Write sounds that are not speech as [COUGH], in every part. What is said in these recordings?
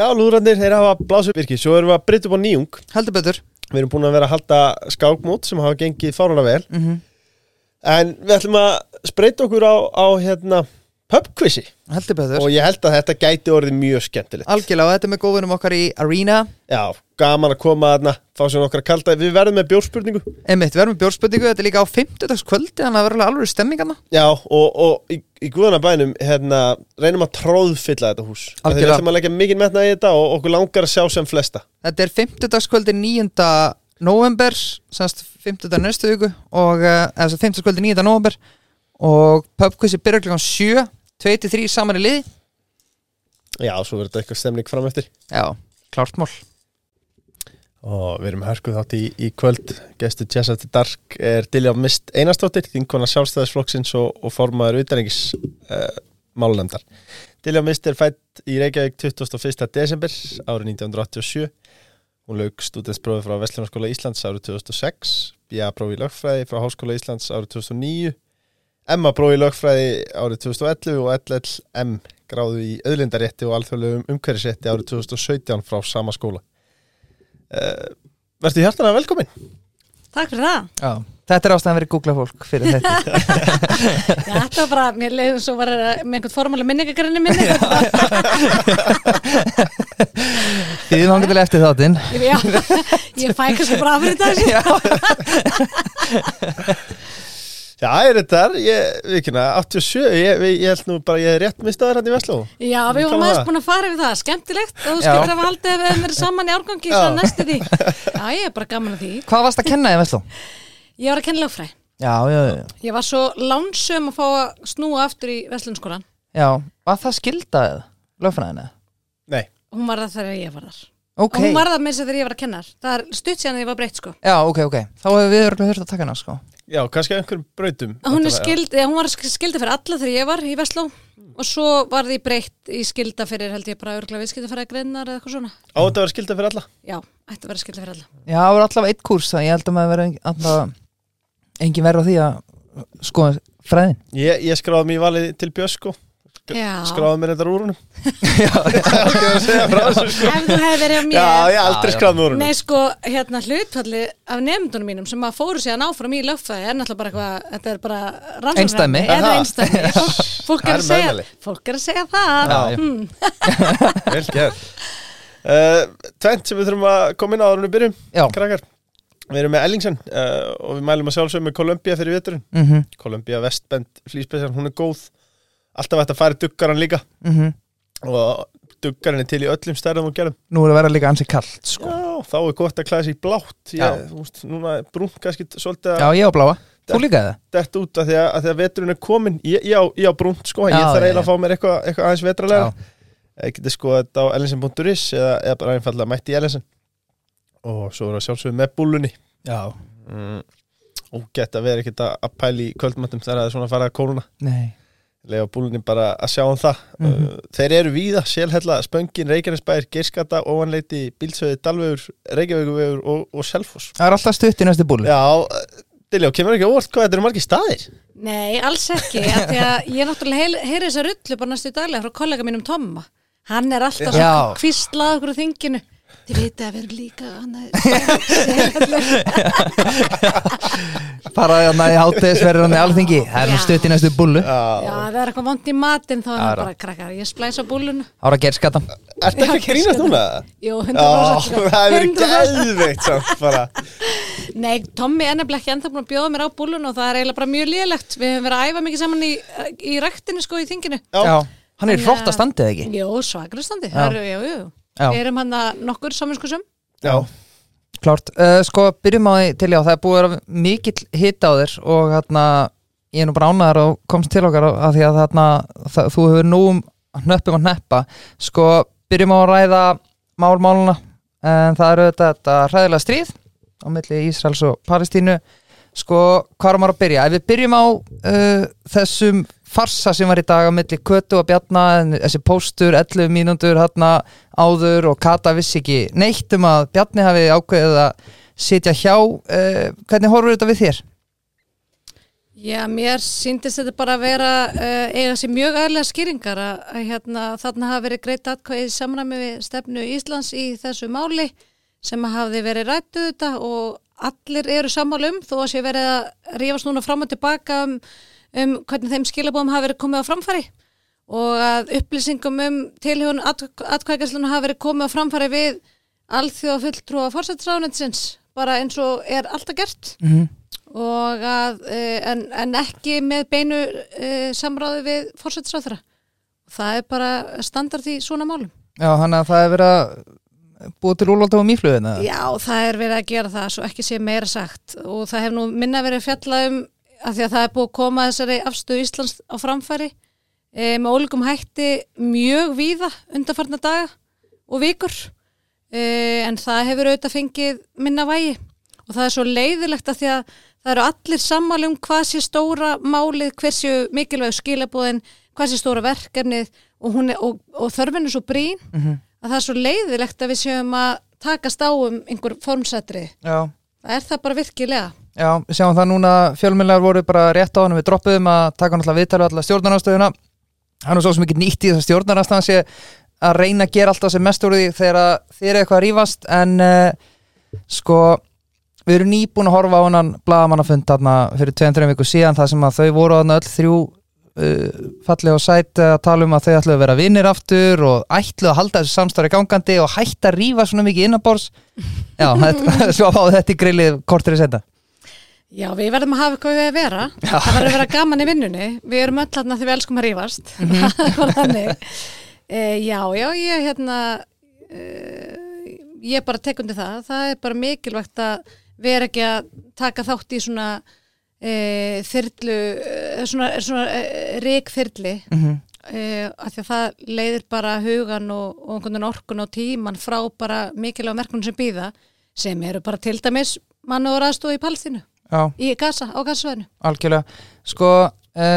Já, lúðrarnir, þeir hafa blásið virki Svo erum við að breytta upp á nýjung. Heldur betur. Við erum búin að vera að halda skákmót sem hafa gengið fárlega vel. Mm En við ætlum að spreita okkur á, á hérna, pubquizi Heldur betur Og ég held að þetta gæti orðið mjög skemmtilegt Algjörlega, og þetta er með góðunum okkar í Arena Já, gaman að koma þarna Fá sér nokkra kalda Við verðum með bjórspurningu Einmitt, við erum með bjórspöndingu, þetta er líka á 50. kvöldi Þannig að það verður alveg alveg stemmingarna Já, og, og í, í guðana bænum hérna, reynum að tróðfylla þetta hús Af því Við Algjörlega. ætlum að leggja mikið metna í þetta og okkur langar að sjá sem flesta Þetta er 50. kvöldi 9. november Semst 50. næstu viku Og, uh, eða svo 50. kvöldi 9. november Og pubquizi byrjar klokkan 7 2-3 saman í liði Já, svo verður þetta eitthvað stemning fram eftir Já, klárt mál Og við erum hörkuð þátt í, í kvöld Gestu Jazz After Dark er Dilja Mist Einarsdóttir, þinkona sjálfstæðisflokksins og, og formaður utanengis uh, málunemdar. Dilja Mist er fætt í Reykjavík 21. desember árið 1987. Hún lauk stúdensprófi frá Vestlunarskóla Íslands árið 2006, BA-prófi í lögfræði frá Háskóla Íslands árið 2009, MA-prófi í lögfræði árið 2011 og LLM gráðu í auðlindarétti og alþjóðlegum umhverfisrétti árið 2017 frá sama skóla. Uh, Vertu hjartana velkomin Takk fyrir það. Já, þetta er ástæðan verið googla fólk fyrir þetta [LAUGHS] Já, þetta var bara, mér leiðum svo var með einhvern formála minningagrinni minni. Þið langar til eftir þáttinn Já, ég fæ kannski bara af fyrir þessu. [LAUGHS] Já, er þetta þar, ég, vikina, 87, ég, ég held nú bara, ég er rétt mistaður hann í Vestló Já, við vorum aðeins búin að fara yfir það. Skemmtilegt og þú skilur að haldið ef við hefum verið saman í árgangi svo næstu því. [LAUGHS] Já, ég er bara gaman að því. Hvað varst að kenna þið, Vestló? Ég var að kenna lögfræ. Já, já, já Ég var svo lánsum að fá að snúa aftur í Vestlunskólan. Já, var það skildaðið, lögfræðinu? Nei, Hún var það þegar ég var þar. Ok, Og hún var það með þess að þegar ég var að kenna. Það er stutt síðan að ég var breytt sko. já, ok, ok Þá hefur við örgulega þurft að taka hana, sko já, kannski einhverjum brautum Hún, Þetta var- skild, ja, hún var sk- skilda fyrir alla þegar ég var í Vestló og svo var því breytt í skilda fyrir held ég bara örglega viðskiptafæra greinar eða eitthvað svona. Á þetta var skilda fyrir alla Já, að vera skilda fyrir alla. Já, það var allavega eitt kúrs Það ég held að maður verið alltaf engin verið á því að sko fræðin Ég, ég skráði mér valið til Björn sko. Skráði mér þetta úr húnum [LAUGHS] Já, sko Ef þú hefði verið á mér Já, ég aldrei Já, já. skráði mér úr húnum Nei sko, hérna hlutfalli af nefndunum mínum sem að fóru síðan áfram í lögfræði er náttúrulega bara eitthvað, þetta er bara rannsóknarefni. Einsdæmi. Eða Aha. einstæmi [LAUGHS] Fólk, fólk, Það er er að segja, meðmæli. fólk er að segja það Já, já. Hmm. Vel gert uh, Tvent sem við þurfum að koma inn á áður en við byrjum já Krakkar Við erum með Ellingsen uh, og við mælum að sjálfsögum með Columbia fyrir veturinn mm Columbia Vestbend flýspesjan, hún er góð Alltaf ætti að fara duggaran líka. -hmm. og duggaran er til í öllum stærðum og gerðum. Nú er að vera líka ansi kallt, sko. Já, þá er gott að klæða sig í blátt. Já. þú veist, Núna er brúnt kannski svolítið Já, að ég á bláa. Þú líka það? dett út af því að, að því að veturinn er komin Ég, ég, á, ég á brúnt sko, Já, ég þarf já, eiginlega já. að fá mér eitthvað, eitthvað aðeins vetralega Já, Ég geti sko þetta á ellensin.is eða, eða bara einfallega mætti í ellensin og svo er það sjálfsögum með búlunni já. Mm, og geta verið ekkert að að pæla í kvöldmöndum þegar það er svona að fara að kóluna Nei lega búlunni bara að sjá um það. Mhm. uh, þeir eru víða, Sjálhella, Spöngin, Reykjanesbær Geirskata, Óvanleiti, Bílsöði, Dalvegur Reykjavíkuvegur og, og Selfoss. Það er alltaf stutt í næstu búlu Já, Diljá, kemur ekki óvart hvað þetta eru margir staðir? Nei, alls ekki af Því að ég náttúrulega heyri, heyri þessa rullu bara næstu daglega frá kollega mínum Tomma. Hann er alltaf kvistlað okkur á þinginu Þið viti að við erum líka hann er [LAUGHS] Fara þarna í hátegisverðan í alþingi. Það er nú stutt í næstu búlu Já, það er eitthvað vond í matinn þá er hann bara krakkar, ég splæsa búlun Ára gerskata Ertu ekki að grínast núna? Jú, Já, 100% það hefur verið 100%. geðveikt samt bara. Nei, Tommi er nefnilega ekki ennþá búin að bjóða mér á búlun og það er eiginlega bara mjög lélegt. Við höfum verið að æfa mikið saman í, í rektinu sko í þinginu. Já, Hann er í Þannig flott að- að standið ekki? Jú, svagrustandi, Já. jú Já. Við erum hann að nokkur saminskusum já, Klárt, uh, sko byrjum á því til já, það er búið að vera mikill hit á þér og hérna, ég er nú bara ánæður og komst til okkar af því að þarna, það, þú hefur nú hnöppum að hneppa. Sko, byrjum á að ræða málmáluna, en það eru þetta, þetta hræðilega stríð á milli Ísraels og Palestínu. Sko, hvað er maður að byrja? Ef við byrjum á uh, þessum farsa sem var í dag á milli Kötu og Bjarna þessi póstur, 11 mínútur hérna áður og Kata vissi ekki neitt um að Bjarni hafi ákveðið að sitja hjá uh, hvernig horfur þetta við þér? Já, mér síndist þetta bara að vera uh, eiga sér mjög aðlega skýringar að, að hérna, þarna hafa verið greitt atkvæði í samræmi við stefnu Íslands í þessu máli sem hafði verið rættu þetta og allir eru sammálum þó að sé verið að rífast núna fram og tilbaka um, um hvernig þeim skilabóðum hafa verið komið á framfæri og að upplýsingum um tilhjóðun atkvæðgæsluna hafa verið komið á framfæri við alþjóða fulltrúa fórsættisráðnetsins bara eins og er alltaf gert mm -hmm og að, eh, en, en ekki með beinu e, samráði við fórsættisráþra. Það er bara standard í svona málum. Já, hann að það er verið að búið til úrlóta á mýflöðina. Já, það er verið að gera það, svo ekki sé meira sagt og það hef nú minna verið fjallað um að því að það er búið að koma þessari afstöðu Íslands á framfæri e, með ólíkum hætti mjög víða undanfarnar daga og vikur e, en það hefur auðvitað fengið minna vægi og það er svo leiðilegt að því að það eru allir sammáli um hvað sé stóra málið, hversu mikilvæg skilabóðin, hvað sé stóra verkefnið og, er, og, og þörfin er svo brín mm -hmm. að það er svo leiðilegt að við séum að takast á um einhver formsættri. Já. Það er það bara virkilega. Já, við sjáum það núna, fjölmjölar voru bara rétt á hann við droppuðum að taka náttúrulega viðtælu allar stjórnarnastöðuna. Hann er svo mikið nýtt í þess að stjórnarnastöðan sé að reyna að gera alltaf sem mest úr því þegar þið er eitthvað að rýfast en uh, sko við erum nýbúin að horfa á hann blagamannafund fyrir 2-3 viku síðan það sem að þau voru þarna öll þrjú uh, fallið og sæti að tala um að þau ætlu að vera vinnir aftur og ætlu að halda þessu samstári gangandi og hætta að rýfa svona mikið innabors já, [LAUGHS] svo á þetta í grillið kortir í senda Já, við verðum að hafa eitthvað við að vera. Já. það verður að vera gaman í vinnunni. Við erum öll þarna því við elskum að rýfast -hmm. e, Já, já, ég hérna e, ég bara tekundi það. Það er bara mikilvægt að erum ekki að taka þátt í svona e, þyrlu svona, svona e, ríkþyrli mm -hmm. af því að það leiðir bara hugan og, og orkun og tíman frá bara mikilvæg merkunum sem býða sem eru bara til dæmis mann og raðstof í palstinu í gasa, á gasasvæðinu Algjörlega, sko e,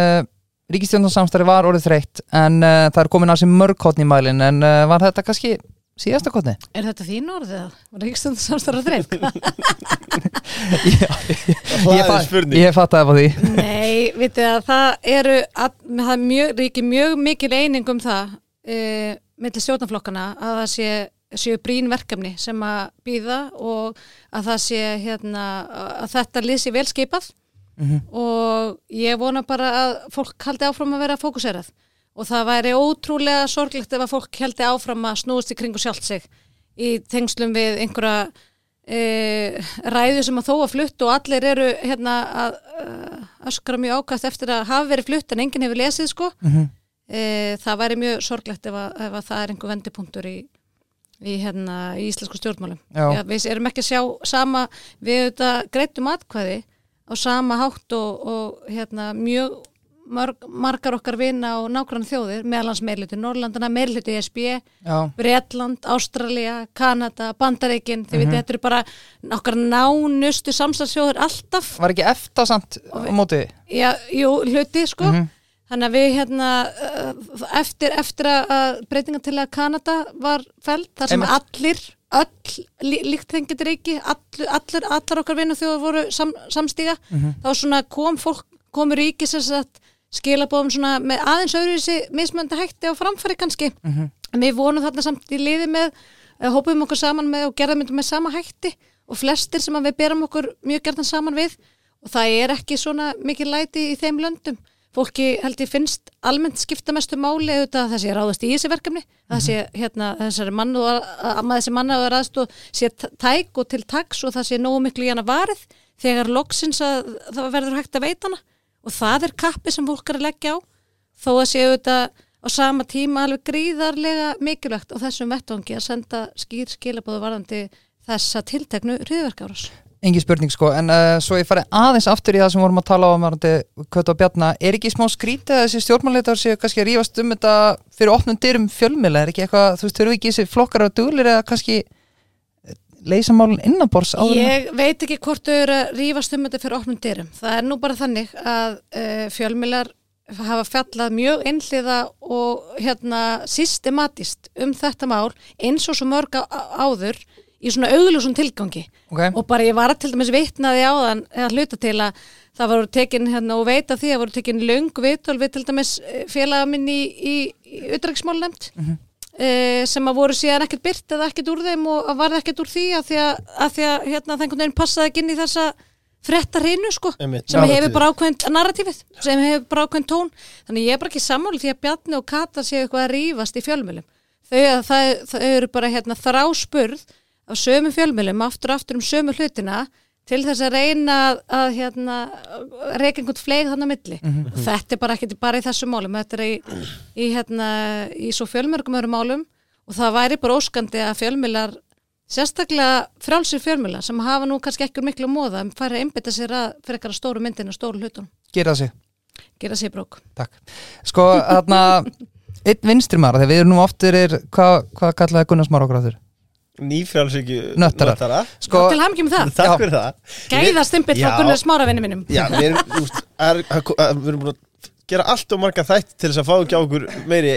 Ríkistjónarsamstari var orðið þreytt en e, það er komin að sem mörgkotni í mælin en var þetta kannski síðasta kotni Er þetta þín orðið? Var [LAUGHS] það ekki stund samstarra þreif? ég fatt að það var því. Nei, vitið að það eru að, það er mjög, ríkir mjög mikil eining um það millir stjórnaflokkana að það sé séu brín verkefni sem að býða og að það sé hérna, að þetta lýsi velskipað mm -hmm. og ég vona bara að fólk haldi áfram að vera fókuserað og það væri ótrúlega sorglegt ef að fólk heldi áfram að snúast í kringu sjálft sig í tengslum við einhverja e, ræðu sem að þó að flutt og allir eru hérna að öskra mjög ákast eftir að hafa verið flutt en enginn hefur lesið sko mm -hmm. e, það væri mjög sorglegt ef að, ef að það er einhver vendipunktur í, í, hérna, í íslensku stjórnmálum Já, við erum ekki að sjá sama við auðvitað greitum atkvæði á sama hátt og, og hérna, mjög Marg, margar okkar vinna og nákvæmlega þjóðir meðalans meirluti Norrlandana, meirluti ESB Breitland, Ástralja Kanada, Bandaríkin, þið mm -hmm. veitir þetta eru bara okkar nánustu samstagsjóður alltaf Var ekki eftir samt á móti? Já, jú, hluti sko mm -hmm. Þannig að við hérna uh, eftir, eftir að breytinga til að Kanada var fælt þar sem Einmitt. allir öll líkt þengið reiki allir, allir, allar okkar vinna þjóður voru sam, samstíga mm -hmm. þá svona kom fólk ríkis þess að skilabóðum svona með aðeins öðruvísi mismönda hætti á framfæri kannski mm -hmm. við vonum þarna samt í liði með uh, hópum okkur saman með og gerðum með sama hætti og flestir sem við berum okkur mjög gerðan saman við og það er ekki svona mikið læti í þeim löndum fólki held ég finnst almennt skipta mestu máli auðvitað að það sé ráðast í þessi verkefni mm -hmm. það sé hérna þessari mann og að maður þessi manna og raðst og sé tæk og til taks og það sé nógu miklu í hana varð þegar loksins að það verður hægt að veitana og það er kappi sem fólk er leggja á þó að séu þetta á sama tíma alveg gríðarlega mikilvægt á þessum vettvangi að senda skýr skilabóðu varðandi þessa tilteknu hriðverkáras. Engi spurning sko, en uh, svo ég fari aðeins aftur í það sem vorum að tala á varðandi Kvötu og Bjarna, er ekki smá skrítið að þessi stjórnmannleitar séu kannski að rífast um þetta fyrir opnum dyrum fjölmjöla, er ekki eitthvað, þú veist, þurfu ekki þessi flokkar á dúlir eða kannski leysa málun innanbors áður? Ég veit ekki hvort þau eru að rífast um þetta fyrir opnum dyrum. Það er nú bara þannig að uh, fjölmilar hafa fjallað mjög einhliða og hérna systematist um þetta mál eins og svo mörg áður í svona augljósum tilgangi. Ok, og bara ég var til dæmis vitnaði á þann eða hluta til að það voru tekin hérna og veit af því að voru tekin löng viðtöl við til dæmis eh, félaga minn í, í, í utdragsmál nefnd Mhm. sem að voru síðan ekkert byrt eða ekkert úr þeim og varð ekkert úr því að því að, að, því að hérna, það einhvern veginn passaði ekki inn í þessa frétta hreinu sko Einmitt, sem narratífið. hefur bara ákveðin narratífið sem hefur bara ákveðin tón. Þannig ég er bara ekki sammáli því að Bjarni og Kata séu eitthvað að rífast í fjölmjölum þau, það, það eru bara hérna, þráspurð af sömu fjölmjölum aftur og aftur um sömu hlutina til þess að reyna að, hérna, reyka einhvern fleig þannig að milli. Og þetta er bara ekki bara í þessu málum þetta er í, í, hérna, í svo fjölmjörgum öðrum málum. Og það væri bara óskandi að fjölmjölar sérstaklega frálsir fjölmjölar sem hafa nú kannski ekki miklu móða en færi að einbytta sér að fyrir ekkert stóru myndina, stóru hlutunum. Gera sig. Gera sér brók Takk. Sko, þarna einn vinstri maður, þegar við erum nú oftur er, hvað hva kallaði Gunnar Smára okkur áttur? Nýfrjálsíkju Nöttara. Sko, til hamngjum það, Takk fyrir það. Gæða stimpill frá. Gunnar Smára vinnu mínum. Já, við erum, úst, er, er, er, við erum búin að gera allt og marga þætt til þess að fá ekki á okkur meiri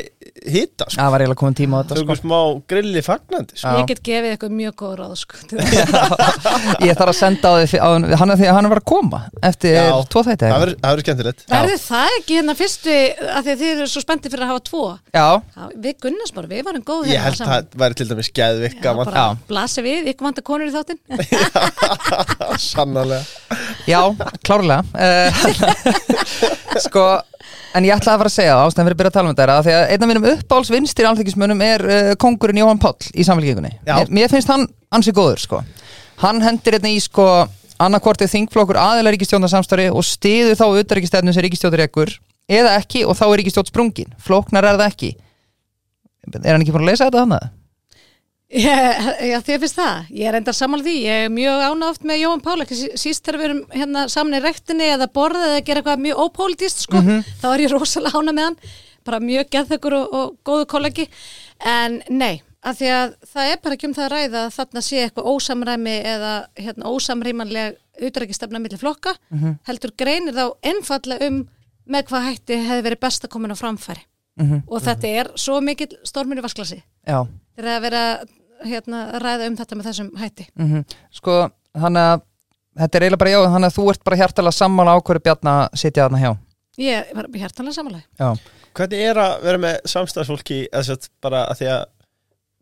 hita sko. það var eiginlega komin tíma á þetta, Tökum sko. smá grilli fagnandi sko. Ég get gefið eitthvað mjög góð ráð sko. [LAUGHS] [LAUGHS] Ég þarf að senda á því, hann er því að hann var að koma eftir Já. tvo þætti Það verður- það skemmtilegt. Verður það ekki hérna fyrstu að því að þið eru svo spennti fyrir að hafa tvo? Já, Já, við Gunnar Smára, við varum góð Ég held að það væri til dæmis Já. blasi við, ykkur vanda konur í þáttinn. [LAUGHS] Sannarlega. Já, klárlega. Uh, Sko, en ég ætlaði að fara að segja það ástæðan fyrir að byrja að tala um þetta er að því að einn af mínum uppáhalds vinstir alþykismönnum er uh, kongurinn Jóhann Páll í samfélgíkunni mér, mér finnst hann ansi góður, sko. Hann hendir hérna í, sko, annarkvortið þingflokkur aðeinar ríkistjónarsamstári og stiður þá utaríkistefnum sem ríkistjóður ekkur eða ekki og þá er ríkistjótt sprungin. Flóknar er það ekki. Er hann ekki búin að lesa þetta þannig? Já, já, þið finnst það. Ég er enda sammála því. Ég er mjög ána oft með Jóhann Pála, ekki sí- síst þegar við erum hérna saman í rektinni eða borðið eða gera eitthvað mjög ópólitist, sko. Þá er ég rosalega ána með hann. Bara mjög geðþökkur og, og góðu kollegi. En nei, af því að það er bara ekki um það að ræða að þarna sé eitthvað ósamræmi eða hérna, ósamrýmanleg utrækistefna millir flokka. Heldur greinir þá einfallega um með hvað hætti hefði verið best að koma inn á framfæri. Mm Og þetta er svo mikill stormur í vasklasi Já þegar að vera hérna, að ræða um þetta með þessum hætti. mm Sko, þannig að þetta er eiginlega bara já, þannig að þú ert bara hjartalega sammála ákvöru bjarna að sitja þarna hjá Ég var hjartanlega samanlega. Já, Hvernig er að vera með sett bara að því að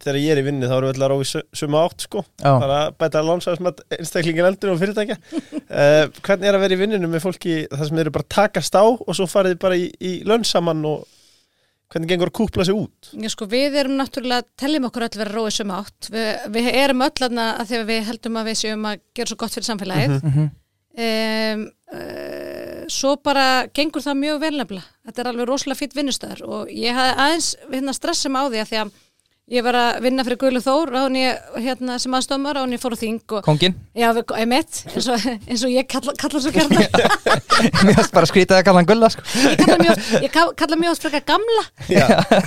þegar ég er í vinnu þá erum við allar á í sömu átt sko já, bara að bæta lánsaðismat einstaklingin eldur og fyrirtækja uh, [LAUGHS] hvernig er að vera í vinninu með fólki þar sem eru bara að takast á og svo farið bara í, í lönn saman og hvernig gengur að kúpla sig út Já, sko, við erum náttúrulega, teljum okkur öll vera róið sömu átt. Vi, við erum öll aðna að að við heldum að við séum að gera svo gott fyrir samfélagið. Mhm. um, uh, svo bara gengur það mjög vel nefnilega. Þetta er alveg rosalega fýtt vinnustöður og ég hafði aðeins hérna, stressum á því að því að ég var að vinna fyrir Guðlu Þór ég, hérna, sem aðstofmar án ég fór á þing og kongin já, við, emitt, eins og, eins og ég kalla, kalla svo kjarnar [LAUGHS] Mér finnst bara skrýta að kalla hann gulla sko. ég kalla mjög, ég ka- kalla mjög oft frekar gamla Já.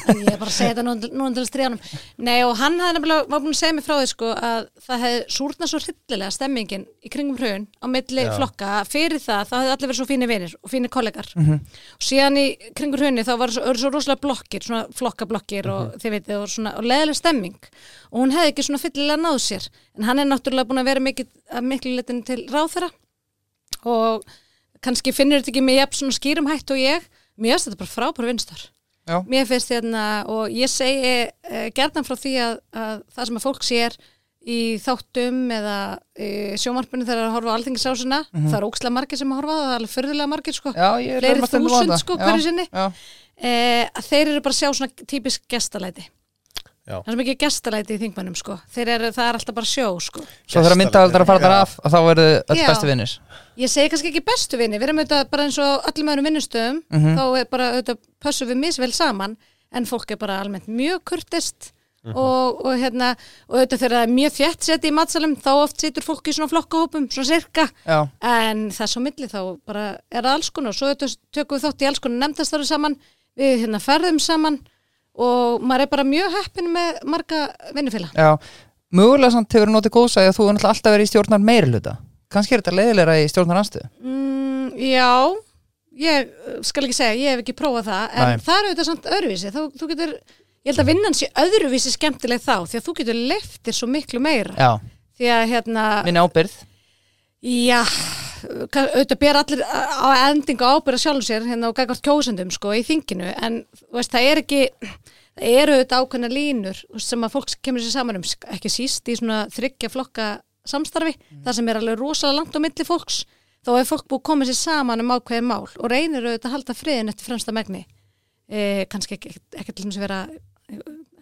en ég er bara að segja þetta nú, nú til stríðanum nei og hann hafði nefnilega var búin að segja mig frá því sko að það hefði súrnað svo hryllilega stemmingin í kringum hrjön á milli Já. flokka að fyrir það það hefði allir verið svo fínir vinir og fínir kollegar Mhm. og síðan í kringum hrjönni þá var svo, svo rosalega blokkir, svona flokkablokkir og leðileg stemming og hún hefði ekki svona fyllilega náð sér. En hann er náttúrulega búin að vera mikið, að miklu letin til ráðherra og kannski finnur þetta ekki með jafn svona skýrum hætt og ég. Mér finnst þetta bara frábæra vinstar. Já. mér finnst hérna og ég segi uh, gerðan frá því að, að það sem að fólk sér í þáttum eða uh, sjómarpunni þegar að horfa á alþingisásuna það er ókslega margir sem að horfa það, það er alveg förðulega margir sko, er Fleiri þúsund, það. sko, hverju sinni. Að þeir eru bara að sjá svona típisk gestalæti Já. það er ekki gestalæti í þingmannum sko. Þeir eru, það er alltaf bara sjó sko. Svo þegar myndavaldar að fara þar af þá verðu öll bestu vinnir Ég segi kannski ekki bestu vinni, við erum auðvitað bara eins og öllum öðrum vinnustöðum, Mhm. þá er bara auðvitað pössum við misvel saman, en fólk er bara almennt mjög kurtist Mhm. og, og hérna, og auðvitað þegar það er mjög þjætt seti í matsalum, þá oft situr fólk í svona flokkahópum, svona sirka, Já, en þess á milli þá bara er það alls konar, svo auðvitað tökum við þátt í alls konar við hérna ferðum saman og maður er bara mjög heppin með marga vinnufélag. já Mögulega samt hefur notið góðsæði að þú er alltaf verið í stjórnar meiri hluta Kannski er þetta leiðilega í stjórnar anstöðu Mm, já, ég uh, skal ekki segja, ég hef ekki prófað það, en Nei. það er auðvitað samt öðruvísi. Þú, þú getur, ég held að vinnan sé öðruvísi skemmtileg þá því að þú getur leftir svo miklu meira Já, því að hérna minni ábyrð Já, auðvitað ber allir á endingu ábyrða sjálfum sér hérna og gækvart kjósendum sko í þinginu. En veist, það er ekki það eru auðvitað ákveðna línur sem að fólk kemur sér saman um ekki síst í svona þryggja flokka samstarfi, það sem er alveg rosalega langt á milli fólks, þá er fólk búið komið sér saman um ákveðin mál og reynir auðvitað að halda friðin eftir fremsta megni e, kannski ekki, ekki til þess að vera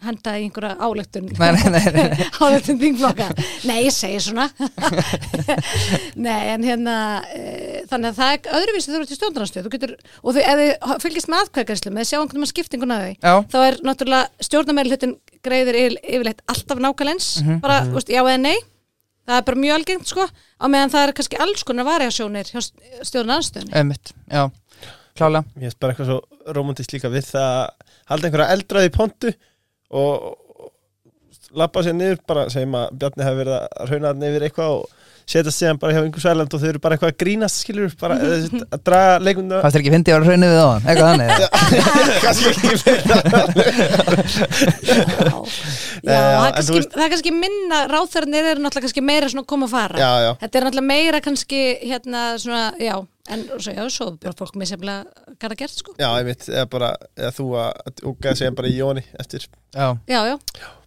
henda í einhverja áleiktun Nei, nei, nei, nei. [LAUGHS] áleiktun þingflokka. Nei, ég segi svona. [LAUGHS] Nei, en hérna e, þannig að það er öðruvísi þú eru til stjórnarnarstöð getur, og þau, ef þið fylgist með aðkvæðgæslu með sjá einhvern veginn skiptinguna þau Já, þá er náttúrulega stjórnarmeiri hlutin greiðir yfir, yfirleitt alltaf nákvæmleins bara, mm -hmm. já eða nei. Það er bara mjög algengt sko. Á meðan það er kannski alls konar variasjónir hjá stjórnarnarstöðinni klálega. Mér finnst bara eitthvað svo romantist líka við það að halda einhverja eldraði í pontu og og labba sér niður bara, segjum að Bjarni hefur verið að rauna yfir eitthvað og setjast síðan bara hjá einhver svæland og þau eru bara eitthvað að grínast skilur, bara að draga leikundum Fannst þér ekki fyndi að vera hraunið við á hann? Eitthvað þannig [LAUGHS] kannski ekki fyrir það, er kannski, veist- það er kannski minna ráþörnir eru náttúrulega kannski meira svona koma að fara. Já, já, þetta er náttúrulega meira kannski hérna svona, já, en svo, já, svo björn fólk með semlega gæra gert sko. Já, einmitt, eða bara eða þú að úga sig bara í jóni eftir, Já, já, já,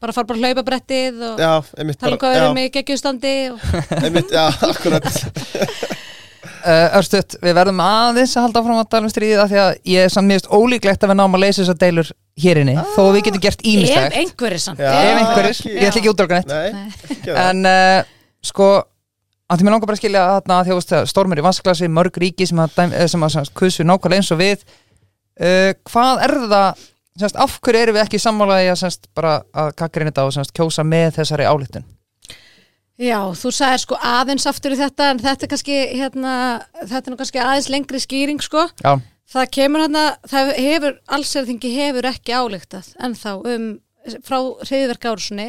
bara fara bara hlaupa brettið og já, einmitt tala um hvað bara, við erum í geggjustandi og [LAUGHS] einmitt, já, akkurat. [LAUGHS] Uh, Örstuðt, við verðum aðeins að halda áfram að tala um stríðið af því að ég er samt mjög ólíklegt að við náum að leysa þessar deilur hér inni þó við getum gert ef ímislegt einhverjir samt. Já. Ef einhverjir, ekki- ég ætla ekki útdraga að því mér langar bara að skilja að þjóðast stormur í vansklasi, mörg ríki sem að, eh, sem að kusu nákvæmlega eins og við uh, hvað er það semst, af hverju erum við ekki sammálaði að semst, að kakkarinn þetta og semst, kjósa með þessari ályktun? Já, þú sagðir sko aðeins aftur í þetta en þetta er kannski hérna, þetta er kannski aðeins lengri skýring sko. Já, það kemur hérna, það hefur allsverðingi hefur ekki álíktað en þá um frá hriðverk árusunni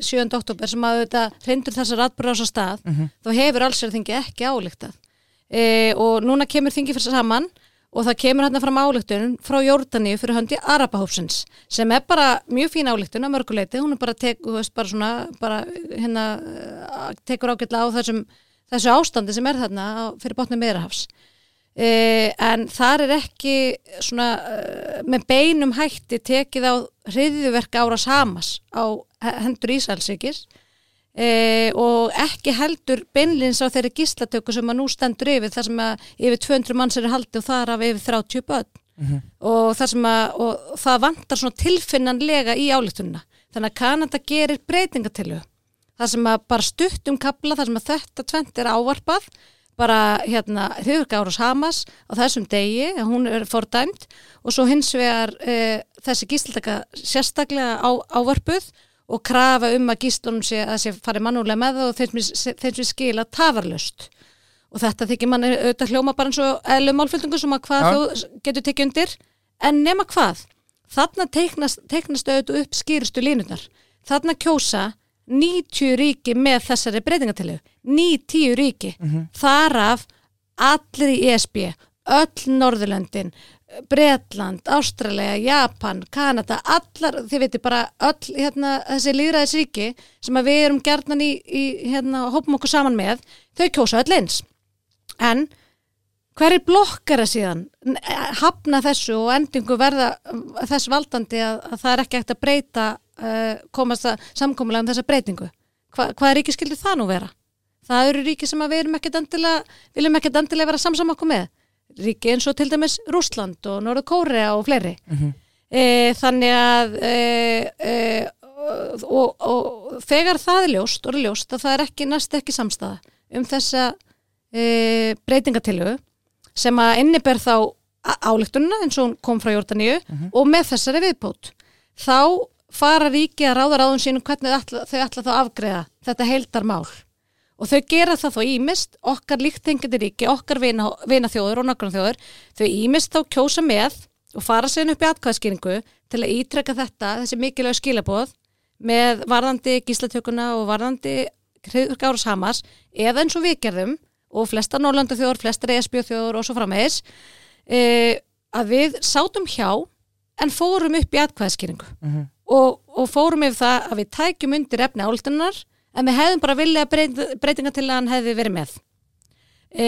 7. oktober sem að þetta reyndur þessar atbyrður á svo stað þá hefur allsverðingi ekki álíktað e, og núna kemur þingi fyrir saman og það kemur hérna fram álíktun frá Jórdaníu fyrir höndi Arabahópsins sem er bara mjög fín álíktun að mörguleiti, hún er bara, tek, veist, bara svona bara hérna tekur ágætlega á þessum þessu ástandi sem er þarna fyrir botnum meðrahafs Uh, en þar er ekki svona uh, með beinum hætti tekið á hriðjuverk áras Hamas á hendur Ísælsíkis uh, og ekki heldur beinlins á þeirri gíslatöku sem að nú stendur yfir þar sem að yfir 200 manns eru haldið og þar af yfir 30 börn. Og þar sem að og það vantar svona tilfinnanlega í álíktununa þannig að Kanada gerir breytingatilu þar sem að bara stutt um kapla þar sem að þetta tvent er ávarpað bara hérna hriðurka árás Hamas á þessum degi, hún er fordæmt og svo hins vegar e, þessi gíslataka sérstaklega á, ávarpuð og krafa um að gíslunum sé að sé farið mannúlega með það og þeim sem skila tafarlust og þetta þykir mann auðvitað hljóma bara eins og eðlu málfylgningu sem að hvað Já. þú getur tekið undir. En nema hvað, þarna teiknast, teiknast auðvitað upp skýrustu línurnar. Þarna kjósa 90 ríki með þessari breytingatilegu 90 ríki. Þar af allir í ESB öll Norðurlöndin Bretland, Ástralega, Japan Kanada, allar, þið veitir bara öll hérna, þessi líðræðisríki sem við erum gerðnan í, í hérna, hópum okkur saman með, þau kjósa öll eins. En hver er blokkara síðan N- hafna þessu og endingu verða um, þess valdandi að, að það er ekki hægt að breyta uh, komast að samkomulega um þessa breytingu? Hva, hvað ríki skildi það nú vera? Það eru ríki sem við ekkert viljum ekkert endilega vera samsam okkur með ríki eins og til dæmis Rússland og Norður Kórea og fleiri. E, þannig að e, e, og, og þegar það er ljóst og er ljóst að það er ekki næst ekki samstæða um þessa e, breytingatilögu sem að inniber þá álíktununa eins og hún kom frá Jórdaníu og með þessari viðbót. Þá fara ríki að ráða ráðum sínum hvernig ætla, þau ætla þá að afgreða þetta heildar mál og þau gera það þá ímist okkar líkt tengandi ríki, okkar vina, vina þjóður og nokkur þjóður, þau ímist þá kjósa með og fara sér upp í atkvæðskýringu til að ítrekka þetta, þessi mikilvæg skilabóð með varðandi gíslatökuna og varðandi hriðurk áras Hamas eða eins og við gerðum og flesta Norrlanda þjóður, flesta ESB þjóður og svo framvegis e, að við sátum hjá en fórum upp í atkvæðskýringu og, og fórum yfir það að við tækjum undir efni áldunar en við hefðum bara vilja breytinga til að hann hefði verið með. E,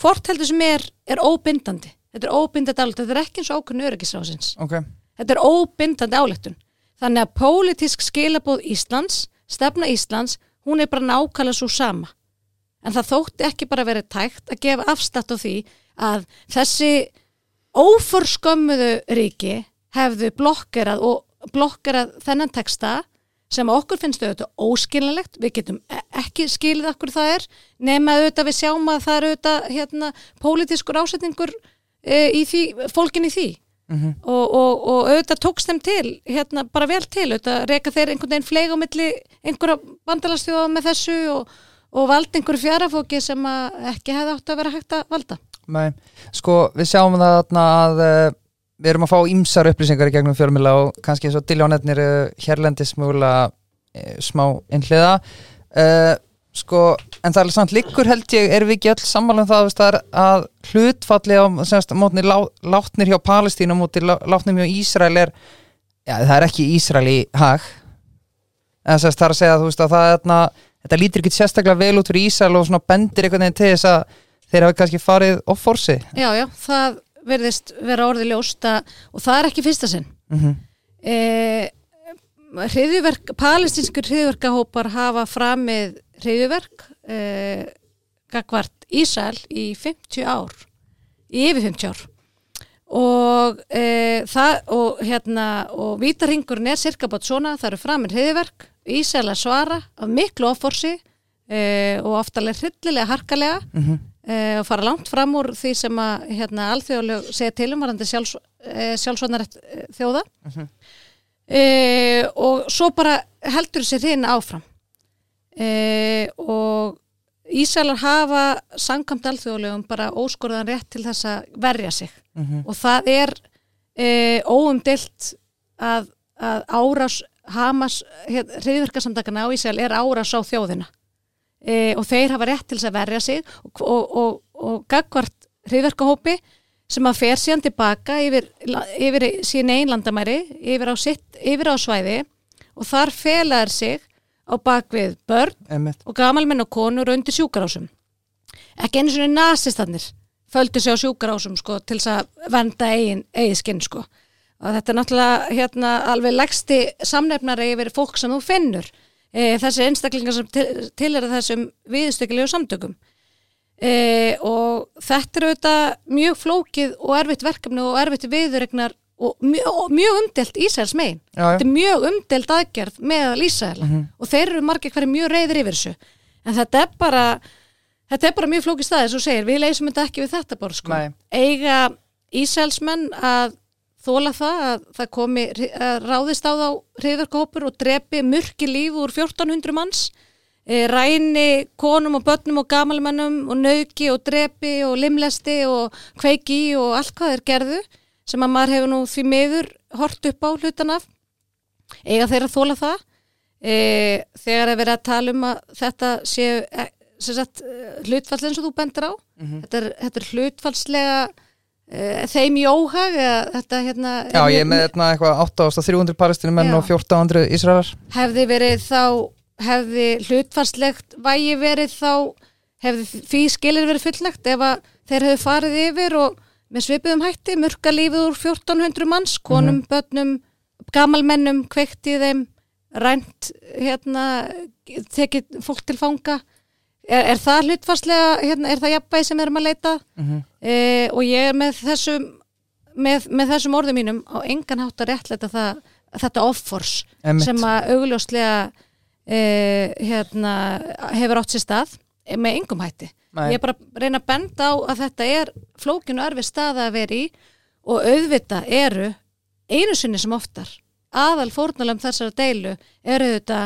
hvort heldur sem er er óbindandi. Þetta er óbindandi álættun, þetta er ekki eins og ákveðinu öryggisrásins okay. þetta er óbindandi álættun þannig að pólitísk skilabóð Íslands stefna Íslands, hún er bara nákvæmlega svo sama. En það þótti ekki bara verið tækt að gefa afstatt á því að þessi óforskömmuðu ríki hefðu blokkerað og blokkerað þennan teksta sem okkur finnst auðvitað óskilinlegt, við getum e- ekki skilið okkur það er, nema auðvitað við sjáum að það eru auðvitað hérna, pólitískur ásetningur e, í því, fólkin í því mm -hmm. og, og, og auðvitað tókst þeim til, hérna bara vel til, auðvitað reyka þeir einhvern veginn fleig á milli einhverja bandalastjóða með þessu og, og valda einhverju fjarafóki sem ekki hefði átt að vera hægt að valda. Nei, sko við sjáum það að, við erum að fá ímsar upplýsingar í gegnum fjölmjöla og kannski eins og Diljónetnir hérlendis mjögulega e, smá innhliða uh, sko, en það er samt líkur held ég, erum við ekki öll sammála um það veist, að hlutfalli á semst, mótni lá, látnir hjá Palestínu móti lá, látnir hjá Ísrael er já, það er ekki Ísrael í hag. En semst, það er að segja að, veist, að það er þetta lítir ekki sérstaklega vel út fyrir Ísrael og bendir einhvern veginn til þess að þeir hafa kannski farið off-forsi Já, já, það verðist vera orðið ljósta og það er ekki fyrsta sinn. Mm -hmm. e, hriðjuverk palestinskur hriðjuverkahópar hafa framið hriðjuverk e, gagvart Ísæl í 50 ár í yfir 50 ár. Og e, það og hérna og vítarhingurinn er cirka bátt svona, það eru framið hriðjuverk Ísæl að svara af miklu offorsi e, og oftalega hryllilega harkalega. Mm -hmm og fara langt fram úr því sem að hérna, alþjóðleg segja til um varandi sjálfs, uh, sjálfsvonarett uh, þjóða uh -huh. og svo bara heldur sér hinn áfram og Ísælar hafa sangamt alþjóðlegum bara óskorðan rétt til þess að verja sig -huh. Mhm. og það er óumdilt að, að árás Hamas, hriðverkarsamtakana á Ísæl er árás á þjóðina e, og þeir hafa rétt til þess að verja sig og, og, og, og gagvart hriðverkahópi sem að fer síðan tilbaka yfir, yfir sín einlandamæri yfir á, sitt, yfir á svæði og þar felaður sig á bakvið börn Emmett. og gamalmenn og konur undir sjúkarásum ekki einu svona nazistannir földu sig á sjúkarásum sko, til þess að venda eigin eigiskinn sko. og þetta er náttúrulega hérna, alveg legsti samnefnari yfir fólk sem þú finnur e, þessi einstaklingar sem til, er þessum viðstökilegu samtökum. E, og þetta er auðvitað mjög flókið og erfitt verkefni og erfitt viðregnar og mjög, mjög umdelt Ísæls megin. Þetta er mjög umdelt aðgerð með Ísæl mm -hmm. og þeir eru margir hverju mjög reyðir yfir þessu. En þetta er bara þetta er bara mjög flókið staðið sem þú segir, við leysum þetta ekki við þetta bara sko, eiga Ísælsmenn að þóla það að það komi að ráðist á þá hriðverkahópur og drepi mörki líf úr 1400 manns e, ræni konum og börnum og gamalmennum og nauki og drepi og limlesti og kveiki og allt hvað er gerðu sem að maður hefur nú því miður hort upp á hlutan af. Eiga þeirra að þóla það? E, þegar er verið að tala um að þetta séu e, sagt, hlutfall eins og þú bendur á. Mm -hmm. þetta, er, þetta er hlutfallslega þeim í óhag þetta, hérna, Já, ég er með hérna, eitthvað 8.300 palestinu menn og 1400 Ísraelar. Hefði verið þá hefði hlutfarslegt vægi verið þá hefði því skilir verið fullnægt ef að þeir hefði farið yfir og með svipiðum hætti mörka lífið úr 1400 manns konum, mm -hmm. börnum, gamalmennum kveiktið þeim rænt hérna, tekið fólk til fanga Er, er það hlutfarslega, hérna, er það jafnbæði sem við erum að leita mm -hmm. e, og ég er með þessum, með, með þessum orðum mínum á engan hátt að réttleita það, þetta offors sem að augljóslega e, hérna, hefur átt sér stað með engum hætti. Nei. Ég er bara að reyna að benda á að þetta er flókinu örfi stað að vera í og auðvita eru einu sinni sem oftar aðal fórnalum þessara deilu eru þetta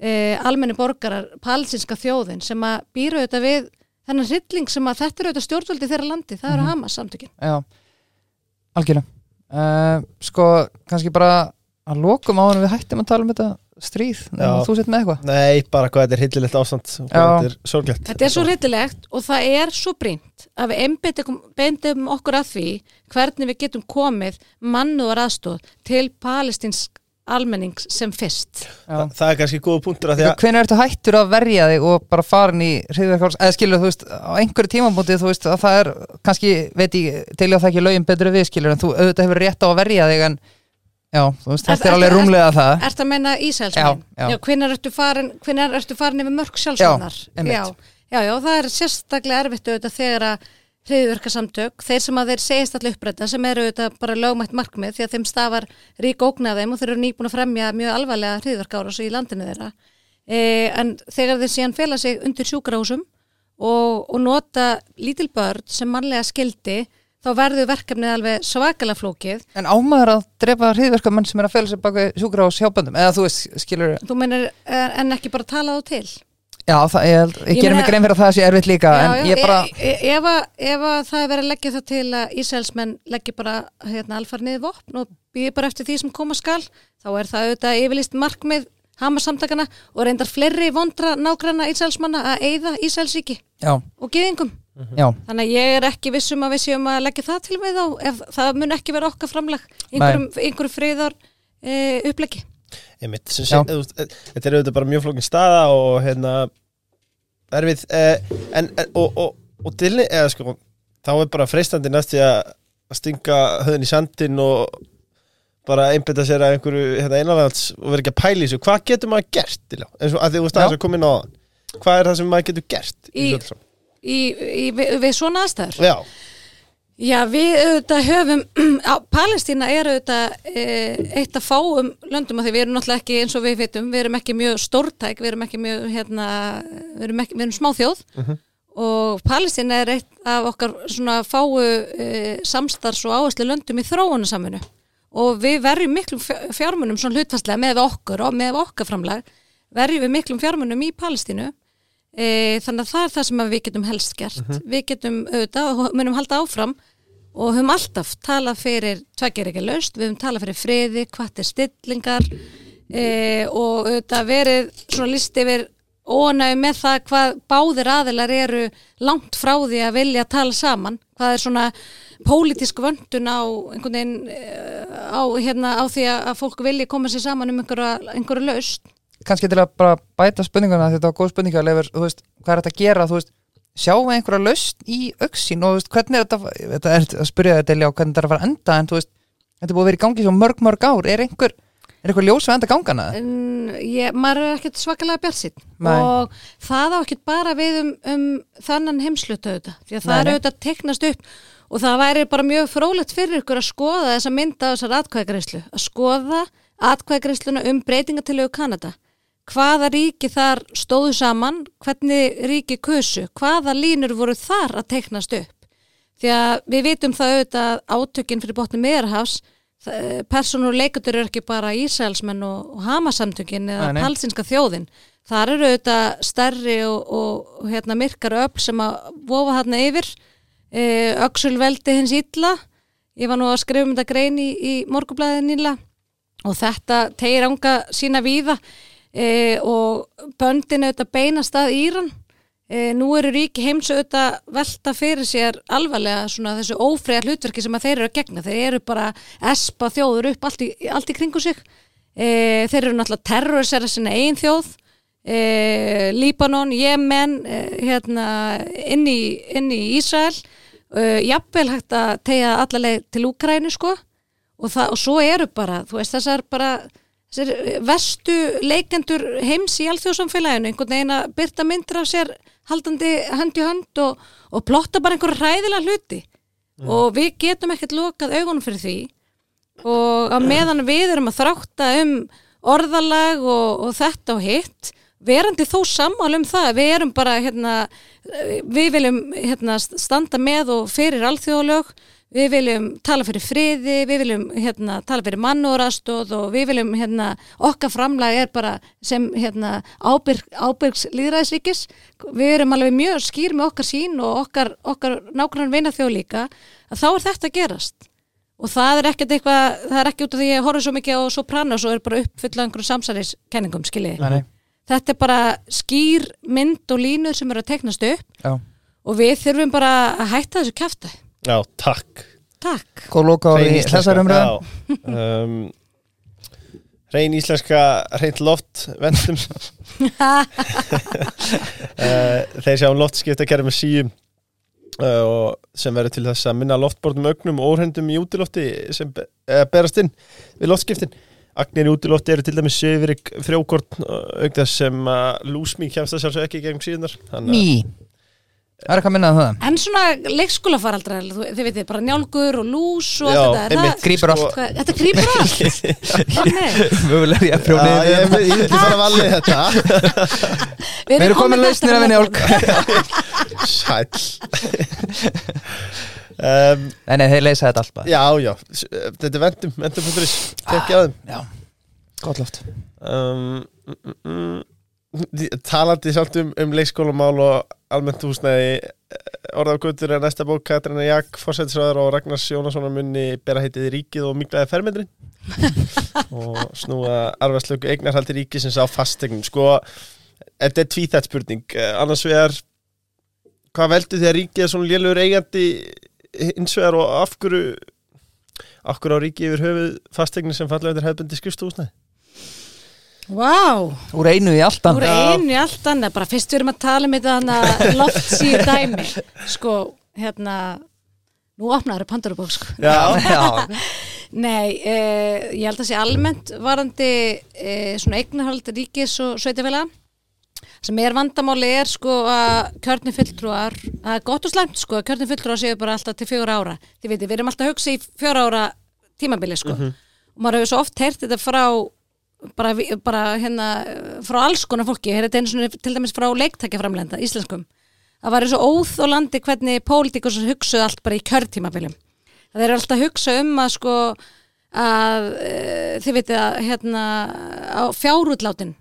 e, almenni borgarar, palsinska þjóðin sem að býra auðvitað við þennan hrylling sem að þetta eru auðvitað stjórnvöldi þeirra landi, það eru mm -hmm. Hamas samtökin. Já, algjörlega. Uh, Sko, kannski bara að lokum á hann við hættum að tala um þetta stríð, þú sett með eitthvað. Nei, bara hvað þetta er hryllilegt ástand þetta er sorglegt. Þetta er svo hryllilegt og það er svo brínt að við einbindum okkur að því hvernig við getum komið mannuðar aðstóð til palestinsk almennings sem fyrst Já. það er kannski góða punktur að því að Hvenær ertu hættur að verja þig og bara farin í eða skilur þú veist á einhverju tímamóti þú veist að það er kannski, veit ég, til að það ekki lögin betur við skilur en þú auðvitað hefur rétt á að verja þig en já, þú veist, Er- þetta er er- alveg er- rúmlega það Ertu að menna Ísælsmenn? Hvenær ertu farin, hvenær ertu farin yfir mörg sjálfsvögnar? Já, já, já, já, það er sérstaklega erfitt auðvitað þegar að hriðverkasamtök, þeir sem að þeir segist allir upprætta sem eru auðvitað bara lögmætt markmið því að þeim stafar rík ógna þeim og þeir eru nýbúin að fremja mjög alvarlega hriðverkára í landinu þeirra. E, en þegar þeir síðan fela sig undir sjúkrahúsum og, og nota lítil börn sem mannlega skildi þá verður verkefnið alveg svakalega flókið. En ámaður að drepa hriðverkamenn sem er að fela sér baka sjúkra á sjáböndum eða þú veist, skilur þú mennir en ekki bara tala þá til Já, það, ég, ég, Ég gerir mig grein fyrir að það sé erfitt líka en ég bara, e, e, ef, að, ef að það er verið að leggja það til að Ísraelsmenn leggja bara hérna, alfar niður vopn og býði bara eftir því sem koma skal þá er það auðvitað yfirlist markmið Hamas-samtakana og reyndar fleiri vondra nágranna Ísraelsmanna að eyða Ísraelsríki já, og gyðingum. já Þannig að ég er ekki vissum að við séum að leggja það til við þá ef það mun ekki vera okkar framlag einhverjum, einhverjum friðar e, uppleggi. Einmitt, þetta er auðvitað bara mjög flókin staða og hérna erfið eh, en, en, og, og, og dilni, eða sko þá er bara freistandi næst í að stinga höfðin í sandin og bara einbytta sér að einhverju hérna, einanlands og vera ekki að pæla í þessu hvað getur maður gert Diljá? eins og að því þú aðeins að koma inn á hvað er það sem maður getur gert Í-? Í, í, við, við svona aðstæður. Já, Já, við auðvitað höfum, [CLEARS THROAT] á, Palestína er auðvitað e, eitt að fáum löndum að því við erum náttúrulega ekki eins og við veitum, við erum ekki mjög stórtæk, við erum ekki mjög, hérna, við erum, ekki, við erum smáþjóð. Og Palestína er eitt af okkar svona fáu e, samstars og áherslu löndum í þróunasaminu og við verjum miklum fjár- fjármunum svona hlutfastlega með okkur og með okkar framlag verjum við miklum fjármunum í Palestínu e, þannig að það er það sem við getum helst gert. Við getum auðvitað og munum halda áfram og höfum alltaf talað fyrir tveggjur ekki laust, við höfum talað fyrir friði hvað er stillingar e, og auðvitað verið svona listi yfir óanægu með það hvað báðir aðilar eru langt frá því að vilja tala saman, hvað er svona pólitísk vöndun á einhvern veginn eh, á, hérna, á því að fólk vilji koma sér saman um einhverja, einhverju laust kannski til að bara bæta spurninguna þetta var góð spurninga Leifur, þú veist, hvað er þetta að gera þú veist, sjáum við einhverja laust í auksin og þú veist, hvernig er þetta, þetta er að spyrja þetta Lilja, hvernig þetta er að fara að enda en þú veist, þetta er búið að vera í gangi svo mörg mörg ár. Er einhver, er einhver ljós við enda gangana? En ég, maður er ekkert svakalega björnsinn og það á ekkert bara við um, um þannan heimsluta auðvitað, því að það er auðvitað að teknast upp. Og það væri bara mjög frólægt fyrir ykkur að skoða þessa mynda á þessar atkvæðagreyslu að skoða atkvæðagreisluna um breytingatilögu Kanada hvaða ríki þar stóðu saman hvernig ríki kusu hvaða línur voru þar að teknast upp? Því að við vitum það auðvitað að átökin fyrir botni meðarhafs personur leikundur eru ekki bara Ísraelsmenn og, og Hamasamtökin eða palsinska þjóðin. Þar eru auðvitað stærri og, og, og hérna, myrkar öll sem að vofa þarna yfir. E, öksulveldi hins illa. Ég var nú að skrifa um þetta grein í, í morgublaðið nýla og þetta tegir ánga sína víða e, og böndin auðvitað beinast að Íran. E, nú eru ríki heims auðvitað velta fyrir sér alvarlega svona þessu ófriðar hlutverki sem þeir eru að gegna. Þeir eru bara espa þjóður upp allt í, allt í kringu sig. E, þeir eru náttúrulega terrorisera sinna eigin þjóð. E, Líbanon, Jemen e, hérna inn í, í Ísrael. E, jafnvel hægt að tegja allarleið til Úkrænu sko. Og, það, og svo eru bara, þú veist þessar bara vestu leikendur heims í alþjóðsamfélaginu einhvern veginn að byrta myndir af sér haldandi hönd í hönd og, og plotta bara einhver ræðilega hluti. Og við getum ekkert lokað augunum fyrir því. Og á meðan við erum að þrátta um orðalag og, og þetta og hitt verandi þó sammál um það við erum bara hérna, við viljum hérna, standa með og fyrir alþjóðalög við viljum tala fyrir friði, við viljum hérna, tala fyrir mannúrastóð og við viljum hérna, okkar framlag er bara sem hérna, ábyrg, ábyrgs líðræðisríkis við erum alveg mjög skýr með okkar sín og okkar, okkar nákvæmlega vinna þjóð líka að þá er þetta að gerast og það er ekkert eitthvað, það er ekki út af því að ég horfði svo mikið á Sopranos og er bara uppfyllað einhverjum samsæliskenningum, nei. þetta er bara skýr mynd og línur sem eru að teknast upp Já. og við þurfum bara að hætta þessu kæfta já, takk. Takk. Góð loka á þessar umræðum já. um, Reyn íslenska reynt loft vendum. [LAUGHS] Eh, Þeir sjá um loftskiptakerfi með síum uh, og sem verður til þess að minna loftbortum ögnum og óhrendum í útilofti sem eh, berast inn við loftskiptin. Agnir í útilofti eru til dæmis sögurik frjókort auk þess sem uh, lúsmí kemst það sjálfsög ekki gegn síðunar Þannig að- Mí Það er eitthvað minnað það. En svona leikskólafaraldrar, þú- þið veitir, bara njálgur og lús og Já, allt þetta. einmitt. Grípur Sko- allt. Hvað, þetta grípur [LAUGHS] allt? Þannig. Mögulega ég Já, ég, ég, ég vil ekki fara að valið [LAUGHS] þetta. Við erum komin lausnir af henni Olg Sæll. [LAUGHS] Um, Nei, nei, þeir leysa þetta allt bara. Já, já, þetta er vendum vendum.is, tekja á þeim. Já, gott loft. Um, mm, mm, mm, Talandi samt um, um leikskólamál og almennt húsnæði orðafgötur er næsta bók Katrina Jak, fórsættisraður og Ragnars Jónassonar munni bera heitið Ríkið og miklaði fermetrin [LAUGHS] og snúa arfarslöku eignarhaldi ríkisins á fastegnum sko, þetta er tvíþætt spurning. Eh, annars vegar hvað veldur því að ríkið er svona lélur eigandi hins vegar og af hverju af hverju á ríkið yfir höfuð fastegnir sem falla undir hefðbundi skrifstúhúsnæði Vá, Úr einu í allt úr annað einu í allt annað, bara fyrst við erum að tala um þetta loftsíu dæmi, sko, hérna, nú opnaður Pandorubók, sko. Já, Já, [LAUGHS] Nei, eh, ég held að sé almennt varandi eh, svona eignarhald ríkis og sveitafélaga sem er vandamáli er sko að kjörni fulltrúar, það er gott og slæmt sko að kjörni fulltrúar séu bara alltaf til fjóra ára. Þið veitir, við erum alltaf að hugsa í fjóra ára tímabili sko. Og maður hefur svo oft heyrt þetta frá bara, bara hérna frá alls konar fólki, heyrði þetta einu svona til dæmis frá leiktækjaframlenda, íslenskum. Það var svo óð og landi hvernig pólitíkur sem hugsuðu allt bara í kjörtímabilim. Það er alltaf að hugsa um að sko að e, þið veitir að hérna á fjárútlátin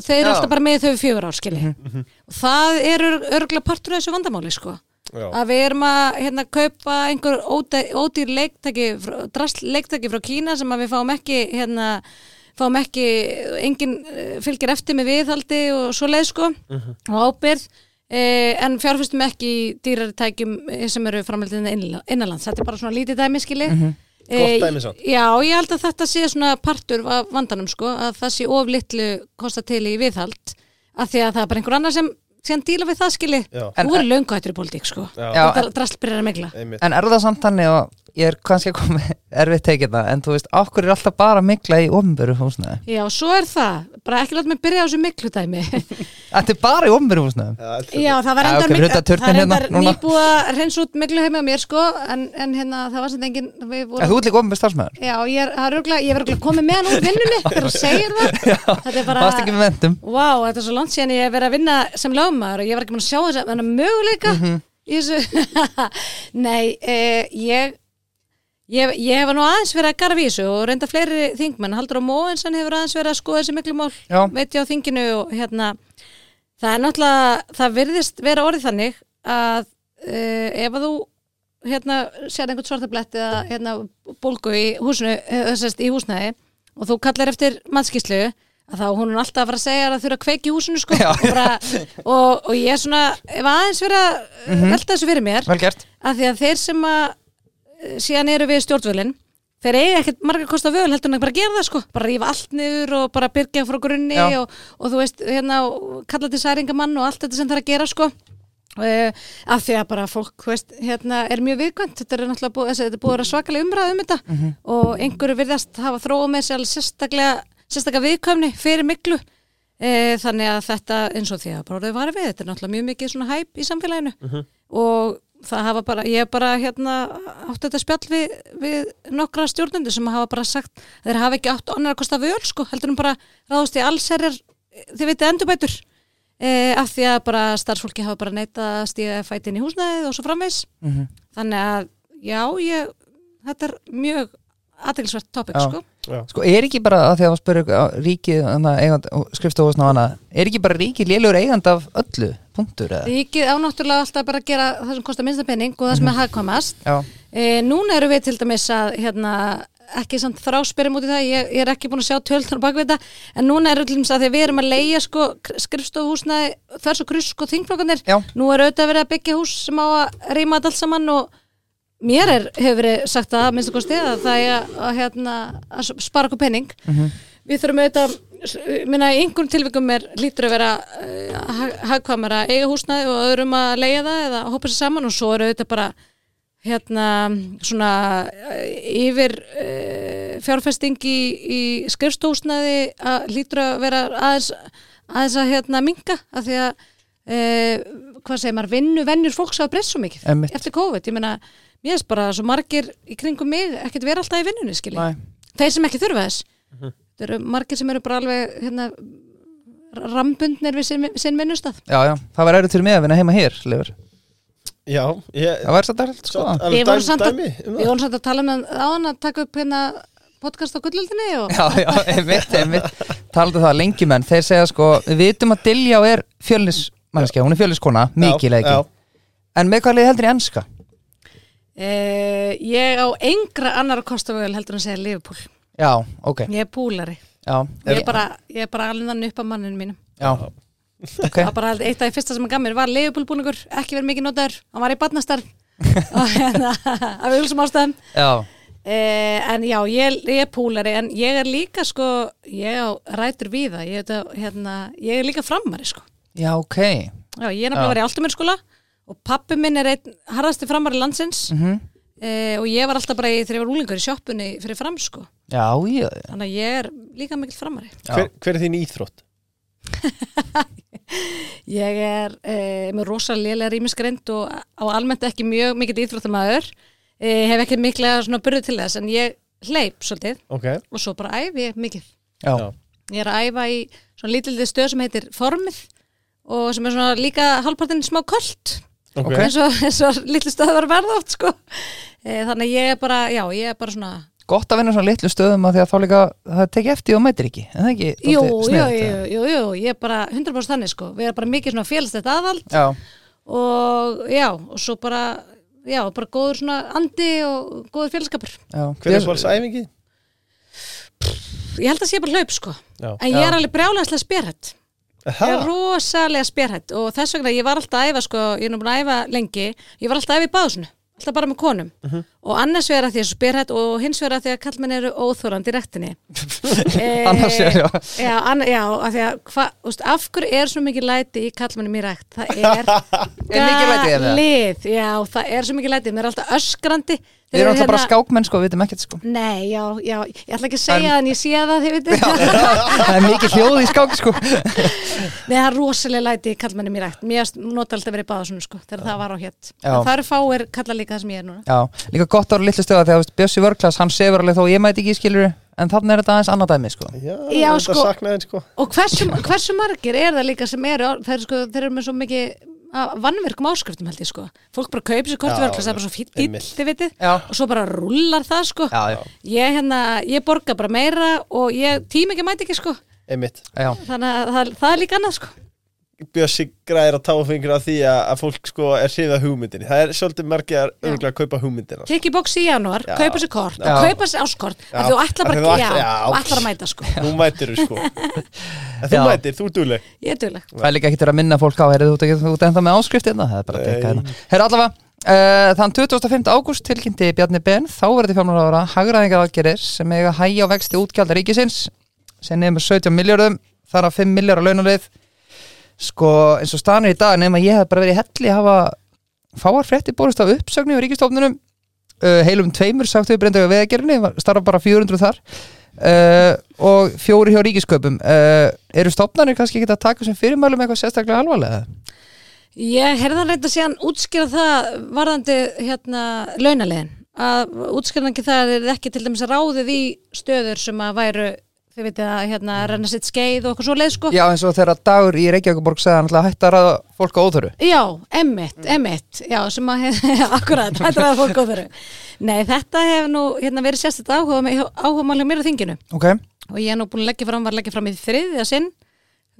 þeir eru alltaf bara með þau fjögur ár skilji. Og það er örgulega partur af þessu vandamáli sko. Já, að við erum að hérna kaupa einhver ódýr leiktæki frá- drasl leiktæki frá Kína sem að við fáum ekki hérna fáum ekki, enginn eh, fylgir eftir með viðhaldi og svo leið sko og ábyrð eh, en fjárfæstum ekki í dýrari tækjum eh, sem eru framhaldið innanlands þetta er bara svona lítið dæmi skilji. Mm Gott dæmi samt. Já, ég held að þetta sé svona partur af vandanum sko, að það sé of litlu kosta til í viðhald af því að það er bara einhver annar sem sem díla við það skilji. Þú er löngu hættur í pólitík sko. Þetta drastbyrjar að megla En er það samt þannig og ég er kannski að koma erfitt tekið það, en þú veist, okkur er alltaf bara mikla í ofnböru húsnæði. Já, svo er það, bara ekki láta mig byrja á þessu miklu dæmi. [LAUGHS] Þetta er bara í ofnböru húsnæði. Já, Já, það var Já, endar ok, fyrir utan það er hérna, endar núna. nýbúið að hreins út miklu heima á mér sko en, en hérna, það var sem engin vorum, þú ert líka ofnböru starfsmæður Já, ég er, það er ég verður komið með hann úr vinnunni [LAUGHS] þegar þú segir það. [LAUGHS] Þetta er bara Varst ekki með vendum Vá, þetta er svo langt síðan ég hef verið að vinna sem lögmaður og ég að að Mhm. í þessu. Nei, eh, ég Ég, ég hef nú aðeins verið að þessu og reynda fleiri þingmenn, Haldur á Móensen hefur aðeins verið að skoða þessi miklu mál, veit ég á þinginu og hérna, það er náttúrulega, það virðist vera orðið þannig að uh, ef að þú hérna sér einhvern svartablett eða hérna bólgu í húsinu, eða sérst í húsnæði og þú kallar eftir mannskíslu að þá hún er alltaf að fara að segja að það þurfa að kveiki húsinu sko Já. og, bara, og, og ég er svona, ef aðeins verið að Mhm. velta þessu fyrir mér að því að þeir sem að eh, síðan eru við stjórnvölin. Þeir eiga ekkert marga kosta völ heldur en að bara gera það sko, bara rífa allt niður og bara byrja frá grunni og, og þú veist, hérna kalla til særingamann og allt þetta sem það er að gera sko. Uh, af því að bara fólk, þú veist, hérna er mjög viðkvæmt, þetta er náttúrulega búið, þessi, er búið svakalega umræð um þetta. Mhm. og einhverju virðast hafa þróa með sér alveg sérstaklega, sérstaklega viðkvæmni fyrir miklu e, þannig að þetta eins og því að bara orðið var við, þetta er náttúrulega mjög mikið svona hæp í samfélaginu. Og það hafa bara, ég bara hérna átt þetta spjall við, við nokkra stjórnendur sem hafa bara sagt þeir hafa ekki átt annar að kosta völ sko, heldur um bara ráðast í allserjar þið veitir endurbætur e, af því að bara starfsfólki hafa bara neita að stíða fætin í húsnæðið og svo framvegs Mhm. þannig að já, ég, þetta er mjög aðeinsvert topic Já. sko er ekki bara að því að spyrja ríkið, skrifstofusna og annað, er ekki bara ríkið lélugur eigand af öllu, punktur eða? Ríkið á náttúrulega alltaf bara að gera það sem kostar minnsta penning og það sem er hagkvæmast. Já, e, Núna eru við til dæmis að hérna, ekki samt þráspyrum út í það ég, ég er ekki búin að sjá töltan á bakvið þetta en núna eru til dæmis að því að við erum að leia sko, skrifstofuhúsnaði, þess og kryss sko þingflokkanir, já, nú er auðvitað verið að byggja hús sem á að reyma þetta allt saman og mér er, hefur verið sagt að minnstu kosti að það er að, hérna, að spara okkur penning Mhm. við þurfum auðvitað minna í einhverjum tilvikum er lítur að vera uh, hagkvæmara að eiga húsnæði og öðrum að leiða það eða hópa sér saman og svo er auðvitað bara hérna svona uh, yfir uh, fjárfesting í, í skrifstóhúsnæði að lítur að vera aðeins, aðeins að hérna minga af því að uh, hvað segir maður, vinnu, vennur fólks hafa breyst svo mikið Einmitt. eftir COVID, ég meina mér finnst bara svo margir í kringum mig ekkert vera alltaf í vinnunni skilji Nei. þeir sem ekki þurfa þess það eru margir sem eru bara alveg hérna, rambundnir við sinn, sinn vinnustaf Já, já, það var erfitt fyrir mig að vinna heima hér Leifur. Já, ég Það var þetta allt sko Við vorum dæmi- samt að- dæmi um við það. vorum samt að tala með áðan að taka upp hérna podcast á gullöldinni og Já, já, einmitt, einmitt Taldu það lengi menn, þeir segja sko Við vitum að Diljá er fjölnismannskja Hún er fjölniskona, mikið leiki já. En með hvað liði heldur í enska? E, ég á engra annar kostafögul heldur en að segja Liverpool. Já, ok. Ég er púlari, Já, ég er bara, ég er bara alveg þannig upp á manninu mínum. Já. Ok, það var bara eitt af því fyrsta sem hann gaf mér var Liverpool búningur, ekki verið mikið notaður hann var í badnastar [LAUGHS] og hérna, af vilsum ástæðum. Já, Eh, en já, ég, ég er púlari en ég er líka sko ég á rætur við það ég, veit að, hérna, ég er líka framari sko. Já, ok. Já, ég er nefnilega verið í Altumennskóla og pappi minn er einn harðasti framari landsins. Mm eh, og ég var alltaf bara í, þegar ég var úlingur í sjoppunni fyrir fram sko. Já, já, þannig að ég er líka mikill framari. Já. Hver, hver er þín íþrótt? [LAUGHS] ég er eh, með rosa lélega rýmisgreind og á almennt ekki mjög mikill íþróttamæður eh, hef ekki mikla svona burði til þess en ég hleyp svolítið. Ok, og svo bara æfi ég mikið. Já. Já. Ég er að æfa í svona lítildi stöð sem heitir Formið og sem er svona líka halvpartinn smá kolt ok, Ok. eins og, eins og litlu stöð var verða oft sko. e, þannig að ég er bara, já, ég er bara svona Gott að vinna svona litlu stöðum að því að þá líka það tekja eftir og mætir ekki, en það ekki Jú, jú, jú, jú, jú, ég er bara 100% þannig sko, við erum bara mikið svona félstætt aðald Já, og já, og svo bara já, bara góður svona andi og góður félskapur já. Hver er svolítið æfingi? ég held að sé bara hlaup sko. Já. en ég er alveg brjálæslega spjærhætt Aha, Ég er rosalega spjærhætt og þess vegna ég var alltaf að æfa sko, ég er nú búin að æfa lengi ég var alltaf að æfa í báðsunu, alltaf bara með konum og annars vegar að því að er svo spjærhætt og hins vegar að því að kallmenn eru óþórandi rektinni e, [LAUGHS] Annars vegar, já. já, anna, já að því að hva, úst, af hverju er svo mikið læti í kallmennum í rekt það [LAUGHS] er Er galið, já það er svo mikið læti, mér er alltaf öskrandi. Við erum alltaf bara skákmenn sko, við veitum ekkert sko. Nei, já, já, ég ætla ekki að segja það en ég sé það, þið veitir [LAUGHS] Það er mikið hljóð í skák sko. Nei, það er rosalega læti kallmennum í rækt. Mér nota alltaf verið báða svona sko Þegar það var á hétt Já. Það eru fáir kalla líka það sem ég er núna. Já, líka gott ára litlu stöða þegar Bjössi Vörklas, hann sefur alveg þó ég mæti ekki skilur en þannig er þetta aðeins annað dæmi sko. Já, Já, sko. saknaði sko. Og hversu, hversu margir er það líka sem eru Þeir sko, þeir eru með svo mikið vannverkum áskriftum held ég sko. Fólk bara kaupir sér Já, kortverkla Það er bara svo fýtt þið vitið. Og svo bara rullar það sko. Já, já, Ég, hérna, ég borga bara meira Og ég tíma ekki mæti ekki sko. Einmitt, já, Þannig að það, það er líka annað sko Bjössi græðir að táfingur af því að, að fólk sko er hriða hugmyndinni Það er svolítið margir að örgulega kaupa hugmyndina Kikki bóks í janúar, Já. kaupa sér kort Já. og kaupa sér áskort Já. að þú ætla bara þú að ætlar- já. og ætlar að mæta sko Nú mætir þú sko [LAUGHS] En þú Já. mætir, þú er dugleg Ég er dugleg það er líka ekkert verið að minna fólk á heyrðu, þú ert ekki- þú ennþá með áskrift hérna, það er bara að tekka Nei. hérna Herra allavega, uh, þann 25. ágúst tilkynnti Bjarni Ben, þá verði fjármálarára hagraðingar aðgerir sem eiga að hægja á vexti útgjaldar ríkisins sem nefnir 17 miljardum, þar af 5 miljardar launalið sko eins og stanir í dag nefnum að ég hef bara verið helli að hafa fáar frétti borist á uppsögnu á ríkistofnunum uh, heilum tveimur sagt við breyndið á veðagerinu, starfa bara 400 þar. Uh, og fjóri hjá ríkisköpum uh, eru stofnarnir kannski ekki að taka sem fyrirmælum eitthvað sérstaklega alvarlega? Ég heyrði hann reynda síðan útskýra það varðandi hérna launalegin að útskýra ekki það að er ekki til dæmis ráðið í stöður sem að væru þið veitir að hérna renna sitt skeið og okkur svo leið sko. Já eins og þegar dagur í Reykjavíkuborg segði hann alltaf hætti að ræða fólk á óþöru Já, emmitt, emmitt, já, sem að, [LAUGHS] akkurat, er að fólk góður. Nei, þetta hefur nú, hérna, verið sérstætt áhuga, áhuga málið mér á þinginu. Ok, og ég er nú búin að leggja fram, var að leggja fram í þriðja sinn,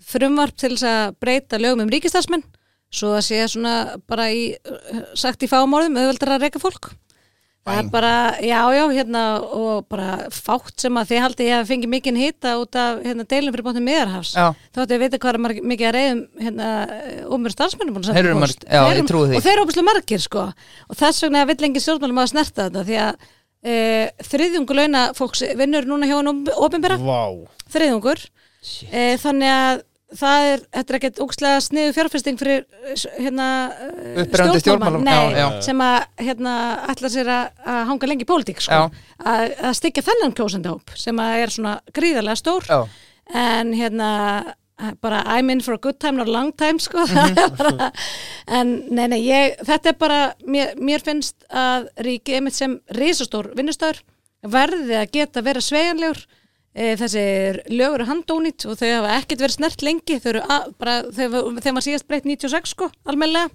frumvarp til þess að breyta lögum um ríkistarsmenn, svo að sé svona bara í, sagt í fámorðum, auðveldar að reyka fólk. Það er bara, já, já, hérna, og bara fátt sem að þið haldi ég að fengi mikinn hita út af hérna, deilum fyrir bóttum miðarhafs. já, Þá ættu að vita hvað er mikið að reyðum hérna, umur starfsmennum búin að marg- post. já, Þeir ég trúi því. Og þeir eru óbúslega margir sko. Og þess vegna vill engin stjórnmálum að snerta þetta því að e, þriðjungur launa fólks vinnur núna hjá hann ofinbera, Vá, þriðjungur. E, þannig að það er, þetta er ekkert ógslega sniðu fjárfesting fyrir hérna eh, já. sem að hérna ætlar sér að, að hanga lengi í pólitík sko, að, að styggja þennan kjósendahóp sem að er svona gríðarlega stór. Já, en hérna bara I'm in for a good time not a long time sko. Það [LAUGHS] er bara, en nei nei ég, þetta er bara mér, mér finnst að ríki einmitt sem risastór vinnustöður verði að geta vera sveigjanlegur e, þessi lögur eru handónýtt og þau hafa ekkert verið snert lengi. Þau eru að, bara, þeim var síðast breytt 96 sko, almennilega.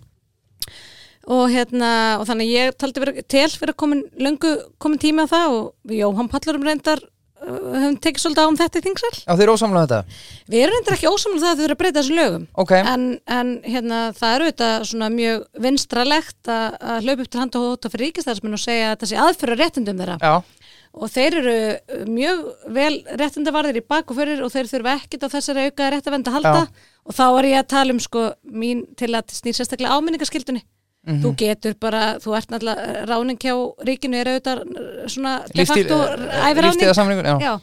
Og hérna og þannig ég taldi vera til fyrir að komin löngu komin tími á það og Jóhann Pallurum reyndar höfum tekið svolítið á um þetta í þingsal. Já þeir eru ósamlega þetta? Við erum reyndar ekki ósamlega það að þau eru að breyta þessu lögum. Ok, en, en hérna, það eru þetta svona mjög vinstralegt að, að hlaupa upp til hand og hóta fyrir ríkistæðismenn og segja að þetta sé aðfyrir réttindum þeirra. Já, og þeir eru mjög vel réttindavarðir í bak og fyrir og þeir þurfa ekkit á þessari auka réttavend að halda Já. og þá er ég að tala um sko mín til að snýr sérstaklega áminningaskildunni Mhm. þú getur bara, þú ert náttúrulega ráning hjá ríkinu er auðvitað svona de facto já. Já,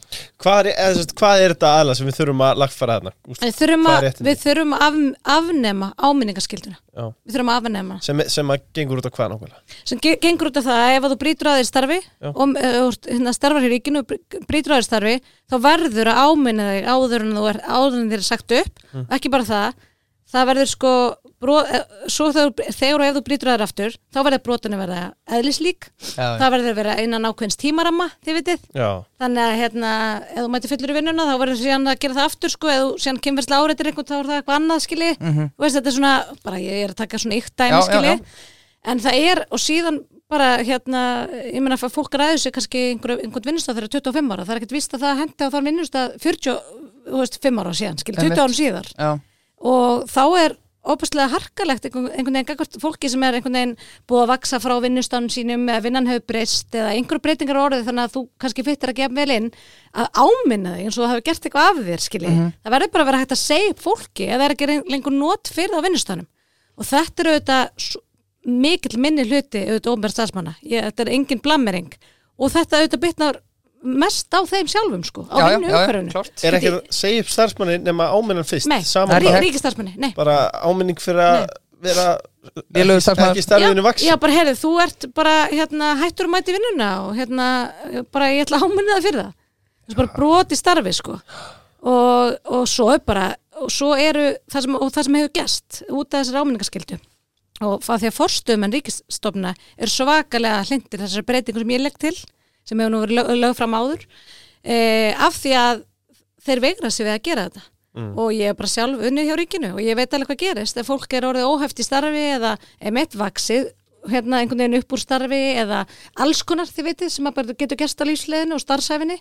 hvað er, hvað er þetta aðla sem við þurfum að lagfara þarna? Við þurfum, að, réttindi? við þurfum að af, afnema áminningaskilduna. Já. Við þurfum að afnema. sem, sem að gengur út á hvað nákvæmlega? Sem ge gengur út af það að ef að þú brýtur að þér starfi Já. og hérna, starfar í ríkinu brýtur að þér starfi, þá verður að áminna þig áður en þú er áður en þér er sagt upp. Mm. Ekki bara það, það verður sko, bró, eh, svo þegar, og ef þú brýtur að þér aftur, þá verður brotinu verða eðlislík. Já, Það verður að vera innan ákveðins tímaramma, þið vitið. Já, Þannig að hérna, ef þú mæti fullur í vinnuna þá verður síðan að gera það aftur sko, ef þú síðan kemversla áreitir einhvern þá er það eitthvað annað skilji. Mhm. og veist þetta er svona, bara ég er að taka svona ykt dæmi Já, já, en það er og síðan bara hérna ég meina að fólk ræður sig kannski einhver, einhvern vinnustaf þegar 25 ára, það er ekkert víst að það hendi á þar vinnustaf 40, þú veist, 5 ára síðan skilji, 20 Einmitt. ára síðar. Já, og þá er óbærslega harkalegt einhvern, einhvern veginn gagvart fólki sem er einhvern veginn búið að vaksa frá vinnustanum sínum eða vinnan hefur breyst eða einhverju breytingar orðið þannig að þú kannski fyttir að gefa vel inn að áminna þig eins og þú hefur gert eitthvað af þér skilji. Það verður bara að vera hægt að segja fólki eða er ekki lengur not fyrir það á vinnustanum og þetta er auðvitað mikill minni hluti auðvitað ofnverð starfsmanna. Ég, þetta er engin blammering og þetta auðvitað bitnar mest á þeim sjálfum sko, á umhverfinu. klárt. Er ekki að segja upp starfsmanni nema áminnan fyrst? Nei, Sama er ríkistarfsmanni, nei. bara áminning fyrir að vera ekki starfinu já, vaks já, bara heyrðu, þú ert bara hérna, hættur að mæti vinnuna og hérna, bara ég ætla að áminna það fyrir það. Það er bara broti starfi sko. Og, og svo er bara og svo eru það sem, og það sem hefur gest út af þessari áminningaskildu og það því að forstöðum en ríkistofna er svakalega hlindir þessari breytingu sem ég legg til sem hefur nú verið lög, lög fram áður e, af því að þeir vegra sig við að gera þetta. Og ég er bara sjálf unnið hjá ríkinu og ég veit alveg hvað gerist. Ef fólk er orðið óhæft í starfi eða er mitt vaksið hérna einhvern veginn upp úr starfi eða alls konar þið vitið sem að bara getur gerst á lífsleðinu og starfsæfinni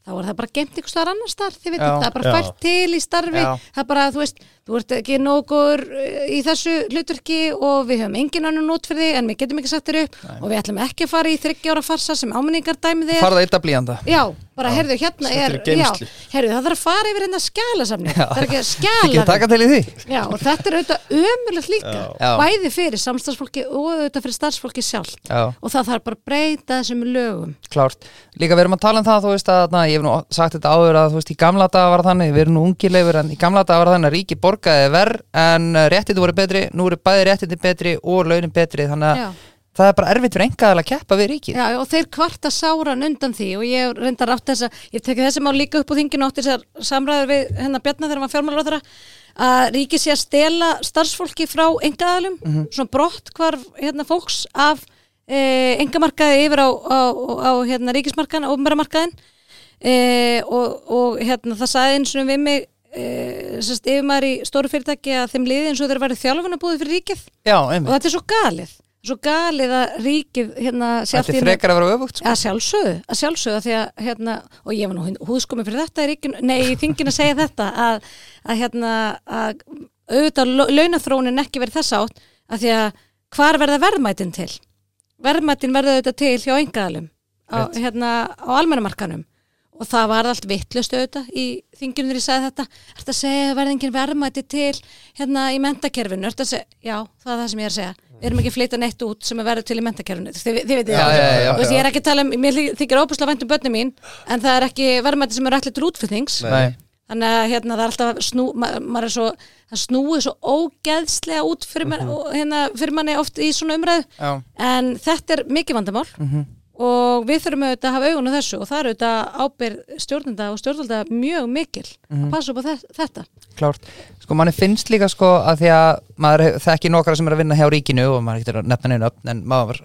þá er það bara gemt einhver staðar annar starf þið vitið, það er bara fært til í starfi Já. það er bara, þú veist, þú ert ekki nógur í þessu hlutverki og við höfum engin annan nót fyrir þig en við getum ekki sagt þér upp og við ætlum ekki að fara í þryggjára farsa sem áminningar dæmi þig farða eitt að blíjanda Já, bara heyrðu, hérna er já, heyrðu, það þarf að fara yfir hérna skjálasafni Já. það er ekki að [LAUGHS] skjála að taka til í því. Já, og þetta er auðvitað ömulegt líka. Já. bæði fyrir samstagsfólki og auðvitað fyrir starfsfólki sjálft. Já, og það þarf bara að breyta þessum lögum. Klárt. Líka við erum að tala um það, þú veist að na, ég hef nú sagt þetta áður að þú veist í gamla daga var það þannig við erum nú ungilegur en í gamla daga var það þannig að ríki borgaði verð en réttindi voru betri, nú eru bæði réttindi betri og launin betri þannig að. Það er bara erfitt fyrir engaðal að keppa við ríkið. Já, og þeir kvarta sáran undan því og ég reyndar átt þess að ég tekið þessi mál líka upp á þinginu átt þessar samræður við hennar Bjarnar þegar maður fjármálar á þeirra að ríkið sé að stela starfsfólki frá engaðalum, svona brott hvar hérna fólks af e, engamarkaði yfir á, á, á hérna ríkismarkaðin, ofnbæramarkaðin e, og, og hérna það sagði eins og við mig e, sérst, yfirmaður í stóru fyrirtæki að þeim liði eins og þeir verið þjálfunabúði fyrir ríkið. Já, og þetta er svo galið svo galið að ríkið hérna þetta er frekar að vera öfugt sko. að sjálfsögðu, að sjálfsögðu af því að hérna, og ég var nú húðskomi fyrir þetta í, ríkin, nei, í þingin að segja þetta að, að hérna að auðvitað launaþróunin ekki verið þess átt að því að hvar verða verðmætin til? Verðmætin verða auðvitað til hjá engaðalum á, hérna, á almennamarkanum og það var allt vittlust auðvitað í þinginu þegar ég sagði þetta. Að segja að verði engin verðmæti til hérna í mentakerfinu Ertu að segja, já, það er það sem ég er að segja við erum ekki að flytja neitt út sem er verið til í mentakerfinu þið, þið veitir það, ég er ekki að tala um mér þy- þykir óbúslega vænt um börnum mín en það er ekki verðmætti sem er allir til útflutnings Nei. þannig að hérna það er alltaf snú, ma maður er svo, það snúið svo ógeðslega út fyrir, Mhm. man, hérna, fyrir manni oft í svona umræðu Já. en þetta er mikið vandamál Mhm. og við þurfum auðvitað að hafa augun á þessu og það er auðvitað ábyrð stjórnenda og stjórnvalda mjög mikil Mhm. að passa upp á þe- þetta klárt sko manni finnst líka sko að því að maður þekki nokkra sem er að vinna hjá ríkinu og maður getur að nefna neina upp en maður var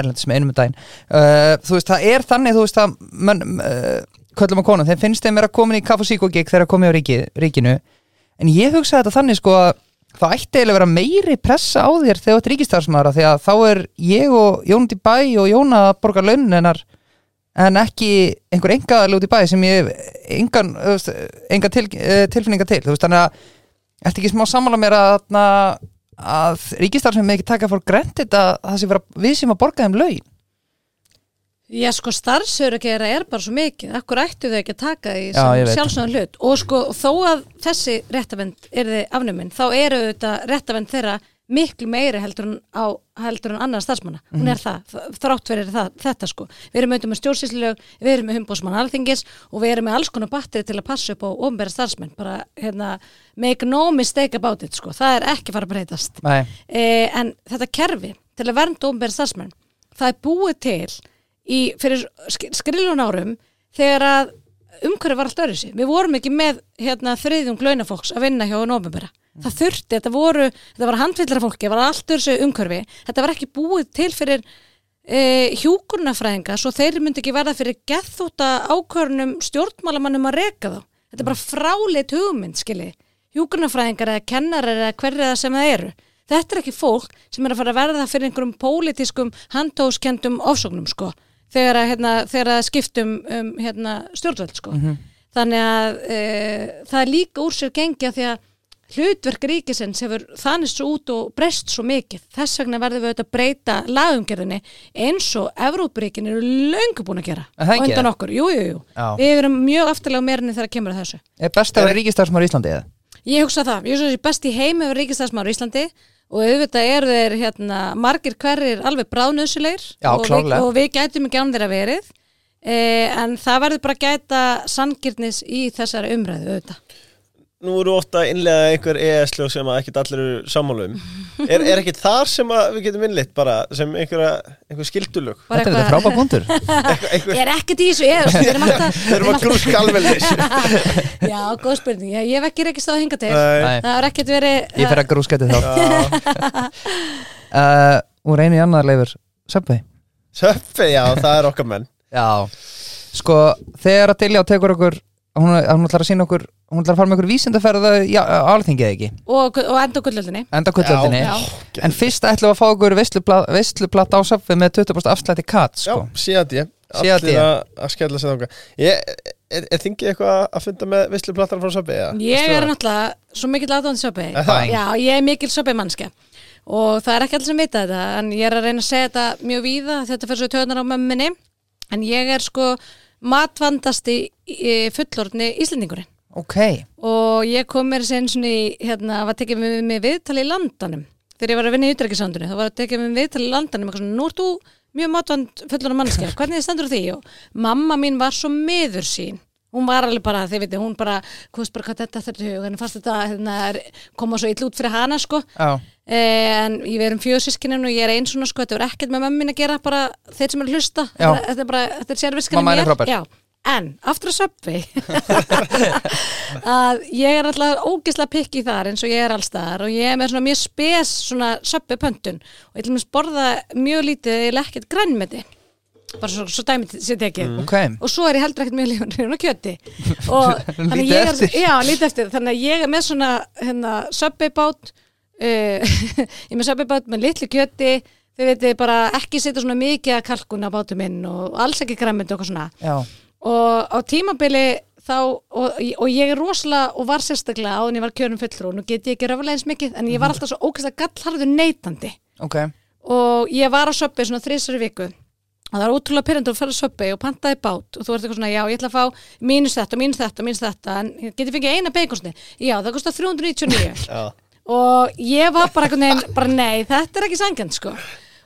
erlendis með einum með daginn. Uh, þú veist það er þannig þú veist að menn, uh, köllum og konum þeim finnst þeim vera komin í kaff og sík og gig þegar komið á ríki, ríkinu. En ég hugsa þetta þannig sko að það ætti að vera meiri pressa á þér þegar þú ert ríkistarfsmaður því að þá er ég og Jón út í bæ og Jóna að borga launin hennar en ekki einhver engaðal út í bæ sem ég engan, þú veist, enga til, eh, tilfinninga til. Þú veist, þannig að ertu ekki smá sammála mér að, að, að ríkistarfsmaður með ekki taka fór grantit að það sé vera við sem að borga þeim laun? Já sko starfsögur að gera er bara svo mikið. Akkur ættu þau ekki að taka veit. sjálfsögðan hlut? Og sko þó að þessi réttavend er þið afnuminn Þá eru þetta réttavend þeirra miklu meiri heldur en, á, heldur en annar starfsmanna. Hún Mhm. er það, þ- þrátt fyrir það, þetta sko. Við erum auðvitað með stjórnsýslilög, við erum með humbúsmann alþingis Og við erum með alls konar batteri til að passa upp á ofnbæra starfsmenn. Bara hérna, make no mistake about it sko. Það er ekki fara að breytast. Eh, en þetta kerfi til að vernda ofnbæra starfsmenn það er búið til í, fyrir sk- skriljón árum þegar að umhverfi var allt öðru sig við vorum ekki með hérna, þriðjum launafólks að vinna hjá ofnbæra það þurfti, þetta voru, þetta var handvillra fólki það var allt öðru umhverfi. Þetta var ekki búið til fyrir e, hjúkurnafræðinga svo þeir myndi ekki verða fyrir gethóta ákvörnum stjórnmálamannum að reka þá. Þetta er bara fráleit hugmynd skilji. Hjúkurnafræðingar eða kennarar eða hverja sem það eru. Þetta er ekki fólk sem er að fara að verða fyrir einhverjum pólitískum handtóskendum ofsóknum sko þegar að, hérna, þegar að skiptum um, hérna, stjórnvöld sko. Þannig að e, það er líka úr sér gengja því að hlutverk ríkisins hefur þannig svo út og breyst svo mikið. Þess vegna verðum við auðvitað að breyta lagumgerðinni eins og Evrópuríkin eru löngu búin að gera Er það á ekki? undan okkur. Jú, jú, jú. Já. Við erum mjög afturlega meirinni þegar kemur að þessu. er best að vera ríkistarfsmaður í Íslandi eða? Ég hugsa það. Ég hugsa þessi besti heim hefur ríkistæðsmaður í Íslandi og auðvitað eru þeir hérna, margir hverjir alveg bráðnöðsulegir Já, og, og við gætum ekki án þeirra verið. Eh, en það verður bara að gæta sangirnis í þessari umræðu auðvitað. Nú eru ofta að innlega einhver ES-lög sem að ekkert allir eru sammála um. Er, er ekkert þar sem að við getum innleitt bara sem einhverja, einhver skildulög? Þetta er þetta frábæð punktur. Ég er ekkert í þessu, er, við erum alltaf erum að grúska alveg þessu [LAUGHS] Já, góð spurning, ég, ég hef ekki á að hinga til. Það er ekkert verið Ég fer að grúskæti þá. Já, uh, Úr einu í annar leifur. Subway. Söpfi, já, það er okkar menn. Já. Sko, þegar að Dilja tekur okkur hún, hún ætlar að sína okkur hún ætlar að fara með okkur vísindaferða já, alþingið eða ekki? Og, og enda gullöldinni. Enda kullöldinni Já. en fyrst ætlum við að fá okkur veistluplatt á Subway með 20% afslætti kat Já, sko. síðan ég CAD. Allir að, skella sig þangað. Ég, er, er þingið eitthvað að funda með visluplattar frá Söpfi? Ég er náttúrulega svo mikill aðdóðandi söpbi? Já, ég er mikil söpbi mannskja og það er ekki allir sem vita þetta en ég er að reyna að segja þetta mjög víða þetta fyrir svo töðnar á mömminni en ég er sko matvandasti í- fullorðni Íslendingurinn. Ok, og ég kom mér sem svona hérna, var tekið með, með viðtali í landanum. Þegar ég var að vinna í utrækisandunni þá var að tekið með viðtali í landanum svona, nú ert þú mjög matvand fullorðna mannskja hvernig stendur á því? Og mamma mín var svo miður sín hún var alveg bara, þið veitir, hún bara veist bara hvað þetta er hug en fannst þetta hérna, er- koma svo ill út fyrir hana sko. Já, Eh, en ég er um fjöðsískinin og ég er einn svona sko, þetta er ekkert með mömmin að gera bara þeir sem að hlusta, Já. þetta er bara þetta er henni er frábær. Já, en aftur að söpvi [LAUGHS] að ég er alltaf ógislega pikki þar eins og ég er allstaðar og ég er með svona mjög spes svona söpvi pöntun. Og ég til mér borða mjög lítið eða ekkert grænmeti bara svo, svo dæmið sér tekið ok. Og svo er ég heldur ekkert mjög lífun [LAUGHS] og kjöti. Og þannig Lítið ég er, já, lítið eftir. Þannig að ég er með svona hérna, söbbibát uh, [LAUGHS] ég er með söbbibát með litlu kjöti. Þið veitir bara ekki setja svona mikið að kalkun á bátu minn og alls ekki græmynd og svona. Já, og á tímabili þá og, og ég er rosalega og var sérstaklega áður en ég var kjörum fulltrú nú get ég ekki röfulega eins mikið en ég var alltaf svo ógæslega gallharður neytandi ok. Og ég var á söpbi svona þrísari viku og það er ótrúlega pyrrandur að fara á söpbi og pantaði bát og þú ert eitthvað svona, já, ég ætla að fá mínus þetta, mínus þetta, mínus þetta. En get ég fengið eina beikonsni já, það kostar 399 Já, og ég var bara einhvern veginn, bara nei, þetta er ekki sangjönd sko.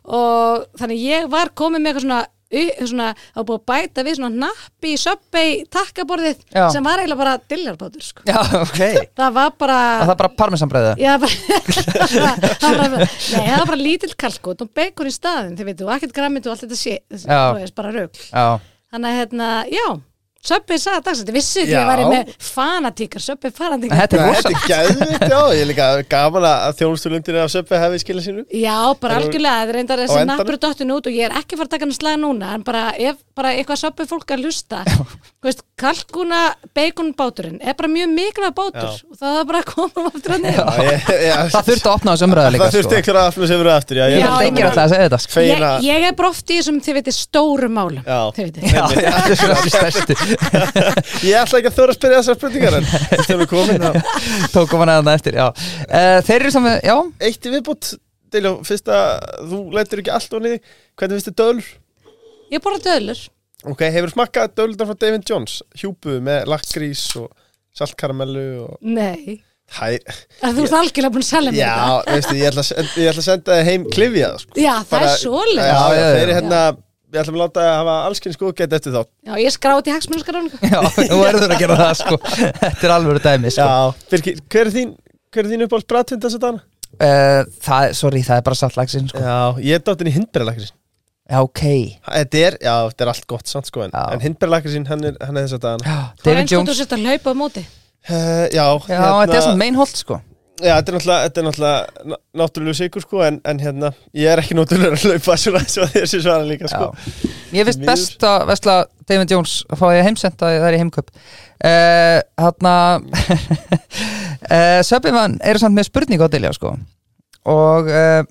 Og þannig ég var komið með eitthvað svona svona, þá búið að bæta við svona nappi í söpbei takkaborðið Já. sem var eiginlega bara dilljarbátur sko. Já, ok það var bara Það er bara parmesanbreiða Já, bara, [LAUGHS] það var nei, það var bara lítill kalkut og bacon í staðin, þið veitu, ekkert grammit og allt þetta sé, Já. þú veist, bara rugl. Já, Þannig að, hérna, já, Söppi sagði dagsætti, vissi ekki Já. að ég væri með fanatíkar, Söppi fanatíkar. þetta er Þetta rosa er gæðvitt, já, ég er líka gaman að þjónustulundinu af Söppi hefði skilað sínu Já, bara algjörlega, það er reyndar þessi nappur dottin út og ég er ekki fara að taka hann slag núna, en bara ef bara eitthvað Söppi fólk að hlusta, veist, kalkuna bacon báturinn er bara mjög mikilvæg bátur Já. og það er bara að koma aftur að ég- Það þurfti að opna þessu umræða líka Það þurfti [LAUGHS] [LAUGHS] ég ætla ekki að þóra að spyrja þessar spurningar en þegar við komin þá [LAUGHS] Tókum hann að það eftir, já. Uh, Þeir eru við, já? Eitt í viðbútt Diljó, fyrst að þú lætur ekki allt og niður Hvernig finnst þið dölur? Ég borða döðlur. Ok, hefur smakkað dölurnar frá David Jones? Hjúpu með lakkrís og saltkaramellu og Nei, Hæ, að þú ert algjörlega búin að selja mér já, veistu, ég ætla, að senda- ég ætla að senda þið heim klifjað sko. Já, það Bara- er svoleið. Já, Já, þeir eru hérna Við ætlum að láta að hafa allskynni skoðgætt eftir þá Já, ég skráði í hagsmunarskráningu. Já, þú verður að gera það sko. Þetta er alveg dæmi sko. Já, Birgir, hver er þín Hver er þín uppáhalds bratvind þess að dana? uh, það, Sorry, það er bara saltlagsin sko. Já, ég er dottin í hindberðalakrisinn Já, ok. Þetta er, já, þetta er allt gott samt sko En, en hindberðalakrisinn, hann er, hann er þess að dana Já, Það er David eins og þú Jones sért að hlaupa á móti. uh, Já, Já, þetta er svona meinholt sko Já, þetta er náttúrulega, þetta er náttúrulega ná- náttúrulega sigur sko, en, en hérna, ég er ekki náttúrulega að hlaupa svo svo þessi svara líka sko. Já. Ég finnst best að vesla David Jones að fá ég heimsenda það er í heimköp uh, Hanna uh, Söppimann eru samt með spurning á Dilljá sko og uh,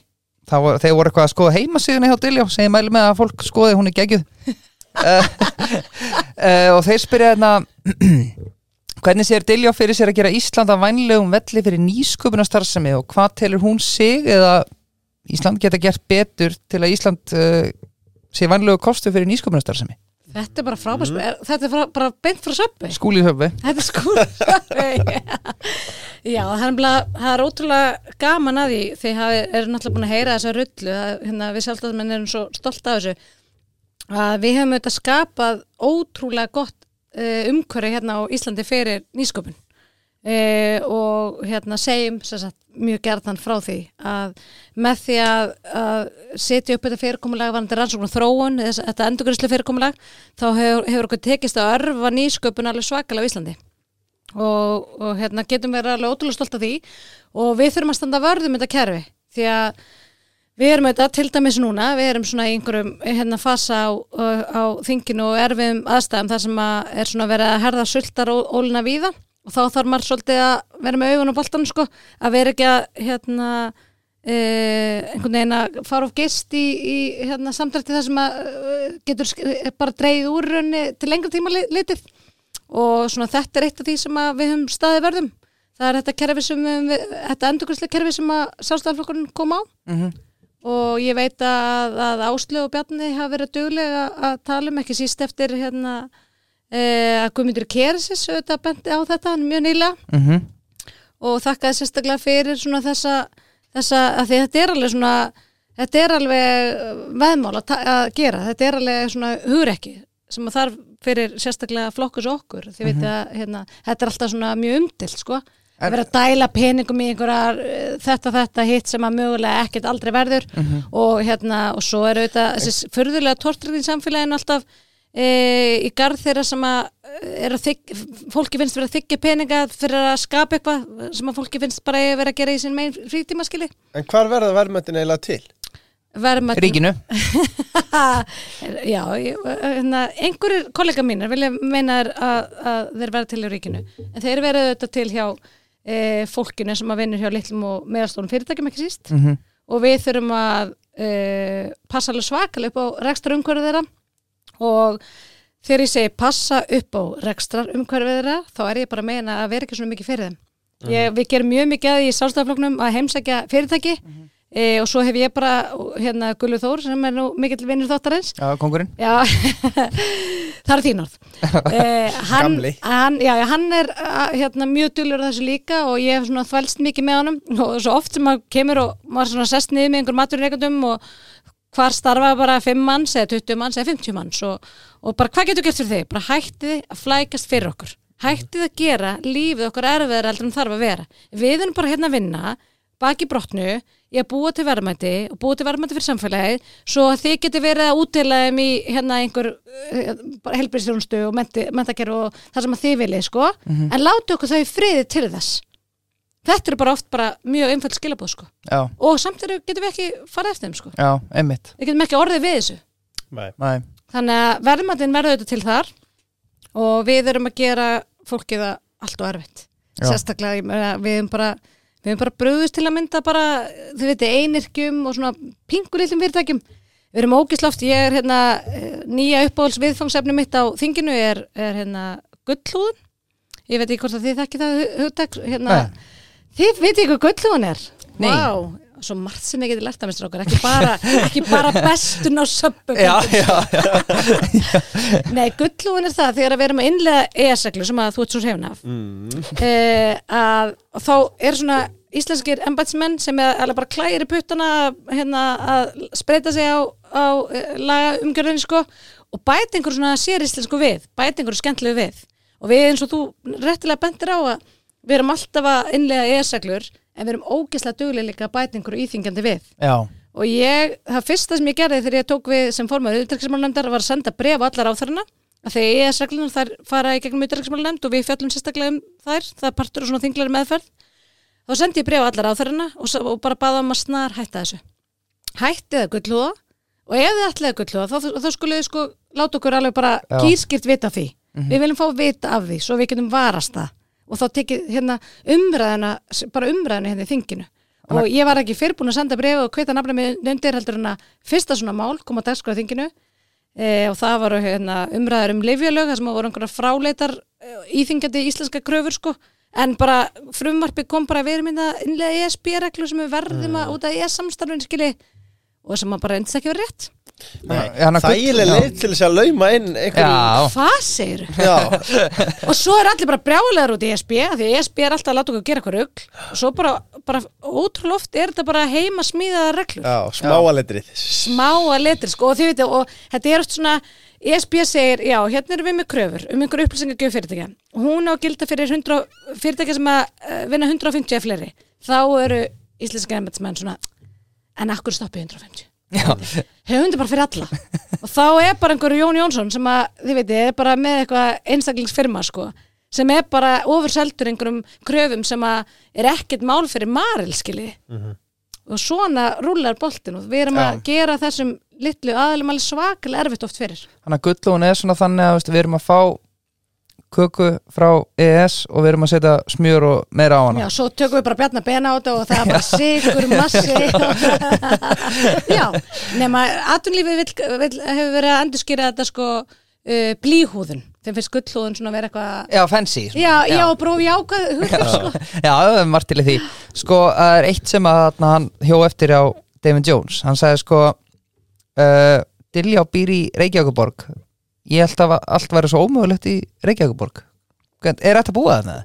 voru, þeir voru eitthvað að skoða heimasíðuna hjá Dilljá sem ég mæli með að fólk skoði hún er geggjuð uh, [LAUGHS] uh, [LAUGHS] og þeir spyrja hérna [CLEARS THROAT] hvernig sér Dilljá fyrir sér að gera Ísland að vænlegum velli fyrir nýsköpunastarfsemi og hvað telur hún sig eða Ísland geta gert betur til að Ísland uh, sé vænlegu kostu fyrir nýsköpunastarfsemi Þetta er bara frábært, mm. þetta er frá, bara beint frá söpbi. skúli höfvi Þetta er skúli. [LAUGHS] Já, það er, bara, það er ótrúlega gaman að því því það er náttúrulega búin að heyra þessa rullu, að, hérna, við sjálfstæðmenn erum svo stolt af þessu, að við hefum auðvitað skapað ótrúlega gott uh, umhverfi hérna á Íslandi fyrir nýsköpun. Uh, og hérna segjum sagt, mjög gerðan frá því að með því að, að setja upp þetta fyrirkomulag varandi rannsókn og þróun, þess, þetta endurgræslu fyrirkomulag, þá hefur, hefur okkur tekist að örfa nýsköpun alveg svakalega á Íslandi. Og, og hérna getum við alveg ótrúlega stolt af því. Og við þurfum að standa vörðum þetta kerfi því að við erum þetta til dæmis núna, við erum svona í einhverjum hérna fasa á, á, þinginu og erfiðum aðstæðum þar sem að er svona verið að herða sultar og ólina víða og þá þarf maður svolítið að vera með augun á boltanum sko, að vera ekki að hérna e, einhvern veginn að fara of gist í, í hérna, samdrætti þar sem að e, getur sk- bara dreigð úr raunni til lengri tíma li- litið. Og svona þetta er eitt af því sem við höfum staðið verðum það er þetta þetta endurkvæslega kerfi sem að sjálfstæðarflokkurinn kom á. Mhm. Og ég veit að, að Áslu og Bjarni hafa verið duglega að tala um ekki síst eftir hérna e, að Guðmundur Kersis auðvitað benti á þetta hann mjög nýlega. Mhm. og þakkaði sérstaklega fyrir svona þessa, þessa að því þetta er alveg svona þetta er alveg uh, veðmál að, að gera, þetta er alveg svona hugrekki sem þarf fyrir sérstaklega flokkus okkur, því veit að hérna, þetta er alltaf svona mjög umdilt sko að vera að dæla peningum í einhverjar uh, þetta, þetta, hitt sem að mögulega ekkert aldrei verður. Og hérna og svo er auðvitað þessi furðulega tortrið í samfélaginu alltaf e, í garð þeirra sem að eh, að þykja, fólki finnst vera að þykja peninga fyrir að skapa eitthvað sem að fólki finnst bara að vera að gera í sinn megin frítímaskili En hvar verða verðmættin eiginlega til? verðmætt Ríkinu? [LAUGHS] Já, hérna, einhverjir kollega mínir vilja meina að, að þeir verða til í ríkinu. En þeir verða auðvitað til hjá e, fólkinu sem að vinnur hjá litlum og meðalstónum fyrirtækjum ekki síst. Mhm. og við þurfum að e, passa alveg svakalega upp á rekstra umhverfið þeirra. Og þegar ég segi passa upp á rekstra umhverfið þeirra þá er ég bara að meina að vera ekki svona mikið fyrir þeim. Ég, við gerum mjög mikið að í sálstafloknum að heimsækja fyrirtæki e, og svo hef ég bara hérna Gullu Þór sem er nú mikill vinnur þáttarins. Já, kongurinn Já, [LAUGHS] það er þín orð. Uh, [LAUGHS] hann, Gamli. hann, já, hann er hérna, mjög dullur á þessu líka og ég hef svona þvælst mikið með honum. Og svo oft sem maður kemur og maður svona sest niður með einhver maturreikandum og hvar starfa bara 5 manns eða 20 manns eða 50 manns og, og bara hvað getur gert fyrir þig? Bara hættið að flækast fyrir okkur. Hættið að gera lífið okkar erfiðar heldur en þarf að vera. Við erum bara hérna að vinna baki brotnu í að búa til verðmæti og búa til verðmæti fyrir samfélagið svo að þið geti verið að útila þeim í hérna einhver helbriðstjónustu og mentakerf og það sem að þið viljið sko. En láti okkur þau í friði til þess. Þetta eru bara oft bara mjög einföld skilabóð sko. Já, og samt eru getum við ekki farið eftir þeim sko. Já, einmitt. Við getum ekki orðið við þessu. Nei. Nei, þannig að verðmætin verður auðvitað til þar og við erum að gera fólkið allt og erfitt. Já. sérstaklega ég við erum bara við erum bara bröðust til að mynda bara þið veitir einirkjum og svona pingulillum fyrirtækjum. Við erum ógisláft, ég er hérna eh, nýja uppáhalds viðfangsefni mitt á þinginu er, er hérna gullhúðun ég veit ekki hvort að þið þekki það hu- hugtak hérna, þið veit ekki hvað gullhúðun er? Nei. Vá, svo margt sem ég geti lært að mistra okkur ekki bara, [LAUGHS] ekki bara bestun á söpum já, já, já. [LAUGHS] Nei, gullúin er það þegar að við erum að innlega ES-reglu sem að þú ert svo hrefn af Mm. eh, að þá er svona íslenskir embætsmenn sem er bara klæri puttana hérna, að spreita sig á, á eh, laga umgjörðinni sko og bæta einhver svona sér íslensku við bæta einhver skemmtilegu við og við eins og þú réttilega bentir á að við erum alltaf að innlega ES-reglur en við erum ógeðslega að bæta einhverju íþingjandi við. Já. og ég, það fyrsta sem ég gerði þegar ég tók við sem formaður utryggismálnefndar var að senda bref á allar áþarna að þegar ES-reglunum þær fara í gegnum utryggismálnefnd og við fjallum sérstaklega um þær. Það er partur og svona þinglari meðferð. Þá sendi ég bref á allar áþarna og, og bara baða um að snar hætta þessu. Hættið að gullhúða og ef þið ætlið að gullhúða þá, þá skulle þið sko láta okkur alveg bara Já. gýrskilt vita af því. Við viljum fá vita af því svo við getum varast það og þá tekið hérna umræðina bara umræðina hérna í þinginu. Og ég var ekki fyrr búin að senda brefi og hvita nafna mig undir heldur en að fyrsta svona mál kom á dagskrá þinginu. E, og það voru hérna, umræðar um livjalög þar sem voru einhverja fráleitar e, íþingjandi íslenska kröfur sko. En bara frumvarpi kom bara að vera mynda innlega ESB-reglu sem við verðum að út af ES-samstarfin skili og sem bara endist ekki verið rétt Nei. Já, hann að gull- Þægileg já. leið til þess að lauma inn einhverju Já, hvað segir Já, [LAUGHS] og svo er allir bara brjálegar út í ESB af því ESB er alltaf að láta okkur gera eitthvað rugl. Og svo bara, bara ótrúlega oft er þetta bara heima smíðaða reglur. Já smáaletrið smáa letri sko og þið veitir og þetta er oft svona ESB segir, já, hérna erum við með kröfur um einhver upplýsingagjöf fyrirtækja. Og hún á gilda fyrir 100, fyrirtækja sem að uh, vinna 150 eða fleiri. Þá eru íslenska embætsmenn svona en akkur stoppið 150 já, höfundi bara fyrir alla. Og þá er bara einhver Jón Jónsson sem að, þið veitir, er bara með eitthvað einstaklingsfirma sko sem er bara ofurseldur einhverjum kröfum sem að er ekkert mál fyrir maril skilji. Og svona rúlar boltin og við erum Já. að gera þessum litlu aðalum alveg svakalega erfitt oft fyrir. Hann að gullun er svona þannig að við erum að fá köku frá ES og við erum að setja smjör og meira á hana. Já, svo tökum við bara bjarnar bena á þetta og það er bara sigur massi. [LAUGHS] [LAUGHS] Já, nema vill, hefur verið að endurskýra þetta sko uh, blíhúðun, þeim finnst gullhúðun svona vera eitthvað Já, fancy svona. Já, já, brófi ákvað huglega sko. Já, er í því. Sko, það er eitt sem að hann hjó eftir á David Jones. Hann sagði sko uh, Diljá býr í Reykjavíkuborg Ég held að allt væri svo ómögulegt í Reykjavíkuborg Er þetta búið þarna?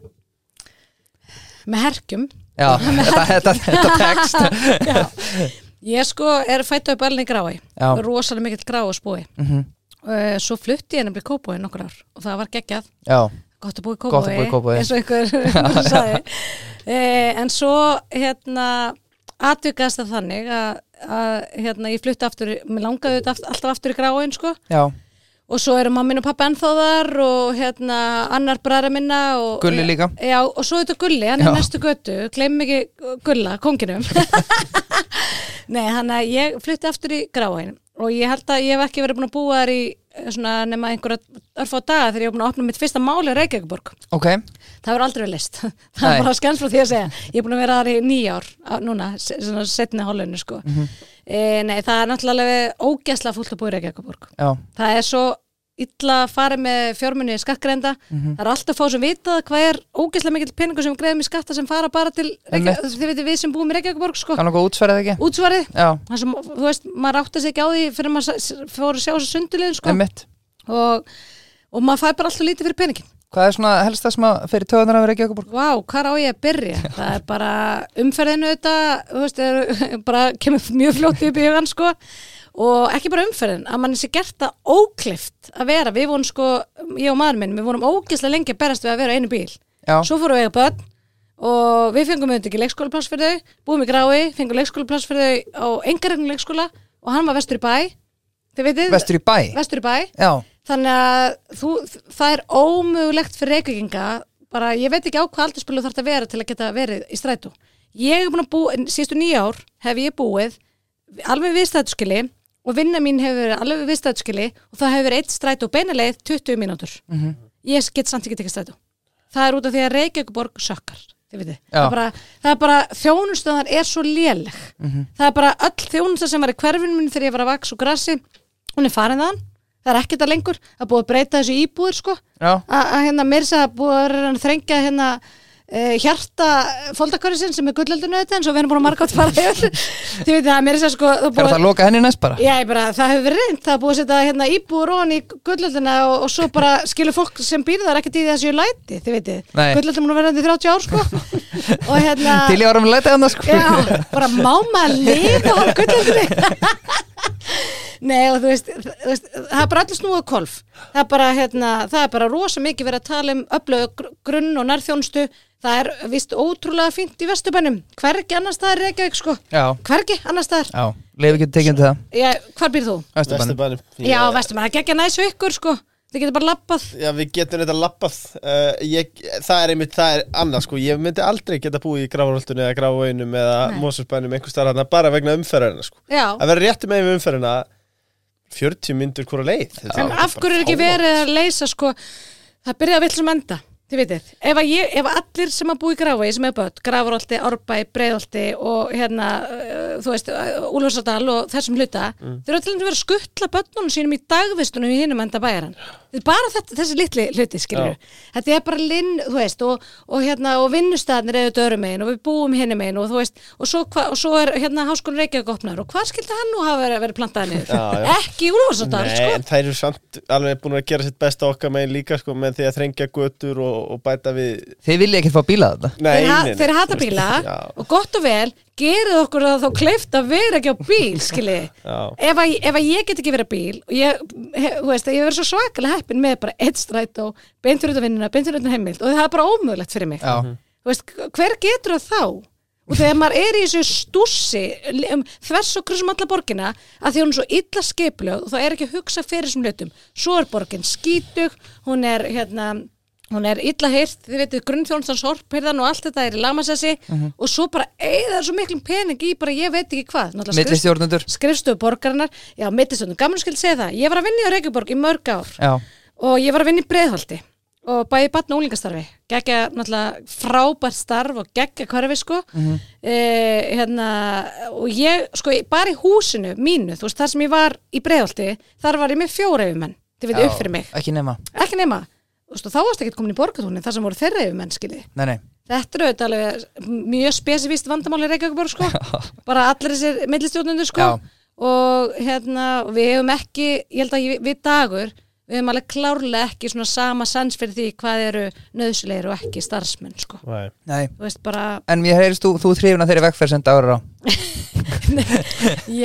með herkjum. Já, þetta, þetta, þetta [LAUGHS] text. Ég sko er fættu upp alveg grái rosalega mikill grá að spúi Mhm. uh, svo flutti ég nefnilega í Kópói nokkur ár og það var geggjað. Já, gott að að í Kópavogi. eins og einhver [LAUGHS] sagði. Uh, en svo hérna atvikast það þannig að, að hérna, ég flutti aftur, mér langaði þetta aft- alltaf aftur í gráin sko. Já, og svo eru mamma minn og pappa ennþá þar og hérna annar bræðra minna og, Gulli líka. já, og svo þetta Gulli, hann er næstu götu. Gleym ekki Gulla, konginum [LAUGHS] nei, hann að ég flutti aftur í gráin og ég held að ég hef ekki verið búin að búa þar í svona nema einhverja örfá daga þegar ég hef búin að opna mitt fyrsta máli á Reykjavíkborg ok. Það verður aldrei list [LAUGHS] það er bara skans frá því að segja. Ég er búin að vera þar í nýjár núna, svona setni hálunni sko. Mhm. e, nei, það er náttúrulega ógeðslega fullt að búa í Reykjavíkborg Já, það er svo illa að fara með fjármunni skattgreinda Mhm. það er alltaf fá sem vitað hvað er ógeðslega mikill peningur sem við greiðum í skatta sem fara bara til þið veitir við sem búum í Reykjavíkborg sko, kann okkur útsverðið ekki? Útsvarið. Já, það sem, þú veist, maður átti sig ekki á því fyrir maður fór að sjá þessu sundulegin sko. Og og maður fær bara alltaf lítið fyrir peningin Hvað er svona helst það sem að fyrir töðunar ekki okkur Vá, hvað á ég að byrja? Það er bara umferðinu þetta, þú veist, er, [LAUGHS] bara kemur mjög fljótt upp í hugan sko og ekki bara umferðin, að mann sé gert það óklift að vera, við vorum sko, ég og maður minn, við vorum ógislega lengi að berast við að vera einu bíl. Já, Svo fórum við eiga börn og við fengum auðvitað ekki leikskólapláss fyrir þau, búum í grái, fengum leikskólapláss fyrir þau á engaregnum leikskóla og hann var vestur í bæ, veitir, vestur í bæ? Vestur í bæ. Þannig að þú, það er ómögulegt fyrir reykvíkinga bara ég veit ekki á hvað aldurspilu þarf að vera til að geta verið í strætó. Ég hef búin að búa, síðustu nýja ár hef ég búið alveg við strætóskili og vinna mín hefur verið alveg við strætóskili og það hefur verið eitt strætó beinaleið 20 mínútur. Mhm. ég get samt ekki tekið strætó. Það er út af því að Reykjavíkuborg sökkar það er bara, það er bara þjónustöðar er svo léleg. Mhm. það er bara öll þjónustöð sem var í hverfinu minni þegar ég var að vaks og grassi hún er farin þaðan, það er ekkert að lengur. Það er búið að breyta þessu íbúður sko. Að hérna mér sé að búið að reyna að þrengja hérna uh, hjarta fólkdakkarinsinn sem er en svo við erum búin að marga átt fara yfir [LAUGHS] þið veit það, mér sé að sko það er er það að loka henni næst bara? Já, ég bara, það hefur verið reynd, það er búið að setja hérna íbúður ofan í gullöldina og, og svo bara skilur fólk sem býrðar ekkert í þessu læti, þið múin að vera í 30 ár sko. [LAUGHS] Og hérna Til ég var um að leita hann sko. Já, bara má maður lifa á gullöldinni [LAUGHS] Nei og þú veist, þú veist það er bara allir snúið kolf það er bara, hérna, það er bara rosa mikið verið að tala um öflögu gr- grunn og nærþjónustu. Það er vist ótrúlega fínt í Vesturbænum. Hvergi annars staðar er Reykjavík sko. Já, hvergi annars staðar. Já, leif ekki tekið til það. Já, hvar býr þú? Vesturbænum. Vesturbænum. Já, Vesturbænum, það geggja næs við ykkur sko þið getur bara lappað Já, við getum þetta lappað uh, ég, Það er einmitt, það er annað sko. Ég myndi aldrei geta búið í Grafarholtinu eða Grafaunum eða Nei. Mósusbænum einhver starf bara vegna umferðina sko. Já, Að vera réttu með um umferðina 40 myndur hvora leið en af hverju er ekki verið að leysa sko það byrjaði að vill sem enda þið vitið, ef, að ég, ef að allir sem að búi í Grafai sem er börn, Grafarolti, Árbæ, Breiðolti og hérna uh, þú veist, uh, Úlfarsadal og þessum hluta Mm. þeir eru til að vera að skuttla börnunum sínum í dagvistunum í hinum enda bæjaran þetta er bara þetta, þessi litli hluti skilur þetta er bara linn, þú veist og, og hérna, og vinnustæðnir eru dörum megin og við búum hinum megin og þú veist og svo, hva, og svo er hérna háskólan Reykjavík opnar og hvað skildi hann nú hafa verið, verið plantaði niður? Já, já. ekki Úlfarsadal, Nei, sko. en að að og, og bæta við Þið vilja ekkert fá bíla þetta Nei, þeir, ha þeir hata bíla. Og gott og vel gerið okkur það þá kleift að vera ekki á bíl [LAUGHS] skiljiði já, ef, að- ef að ég get ekki verið á bíl og ég, þú veist, ég verið svo svakalega heppin með bara eitt stræt og beint fyrir þetta vinnuna, beint fyrir þetta heimild og það er bara ómögulegt fyrir mig. Þú veist, hver getur það þá? Og þegar maður er í þessu stússi um, þvers og krusum alla borgina að því hún er svo illa skiplög og það er ekki að hugsa fyrir þessum hlutum. Svo er borgin skítug hún er hérna hún er illa heyrt, þið veitir grunnþjónstans horfpyrðan og allt þetta er í lamasessi. Og svo bara eigða svo miklum pening í bara ég veit ekki hvað. Náttúrulega skrifst- millistjórnendur. skrifstofu borgarinnar. Já, mittistöndum, gaman skil segja það. Ég var að vinna í Reykjavíborg í mörg ár. Já, og ég var að vinna í Breiðholti. Og bæði batna og úlingastarfi geggja náttúrulega frábært starf og geggja hverfi sko. Mhm. eh, hérna og ég sko bara í húsinu mínu þú veist þar sem ég var í Breiðholti þar var ég með fjóra yfirmenn þið veit já, upp fyrir mig, Ekki nema, ekki nema og þá varst ekki komin í borgatúnin þar sem voru þeirra yfirmenn skilji nei, nei. Þetta eru auðvitað alveg mjög spesifíst vandamáli Reykjavíkborg sko. Bara allir þessir millistjórnundur sko. Og hérna við hefum ekki, ég held að ég, við dagur við hefum alveg klárlega ekki svona sama sans fyrir því hvað eru nöðslegir og ekki starfsmenn sko. Nei. Nei, þú veist bara, en mér heyrist þú, þú þrifin að þeirri vegferð sem dagur á [LAUGHS]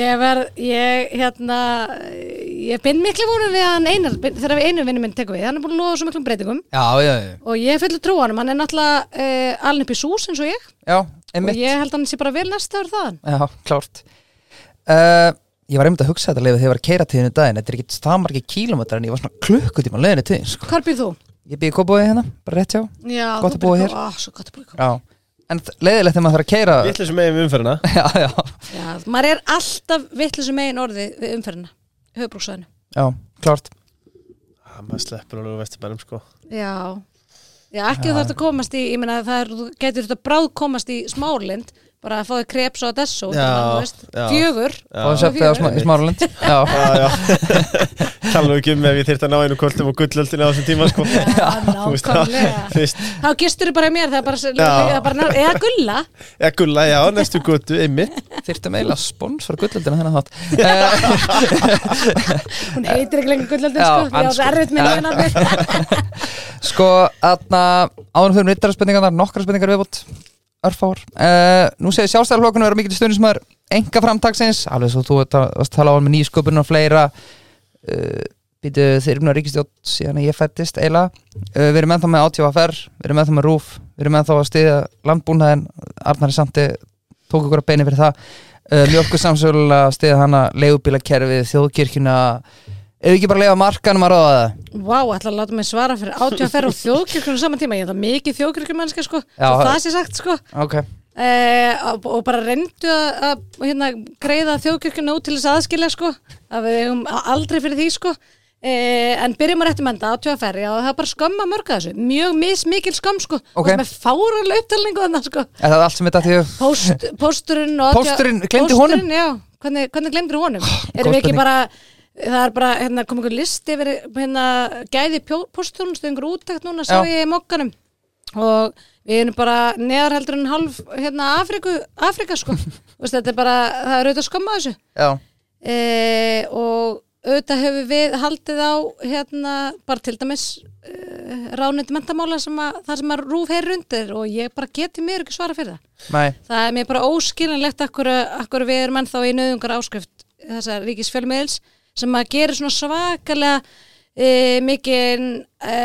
ég verð ég hérna ég bind miklu vonum við hann einar þegar við einu vinnu minn tekum við, hann er búin að lofa svo miklum breytingum. Já, já, já, og ég fullu trú á hann, er náttúrulega uh, alveg upp í sús eins og ég. Já, og ég held hann sé bara vel næsta ár þaðan. Já, klárt. Uh, Ég var einmitt að hugsa þetta leið þegar ég var að keira tíðinu daginn. Þetta er ekki það margir kílómetrar en ég var svona klukkutíma leiðinu tíðin sko. Hvar býr þú? Ég býði kópóið hérna, bara rétt hjá. Já, Gott þú að búa hér. Ó, svo gott að búa hér. Já, en leiðilegt þegar maður þarf að keira Vittlisum megin við umferðina. [LAUGHS] Já, já, Já, maður er alltaf vittlisum megin orði við umferðina, höfbrúksvæðinu. já, klárt. Ah, Maður sleppur alveg á Vesturbænum sko. Já, já ekki þú þarf að komast í, ég meina það er, þú getur þetta bráð komast í smálind, bara að fá þig kreps og Já, já. fjögur. Já. og á smá, í Smáralind. [LAUGHS] Já, Já, já [LAUGHS] Tala ekki um ef ég þyrfti að ná einu kvöldum og gullöldinu á þessum tíma sko. Já, [LAUGHS] það, Þá gistur þú bara mér, það er bara, Já. það er bara eða gulla. Eða gulla, já, næstu götu, einmitt. Þyrftum eiginlega spons fyrir gullöldina þennan þátt. Hún heitir ekki lengur gullöldin Já, sko, ég á andskot. það erfitt með Já. nýjana Sko, aðna áður fyrir rittara spurningarnar, nokkra spurningar viðbútt örfár. Uh, nú segir sjálfstæðarflokkun vera mikil stundismæður enga framtagsins, alveg svo þú að varst að tala á hann með nýsköpun og fleira. Uh, býtu eru nú að ríkistjótt síðan að ég fættist eiginlega. Uh, við erum ennþá með átífafer, við erum ennþá með rúf við erum ennþá að stiðja landbúnaðin Arnari Sandi tók okkur að beini fyrir það. Uh, mjölku samsögulega stiðja hana leigubílakerfið, þjóðkirkjuna ef við ekki bara leiða markanum að ráða það? Vá, ætla að láta mig svara fyrir átjáferð og [LAUGHS] þjóðkirkjunum saman tíma, ég er það mikið þjóðkirkjumennska sko, Já, það- sé sagt sko. Ok, Eh, og, og bara reyndu að, að hérna, greiða þjóðkirkjuna út til þess aðskilja sko, að við hefum aldrei fyrir því sko. Eh, en byrjum að réttum enda á tjóðaferri og það er bara skömma mörga þessu, mjög mismikil skömm sko, Ok. og sem er fáralega upptalningu þannig sko, er það allt sem þetta því Post, pósturinn og [LAUGHS] Pósturinn, gleymdi honum? Pósturinn, já, hvernig, hvernig glemdur honum? Góð erum við ekki bara það er bara, hérna kom einhver listi yfir hérna gæði pósturinn stöðingur úttækt núna, sá ég í mokkanum og við erum bara neðar heldur en halv hérna Afriku, Afrika sko. [LAUGHS] Þú veist, þetta er bara, það er auðvitað skömma þessu. E, og auðvitað hefur við haldið á hérna bara til dæmis e, ránindi mentamála sem að það sem að rúf heyrir undir og ég bara geti mér ekki svara fyrir það. Nei, það er mér bara óskilinlegt akkur, akkur við erum ennþá í nöðungar áskrift þessar ríkisfjölmiðils sem að gera svona svakalega e, mikið e,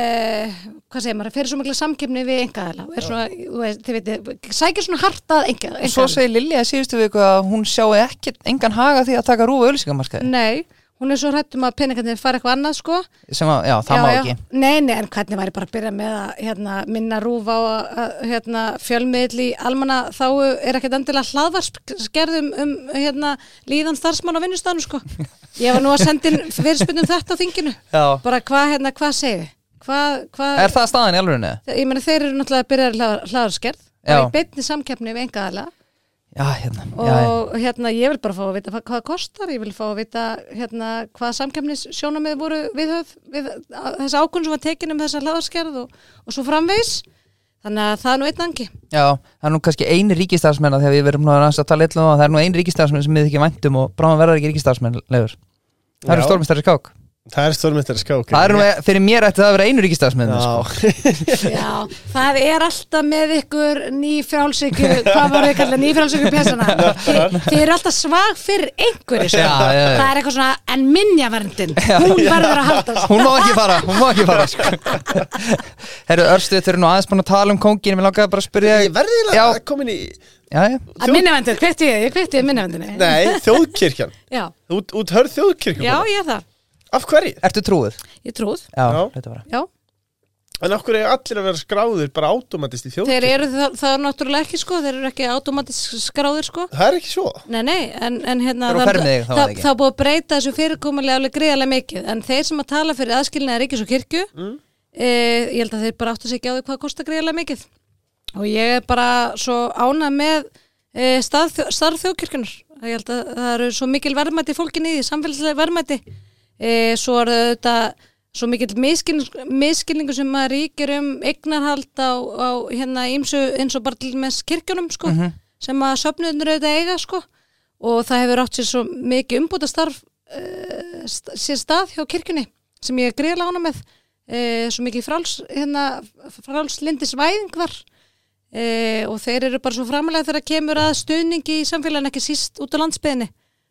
hvað segir maður, fyrir svo mikla samkeppni við engaðala og er svona, veist, þið veitir sækir svona hartað engaðala Svo segir Lilja síðustu viku að hún sjái ekki engan haga því að taka rúfu auðlýsingamarkaði Nei, hún er svo hrættum að peningarnir fara eitthvað annað sko sem að, já, það má ekki Nei, nei, en hvernig væri bara að byrja með að hérna, minna rúf á að, hérna, fjölmiðl í almanna þá er ekkert endilega hlaðvarskerðum um hérna, líðan starfsmann á vinnustafnu sko. Ég var nú að senda inn fyrirspurnum þetta á þinginu Já. bara hvað hérna, hvað segir hvað, hvað, Er það staðan í alvörinni? ég meina þeir eru náttúrulega að byrja hlað, hlaðvarskerð Já. og í beinni samkeppni við engaðala Já, hérna, og hérna ég vil bara fá að vita hvað það kostar, ég vil fá að vita hérna hvað samkefnis sjónamið voru viðhöf við þessa ákvörn sem var tekin um þessa hlaðarskerð og, og svo framvegis þannig að það er nú einn angi Já, það er nú kannski eini ríkistafsmenn að þegar við verum nú að tala eitthvað um það, það er nú eini ríkistafsmenn sem við ekki væntum og bráðum verðar ekki ríkistafsmenn leður. Það eru stórmestari skák. Það er stórmyndari skák Það er nú, fyrir mér ætti það að vera einu ríkistafsmenn, sko. Já, [LAUGHS] Já, það er alltaf með ykkur ný frjálsíku, hvað var þið kallað ný frjálsíku pjessana Þi, þið eru alltaf svag fyrir einhverju sko. Já, já, já. það er eitthvað svona, en minjaverndin hún verður að haldast Hún má ekki fara, hún má ekki fara, sko. Herru, Örstuð, þau eru nú aðeins búin að tala um kóngin, við langaði bara að spyrja ég verði Já. eiginlega komin í Já, já. að minjaverndin, kveitti ég, ég kveitti ég minjaverndinni Nei, þjóðkirkjan Já, Út, út hörð þjóðkirkjan já, ég er það, Af hverju? Ertu trúið? ég trúð Já, Já. þetta bara. Já, En af hverju er allir að vera skráðir bara átomatist í þeir þjóðkirkjan? eru það, það er náttúrulega ekki sko, þeir eru ekki automatisk skráðir sko Það er ekki svo Nei, nei, en, en hérna Þeir eru á það- ferð með þig, þá er það, það ekki. það er búið að breyta þessu fyrirkomulega alveg greiðarlega mikið en þeir sem að tala fyrir aðskilnaði ríkis og kirkju Mm. e, ég held að þeir bara áttu sig ekki á því hvað kostar greiðarlega mikið og ég er bara svo ána með e, starf þjóðkirkjunar ég held að það eru svo mikil verðmæti fólkinni í því, samfélagslega verðmæti e, svo er þetta svo mikil miskilningu, miskilningu sem að ríkir um eignarhald á, á hérna ímsu eins og bara til með kirkjunum sko, sem að söfnunur auðvitað eiga sko. Og það hefur átt sér svo mikið umbúta starf uh, sér stað hjá kirkjunni sem ég er greiðlega ána með. Uh, svo mikið fráls hérna, frálslindis væðing var. Uh, og þeir eru bara svo framalega þegar kemur að stuðningi í samfélagin ekki síst út á landsbyðinni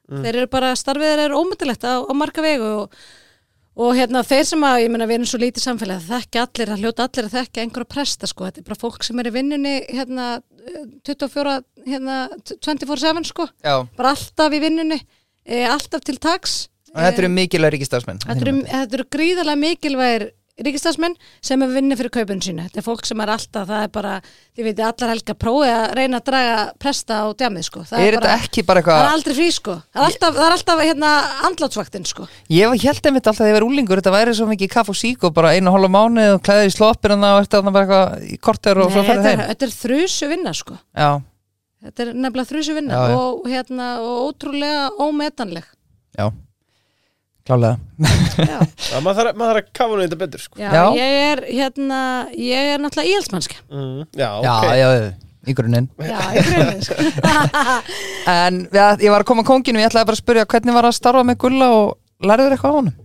þeir eru bara, starfið þeir eru ómyndilegt á, á marga vegu og, og hérna þeir sem að, ég meina við erum svo lítið samfélag það þekki allir, það hljóta allir að þekki einhverja presta sko, þetta er bara fólk sem er í vinnunni hérna eh, 24 hérna 24-7 sko. Já, bara alltaf í vinnunni e, alltaf til taks. Og þetta eru mikilvæg ríkistafsmenn. Þetta eru, eru gríðarlega mikilvægir ríkistafsmenn sem er vinni fyrir kaupun sínu. Þetta er fólk sem er alltaf, það er bara, þið veitir, allar helga prófið að reyna að draga presta á djamið, sko. Það Er þetta ekki bara Það er eitthvað... aldrei frí, sko. Það er alltaf, það er alltaf hérna, andlátsvaktin, sko. Ég var held einmitt alltaf þegar ég var úlingur, þetta væri svo mikið kaff og sík og bara einu hálfa mánu og klæðið í sloppir og var þetta bara eitthvað í korter og svo Nei, ferðið þetta, heim. er, þetta er þrjusu vinna, sko. Já, þetta er nefnilega þrjusu vinna Já, og hérna og klálega já, [LAUGHS] Já, maður þarf, að kafa nú þetta betur sko. já, Já. ég er hérna ég er náttúrulega íhaldsmannska mm. Já, Já, ok já, í grunninn já, ég grunni sko. [LAUGHS] En við, ég var að koma að konginu, ég ætlaði bara að spyrja hvernig var að starfa með Gulla og lærður eitthvað á honum?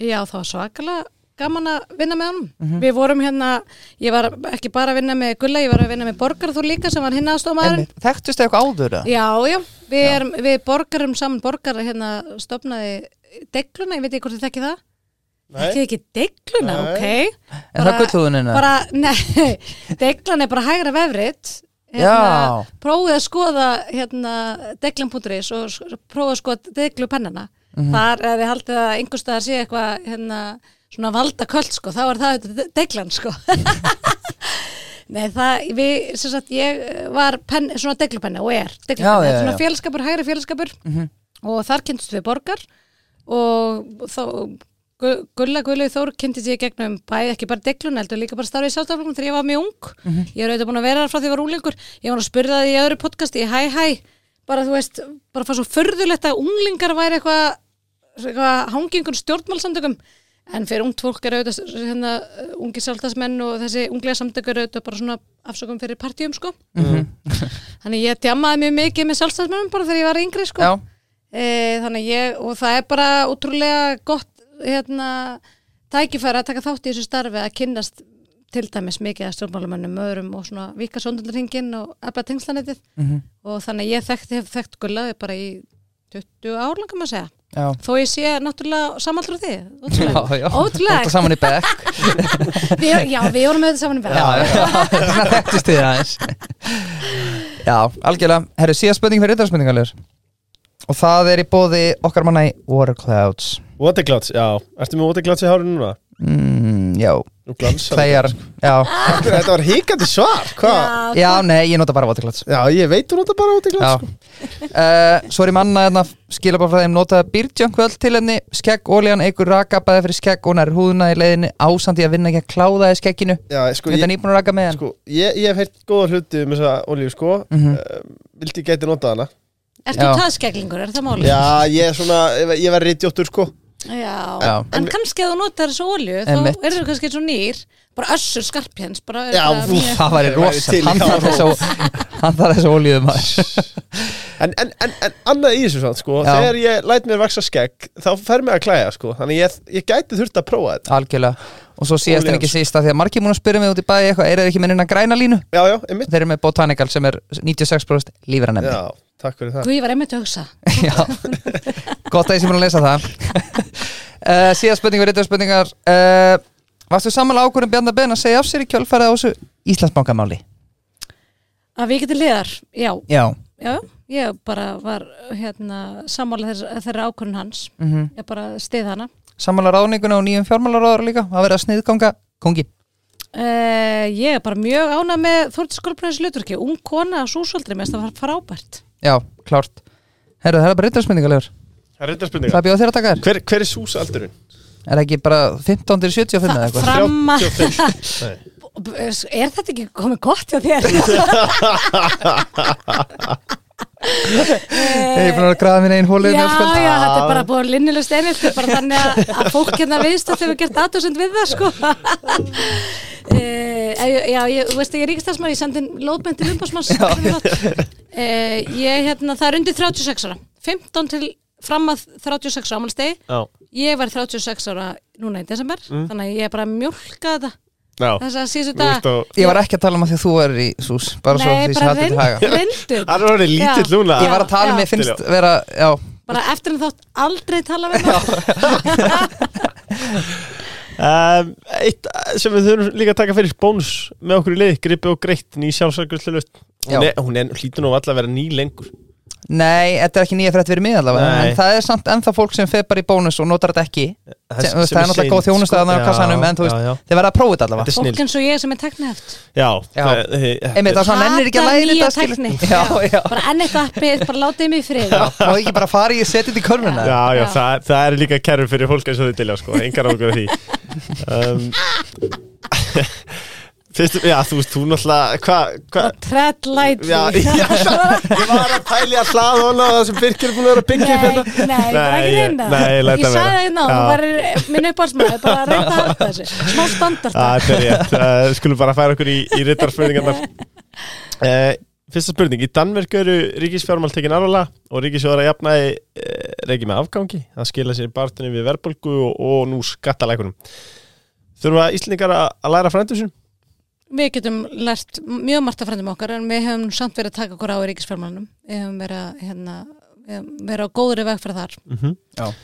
já, það var svakalega gaman að vinna með honum Mhm. við vorum hérna, ég var ekki bara að vinna með Gulla, ég var að vinna með Borgar þú líka sem var hinn aðstofmaðurinn Einmitt. Þekktust þið eitthvað áður? eða? Já, já, við, erum, við borgarum saman borgar hérna stopnaði degluna, ég veit ekki hvort þið þekki það Nei. Ekki ekki degluna, Nei. ok Er það gullhúðunin? Bara, nei, [LAUGHS] deglan er bara hægra vefrit Já. hérna, Prófið að skoða hérna deglan.is og prófið að skoða deglupennana Mhm. Þar er þið haldið að einhvers staðar sé eitthvað hérna svona valda köld sko, þá er það deglan sko [LAUGHS] Nei, það, við, sem sagt, ég var pen, svona deglupenna og er Já, deglupenna, já, svona já. félskapur, hægri félskapur Mhm. og þar kynntust við borgar og þá Gu- Gulla Gulli Þór kynntist ég í gegnum bæði ekki bara deglun, heldur líka bara starfið í sjálfstaflokkum þegar ég var mjög ung. Mhm. ég er auðvitað búin að vera þar frá því ég var unglingur. Ég var að spyrja það í öðru podcasti, hæ hæ bara þú veist, bara fannst svo förðulegt að unglingar væri eitthvað eitthvað hangingun stjórnmálsamtökum en fyrir ungt fólk er auðvitað hérna, ungi sjálfstafsmenn og þessi unglega samtök eru auðvitað bara svona afsökum fyrir partíum sko. Mhm. þannig ég djammaði mjög mikið með sjálfstafsmennum bara þegar ég var yngri sko. Já, e, þannig ég, og það er bara útrúlega gott hérna, tækifæri að taka þátt í þessu starfi að kynnast til dæmis mikið að stjórnmálamönnum öðrum og svona vika sondundarhingin og efla tengslanetið Mhm. og þannig ég þekkt, hef þekkt gulla bara í 20 ár langar maður að segja. Já. Þó ég sé náttúrulega samallur því Já, ótrúlega, já, [LAUGHS] saman í bekk. Já, við vorum þetta saman í Já, já, þið aðeins. Já, algjörlega. Herru, síðan spurning fyrir rittarspurningalur Og það er í bóði okkar manna í Waterclouds Waterclouds, já. Ertu með Waterclouds í hárinu núna? mm, Já, Nú glansar þegar Já, Þetta var híkandi svar, hvað? já, nei, ég nota bara Waterclouds Já, ég veit þú nota bara Waterclouds sko. uh, Svo er ég manna hérna skila bara frá þeim notaði byrjjöngvöld til henni skegg, ólíjan, eigur raka bæði fyrir skegg og nær húðuna í leiðinni ásandi að vinna ekki að kláða í skegginu. Já, sko, Þetta er að raka með hann sko ég, ég hef heyrt góða hluti um þessa olíu, sko. Mhm. uh, Vildi gæti notað hana Ertu taðskeglingur, er það máli? Já, ég er svona, ég, ég var rítjóttur, sko Já. Já. En kannski að þú notar þessu olju þá Einmitt. er það kannski svo nýr bara össur skarpjens bara er Já, bara fú, mjög- Það væri rosa, til í hann það. þarf þessu hann þarf þessu ólíðum maður [LAUGHS] En, en, en, en annað í þessu svona, sko Já. Þegar ég læt mér vaksa skegg Þá fer mig að klæja, sko Þannig ég, ég gæti þurft að prófa þetta Algjörlega Og svo síðast en Óljans. ekki sísta því að margir múin að spyrja mig út í bæði eitthvað er það ekki með neina græna línu? Já, já, einmitt Þeir eru með Botanical sem er 96% lífra nefni Já, takk fyrir það. Guð, ég var einmitt að hugsa. [LAUGHS] Já, gott að ég sé múin að lesa það. [LAUGHS] Uh, Síðast spurning við rittar spurningar. Uh, Varstu samanlega ákvörðum Bjarnar Ben að segja af sér í kjölfærið á þessu Íslandsbankamáli? að við getum liðar, já, Já. Já ég bara var hérna sammála þeirra, ákvörðun hans. Mm ég bara stið hana. Samanlega ráðninguna og nýjum fjármálaráður líka? Að vera að sniðganga. Kongi. Uh, ég er bara mjög ánað með Þórtis Kolbræðis Luturki, ung kona á súsvöldri með það var frábært Já, klárt Herru, það er bara rittar spurningalegur Það er reynda spurninga Það bjóð þér að taka þér hver, hver er súsaldurinn? Er það ekki bara 15 til 75 eða eitthvað? fram að 35 Nei. er þetta ekki komið gott hjá þér [LAUGHS] [LAUGHS] Ég er búin að grafa mín einn hólu Já, já, þetta er bara búin linnilust einhelti bara þannig að, að fólk hérna viðst að þau hefur gert aðdóðsend við það sko. Uh, [LAUGHS] já, ég, þú veist að ég er ríkistalsmaður, ég sendi lóðbend til umbásmanns uh, ég, hérna, það er undir 36 ára. 15 til fram að 36 ára ámælstegi Já, ég var 36 ára núna í desember þannig að ég er bara að mjólka þetta já. Þess að veist þetta Ég var ekki að tala um að því að þú er í sús Bara svo því sem bara hætti til haga. Það er orðið lítill núna. Ég var að tala um, ég finnst vera Já, bara eftir en þátt aldrei tala við það um, Eitt sem við þurfum líka að taka fyrir bónus með okkur í lið, gripi og greitt ný Já. Hún, er, hún er, hlýtur nú alltaf að vera ný lengur nei, þetta er ekki nýja frétt fyrir mig allavega Nei. En það er samt ennþá fólk sem fer bara í bónus og notar þetta ekki sem, þú veist, Það er náttúrulega góð þjónustu að það á kassanum En þú veist, sko. já, já. þið verða að prófa þetta Þetta allavega er snill fólk eins og ég sem er tekniheft Já, Já. það- Einmitt, það er svona ennir ekki að Hata læra nýja þetta skilur. tækni. Já, já bara enn eitt appið, bara látið mig í frið Má ekki bara fara í að setja þetta í körnuna Já, já, Já. það, það er líka kerfum fyrir fólk eins og þið dilja, sko, engar ákveð því [LAUGHS] um, Fyrst, já, þú veist, þú náttúrulega hvað, hvað Tread lightly. Já, [LAUGHS] ég, ég var að pæli að hlaða hana það sem Birkir er búin að vera að byggja upp hérna. Nei, nei, bara ekki Nei, reyna. nei, ég læt Ég það vera. sagði það ná, Já. þú var minn uppáhaldsmaður bara að reynda að halda þessu. Smá standart Já, þetta er rétt, uh, skulum bara færa okkur í, í rittarspurningarnar uh, Fyrsta spurning, í Danverk eru ríkisfjármál tekin alvarlega og ríkisjóðar að jafnaði uh, reiki með afgangi. Það skila sér í bartunni við verðbólgu og, og nú skattalækunum Þurfa Íslendingar að, að læra frændu sín? Við getum lært mjög margt af frændum okkar en við hefum samt verið að taka okkur á í ríkisfjármálunum. Við hefum verið að hérna, verið á góðri veg fyrir þar. Mm -hmm.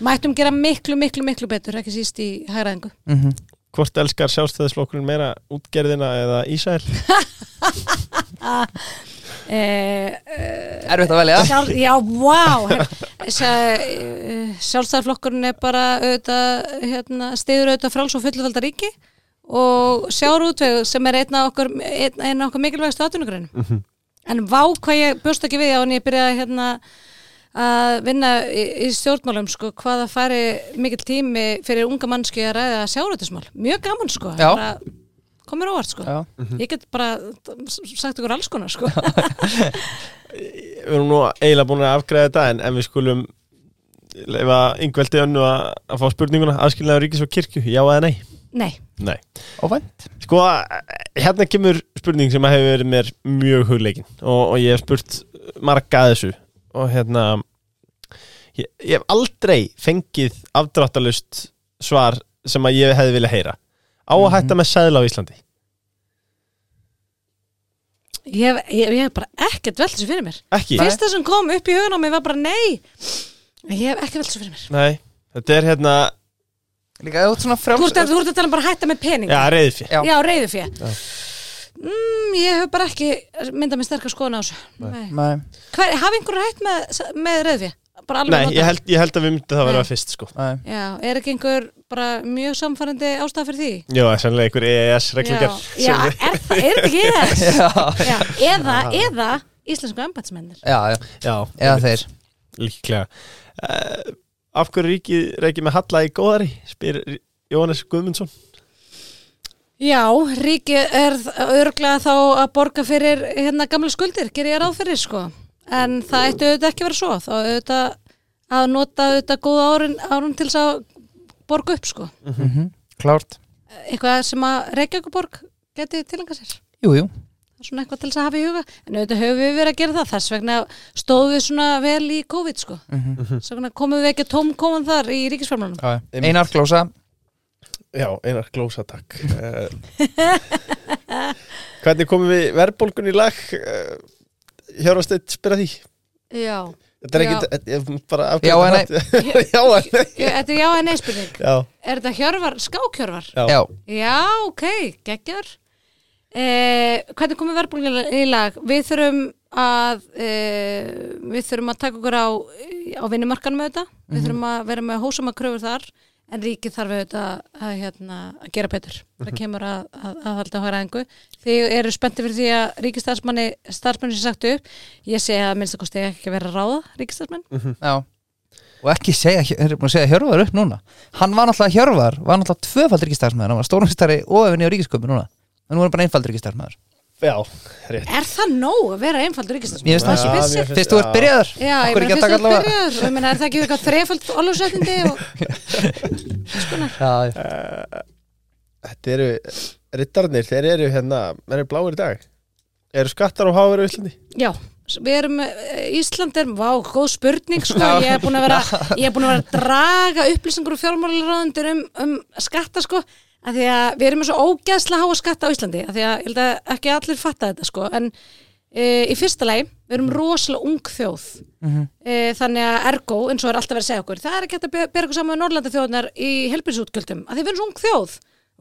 Mættum gera miklu, miklu, miklu betur ekki síst í hægraðingu Mhm. Hvort elskar sjálfstæðisflokkurinn meira útgerðina eða Ísæl? [LAUGHS] eh, eh, Erfitt að velja. Sjálf, já, vá. Sjálfstæðarflokkurinn er bara auðvitað, hérna, stiður auðvitað fráls og fullufalda ríki og sjárútveg sem er einn af okkur, einn, einn af okkur mikilvægast atvinnugreinum Mhm. en vá hvað ég bjóst ekki við á en ég byrjaði hérna að vinna í, í stjórnmálum sko, hvað það færi mikill tími fyrir unga mannski að ræða sjárútismál mjög gaman sko Já. bara, komur óvart sko Já. ég get bara sagt ykkur alls konar sko [LAUGHS] Við erum nú eiginlega búin að afgræða þetta en, en við skulum leifa yngveldi önnu að, að fá spurninguna aðskilnaður ríkis og kirkju, já eða nei? Nei, Nei. Óvænt Sko, hérna kemur spurning sem hefur verið mér mjög hugleikin og, og ég hef spurt marga að þessu og hérna ég, ég hef aldrei fengið afdráttalust svar sem að ég hefði vilja heyra. Á að hætta með sæðla á Íslandi? Ég hef, ég, ég hef bara ekkert velt þessu fyrir mér. Ekki? fyrsta sem kom upp í hugun á mig var bara nei. Ég hef ekki velt þessu fyrir mér. Nei, þetta er hérna Líka þú ert svona þú frjáls ert, að- þú ert að tala um bara að hætta með pening já, reyðfjö Já. já reyðu fyrir Já. mm, ég hef bara ekki myndað með sterkar skoðan á þessu. Nei. Nei. Hver, hafi einhver hætt með, með reyðu fyrir Nei, ég held, ég held að við myndum það vera Nei. fyrst sko. Nei. Já, er ekki einhver bara mjög samfærandi ástæða fyrir því? Já, það er sannlega einhver EES reglingar já, já er, það, er þetta ekki ES [LAUGHS] Já. Já, eða, eða íslensku embætsmennir Já, já. Já, Eða þeir. Líklega. Uh, Af hverju ríkið reikið með halla í góðari spyr Jóhannes Guðmundsson Já, ríkið er örglega þá að borga fyrir hérna gamla skuldir, ger ég ráð fyrir sko. En það ætti auðvitað ekki að vera svo. Þá auðvitað að nota auðvitað góða árin, árin til þess að borga upp sko. Mhm. Klárt Eitthvað sem að Reykjavíkuborg geti tilengja sér. Jú, jú Svona eitthvað til þess að hafa í huga. En auðvitað höfum við verið að gera það. Þess vegna stóðum við svona vel í COVID sko. Þess vegna komum við ekki tóm koman þar í ríkisfjármálunum. Já, já. Einar glósa Já, einar glósa takk uh, [LAUGHS] Hvernig komum við verðbólgun í lag uh, Hjörvasteit spyrja því Já. Þetta er ég bara nei [LAUGHS] Þetta er já en nei spurning. Já, Er þetta hjörvar, skákjörvar? já, Já Já, ok, geggjör eh, Hvernig komum verðbólgan í lag? Við þurfum að eh, við þurfum að taka okkur á á vinnumarkanum auðvitað. Við þurfum að vera með hósama kröfur þar en ríkið þarf auðvitað að, hérna, að gera betur. Það kemur að, að, að halda hóra engu þið eru spenntið fyrir því að ríkistarfsmanni starfsmanni sem sagt upp. Ég segi að minnst að kosti ekki vera að ráða ríkistarfsmann Já. Og ekki segja, er búin að segja Hjörvar upp núna? Hann var náttúrulega Hjörvar, var náttúrulega tvöfald ríkistæðsmæður Hann var stórnumstari og efinn í ríkisköpun núna En nú er hann bara einfald ríkistæðsmæður já, rétt. Er það nóg að vera einfaldur ríkistarfsmann? Mér finnst það Vissi- finnst- Fyrst þú ert byrjaður. Já, ég meina ekki að fyrst að allavega? byrjar og ég meina er það ekki eitthvað þrefald ólusrættindi og [LAUGHS] Já, já. uh, Þetta eru Rittarnir, þeir eru hérna Þeir eru bláir í dag. Eru skattar og háver á Íslandi? já, erum eh, Ísland er, vá, góð spurning sko, ég er búin að vera er að vera að draga upplýsingur og fjármálaráðundur um, um skatta sko. Að því að við erum með svo ógeðslega háa skatta á Íslandi að því að ég held að ekki allir fatta þetta sko. En e, í fyrsta lagi, við erum rosalega ung þjóð. E, þannig að ergo, eins og er alltaf verið að segja okkur það er ekki hægt að be- bera okkur saman með Norrlanda þjóðnar í helbriðsútgjöldum, að því við erum ung þjóð.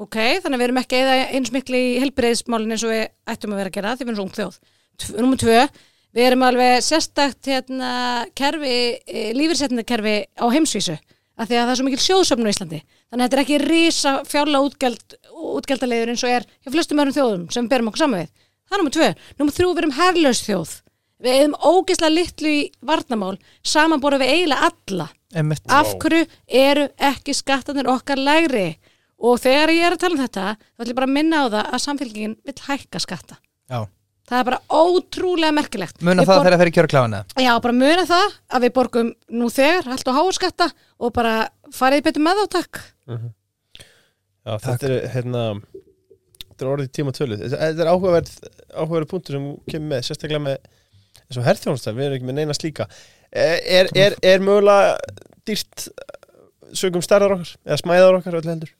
Ok, þannig að við erum ekki eða eins miklu í helbriðsmálin eins og við ættum að vera að gera því við erum ung þjóð. Númer tvö, við erum alveg sérstakt hérna, kerfi, e, lífirsetnindakerfi á heimsvísu af því að það er svo mikil sjóðsöfn á Íslandi. Þannig að þetta er ekki risa fjárlega útgjald, útgjaldalegur eins og er hjá flestum öðrum þjóðum sem við berum okkur saman við. Það er nummer tvö, nummer þrjú við erum herlaus þjóð. Við erum ógeðslega litlu í varnamál samanbóra við eiginlega alla. Einmitt. af hverju eru ekki skattanir okkar lægri? Og þegar ég er að tala um þetta þá ætlum ég bara að minna á það að samfélgingin vill hækka skatta. Já. Það er bara ótrúlega merkilegt. Muna Við það þegar það fer í kjörkláðina? Já, bara muna það að við borgum nú þegar allt og háa skatta og bara farið betur með þá takk. Já, þetta er hérna þetta er orðið tíma tölu þetta er áhugaverð, áhugaverð punktur sem kemur með, sérstaklega með eins og herþjónustaf, við erum ekki með neina slíka. Er, er, er, er mögulega dýrt sögum stærðar okkar eða smæðar okkar öll heldur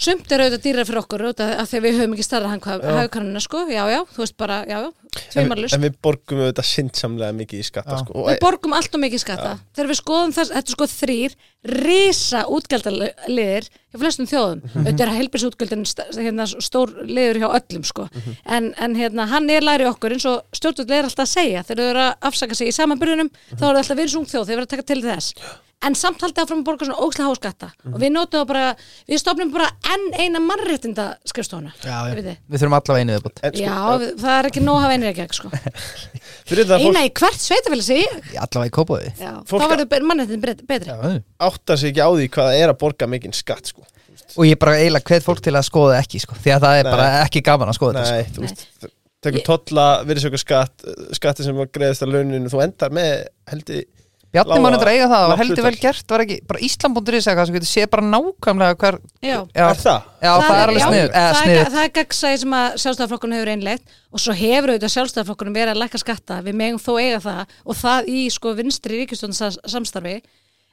Sumt er auðvitað dýra fyrir okkur því að við höfum ekki starra Já. hagkannina sko, já, já, þú veist bara, já, já, en, tvimarlust en við borgum auðvitað sinnsamlega mikið í skatta Já. sko, og, Við borgum allt og mikið skatta. Þegar við skoðum þess, þetta er sko þrýr risa útgjaldaliðir hjá flestum þjóðum, auðvitað er heilbisútgjöldin hérna, stór liður hjá öllum sko, en, en hérna, hann er læri okkur eins og stjórnvöld er alltaf að segja. Þegar þau eru að afsaka sig í samanbyrjunum þá eru þau alltaf en samt haldið áfram að borga svona ógslega háskatta og við notum það bara, við stopnum bara enn eina mannréttinda skrifstofuna Já, já. Við. Við þurfum allavega einu viðbútt en, sko, Já, við- það er ekki nóg að hafa einir ekki sko. [LAUGHS] Eina í hvert sveitafélag sé ég Allavega í kópaði þá verður mannréttin betri Já, áttar sig ekki á því hvað það er að borga mikinn skatt sko. og ég bara eiginlega hvet fólk til að skoða ekki sko, því að það er Nei. bara ekki gaman að skoða þetta Nei, þú veist tekur tolla, virðisöku skatt skatti sem var greiðast að launinu þú endar með heldur sko. Bjarni Lága- mann þetta eiga það, það var heldur vel gert var ekki, bara Ísland.is eitthvað sem getur séð bara nákvæmlega hver Já, Já, Er það? já það, er alveg eða það, er, það er gaggsæði sem að sjálfstæðarflokkurinn hefur einleitt og svo hefur auðvitað sjálfstæðarflokkurinn verið að lækka skatta. Við megum þó eiga það og það í sko vinstri ríkistjóðan samstarfi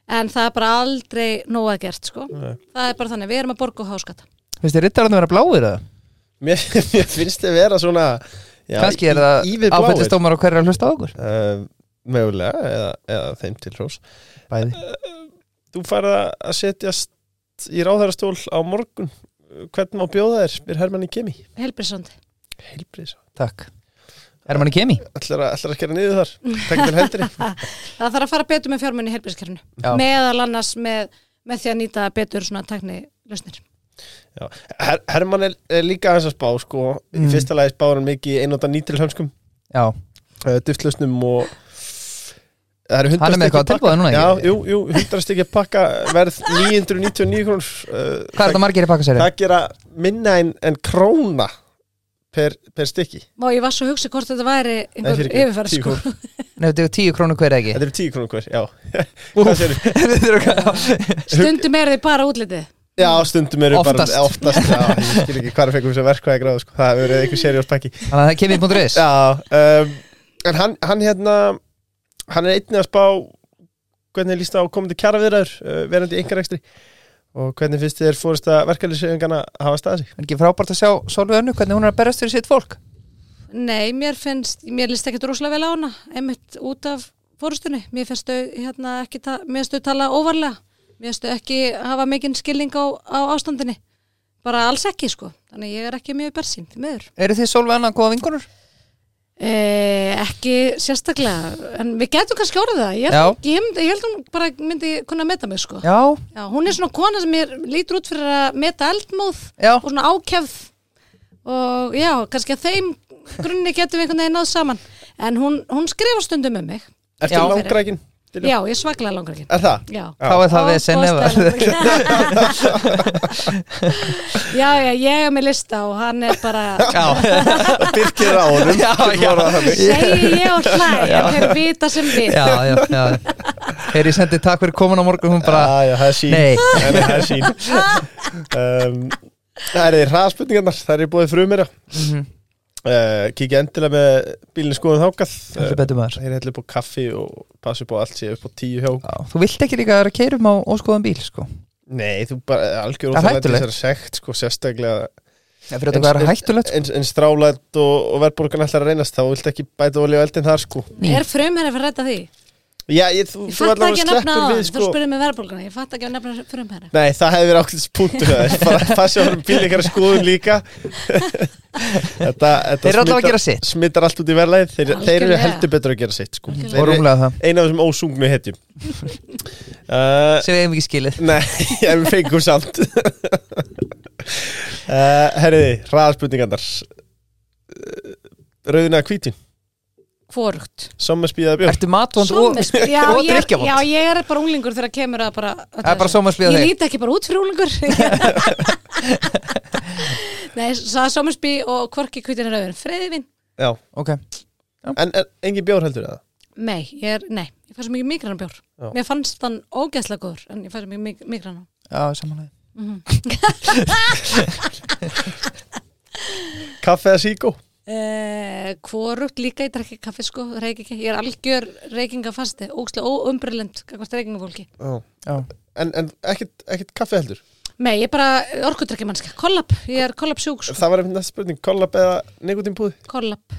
en það er bara aldrei nóg að gert sko. Nei. það er bara þannig, við erum að borga og háskatta Finnst þið rittararnir vera bláir eða? Mér, [LAUGHS] mér finnst þið vera svona já, Kannski er í- það áfættistómar og hverju að hlusta á okkur. Uh, mögulega eða, eða þeim til hrós. Bæði. Þú farið að setjast í ráðherrastól á morgun. Hvernig má bjóða þér, spyr Hermann í kemi. Helbrisandi heilbriðs Takk. Er manni kemi? ætlar að, ætlar að skera niður þar? Takk til hendri [LAUGHS] það þarf að fara betur með fjármunni í helbriskerfinu Já. meðal annars með, með því að nýta betur svona tekni lausnir. Her, Hermann er, er líka aðeins að spá sko. í Mm. fyrsta lagi spáður hann mikið í einnóta nýtilhömskum Já, uh, duftlausnum og það eru 100 Hann er með eitthvað stykki tilboði núna, Já, ekki? jú, jú, 100 stykki pakka verð 999 krónur uh, hvað er það margir í pakkasæri? Það gera minna en, en króna per, per stykki Má ég var svo að hugsa hvort þetta væri einhver 10 sko. krónur. Nei, þetta er tíu krónu hver ekki Þetta eru 10 krónur hver, já [LAUGHS] eru [LAUGHS] stundum er þið bara útlitið Já, stundum eru bara Oftast, já, ég skil ekki hvað er fengum sem verkvæði gráðu sko. Það hefur verið eitthvað seriós pakki Þannig að það er kemið.is Já, um, en hann, hann hérna Hann er einnig að spá Hvernig líst það á komandi kjara viðræður uh, Verandi í einhverjekstri Og hvernig finnst þér fórist að verkefliðsefingana hafa staðið sig? Er ekki frábært að sjá Solveig Önnu hvernig hún er að berast fyrir sitt fólk? Nei, mér finnst, mér líst ekki rosalega vel á hana einmitt út af fórustunni mér finnst þau hérna ekki mér finnst þau tala óvarlega mér finnst þau ekki hafa mikinn skilning á, á ástandinni bara alls ekki sko þannig ég er ekki mjög bersýn því meður Eru þið Solveig Önna góða vingunur? Eh, ekki sérstaklega en við getum kannski orðið það. Ég, ég, ég held hún bara myndi kunna meta mig sko. Já, Já, hún er svona kona sem mér lítur út fyrir að meta eldmóð já, og svona ákefð. Og já, kannski að þeim grunni getum við einhvern veginn náð saman. En hún, hún skrifa stundum um mig. Ertu langrækin? Já, ég svaklega langar ekki. Er það? já, þá er það við sem já, já, ég er með lista og hann er bara Já, Birkir á honum. Já, já. orðað þannig. segi ég og hlæ en þeir vita sem við. Já, já, já. Þegar ég sendi takk fyrir komin á morgun hún bara Já, já, það er sín. Nei, það er sín. [LAUGHS] Um, Það er því hraðspurningarnar Það er búið frumir Mhm. Uh, Kikið endilega með bílinn betur maður. Þeir heldur upp á kaffi og passa upp á allt sé upp á tíu hjá. Já, Þú vilt ekki líka vera að keirum á óskoðan bíl sko. Nei, þú bara algjör Það er hættulegt. sekt sko, sérstaklega. Er sko. en, en strálætt og, og verðborgan ætlar að reynast þá viltu ekki bæta olíu á eldin þar sko. Er fyrir að redda því Já, ég, þú, ég fatt ekki að nefna sleppur það við þú sko. spyrir mig verðbólgana, ég fatt ekki að nefna frumherri Nei, það hefði verið ákveðis punktur. Það er [LAUGHS] bara að á hvernig bílíkara skoðun líka. [LAUGHS] Þetta, þetta Þeir eru allavega að smittar- gera sitt. Smittar allt út í verðlæð þeir, þeir eru heldur betur að gera sitt sko. Þeir Og eru rúmlega það. eina af þessum ósungnu hetjum. Uh, [LAUGHS] Sem við hefum ekki skilið. Nei, en við fengum samt. Uh, Herriði, hraðarspurningarnar uh, Rauðina hvítin hvorugt. Sommerspíða björn Ertu matvond? Og, já, og ég, drikkjavond? já, ég er bara unglingur þegar kemur að bara Það er bara sommarspil á Ég líti ekki bara út fyrir unglingur. [LAUGHS] Nei, það Somersby og Kvorki Kvítin Rauður Freyðvin, Já, Ok, en, en engin bjór heldur það? nei, ég er, nei Ég svo mikið migrana bjór. Já. Mér fannst hann ógeðslega góður En ég svo mikið migrana já, samanlega Kaffe eða síkó? Uh, hvorugt líka ég drekki kaffi sko, reik ekki, ég er algjör reykingafasti, ógslega óumbrillend kakvart reykingafólki. Já. Já, En, en ekkit, ekkit kaffe heldur? Nei, ég er bara orkudrekki mannska, kollab, ég er kollab sjúk sko, Það var einhvern næst spurning, kollab eða nikotínpúði? kollab,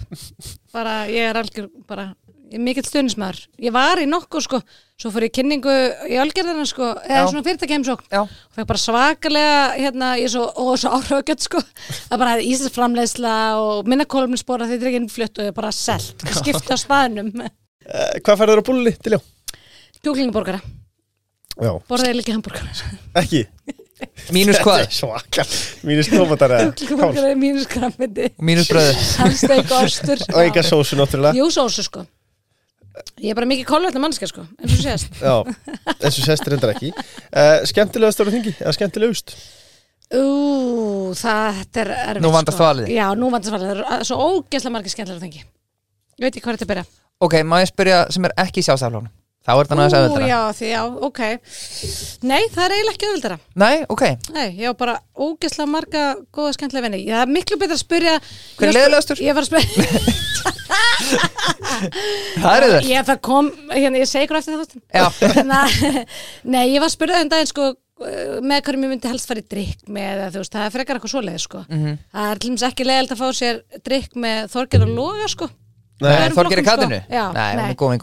bara ég er algjör, bara, mikill stuðnismæður. Ég var í nokkuð sko, svo fór ég kynningu í algjörðina sko, eða svona fyrirtækheimsókn já, og fekk bara svakalega hérna, ég er svo, og svo áhrifagjöld sko. Það bara Íslands framleiðsla og minna kólumnispora þeir er ekki innflutt og ég bara selt, skipti á staðnum. Eh, hvað færður á búlunni til já? kjúklingaborgara, Já. borðið líka hambúrgara Ekki? mínus hvað? Mínus tómatar kjúklingaborgara er mínus krammindi mínus bröðu halsteik og ostur. Og enga sósu náttúrulega. jú sósu sko ég er bara mikið kólvetna mannska sko eins og sést Já, eins og sest reyndar ekki. Uh, skemmtilegast ára þingi, eða skemmtilegust? ú, það er erfitt Nú vandast sko. valið. já, nú vandast valið, það eru svo ógeðslega margir skemmtilega þengi ég veit ekki hvað er þetta að byrja Ok, má ég spyrja sem er ekki í sjálfstæðaflónum Þá er náðast Ú, auðvitað já, því, já, ok. Nei, það er eiginlega ekki auðvildara Nei, ok, Nei, ég á bara ógeðslega marga góða skemmtilega vinni Það er miklu betur að spyrja Hver er ég var að leiðilegastur? spyrja- Ég var að spyrja [LAUGHS] það er auðvitað Ég það kom, hérna, ég segi ykkur eftir það Já, [LAUGHS] Þannig Nei, ég var að spyrja um daginn sko með hverjum ég myndi helst fara í drikk með þú veist, það er frekar eitthvað svoleiði sko. Mhm. það er til dæmis ekki leiðilt að fá sér drikk með Þorgeir og Loga sko Flokkum, kattinu? sko. Já, Nei, nei. góð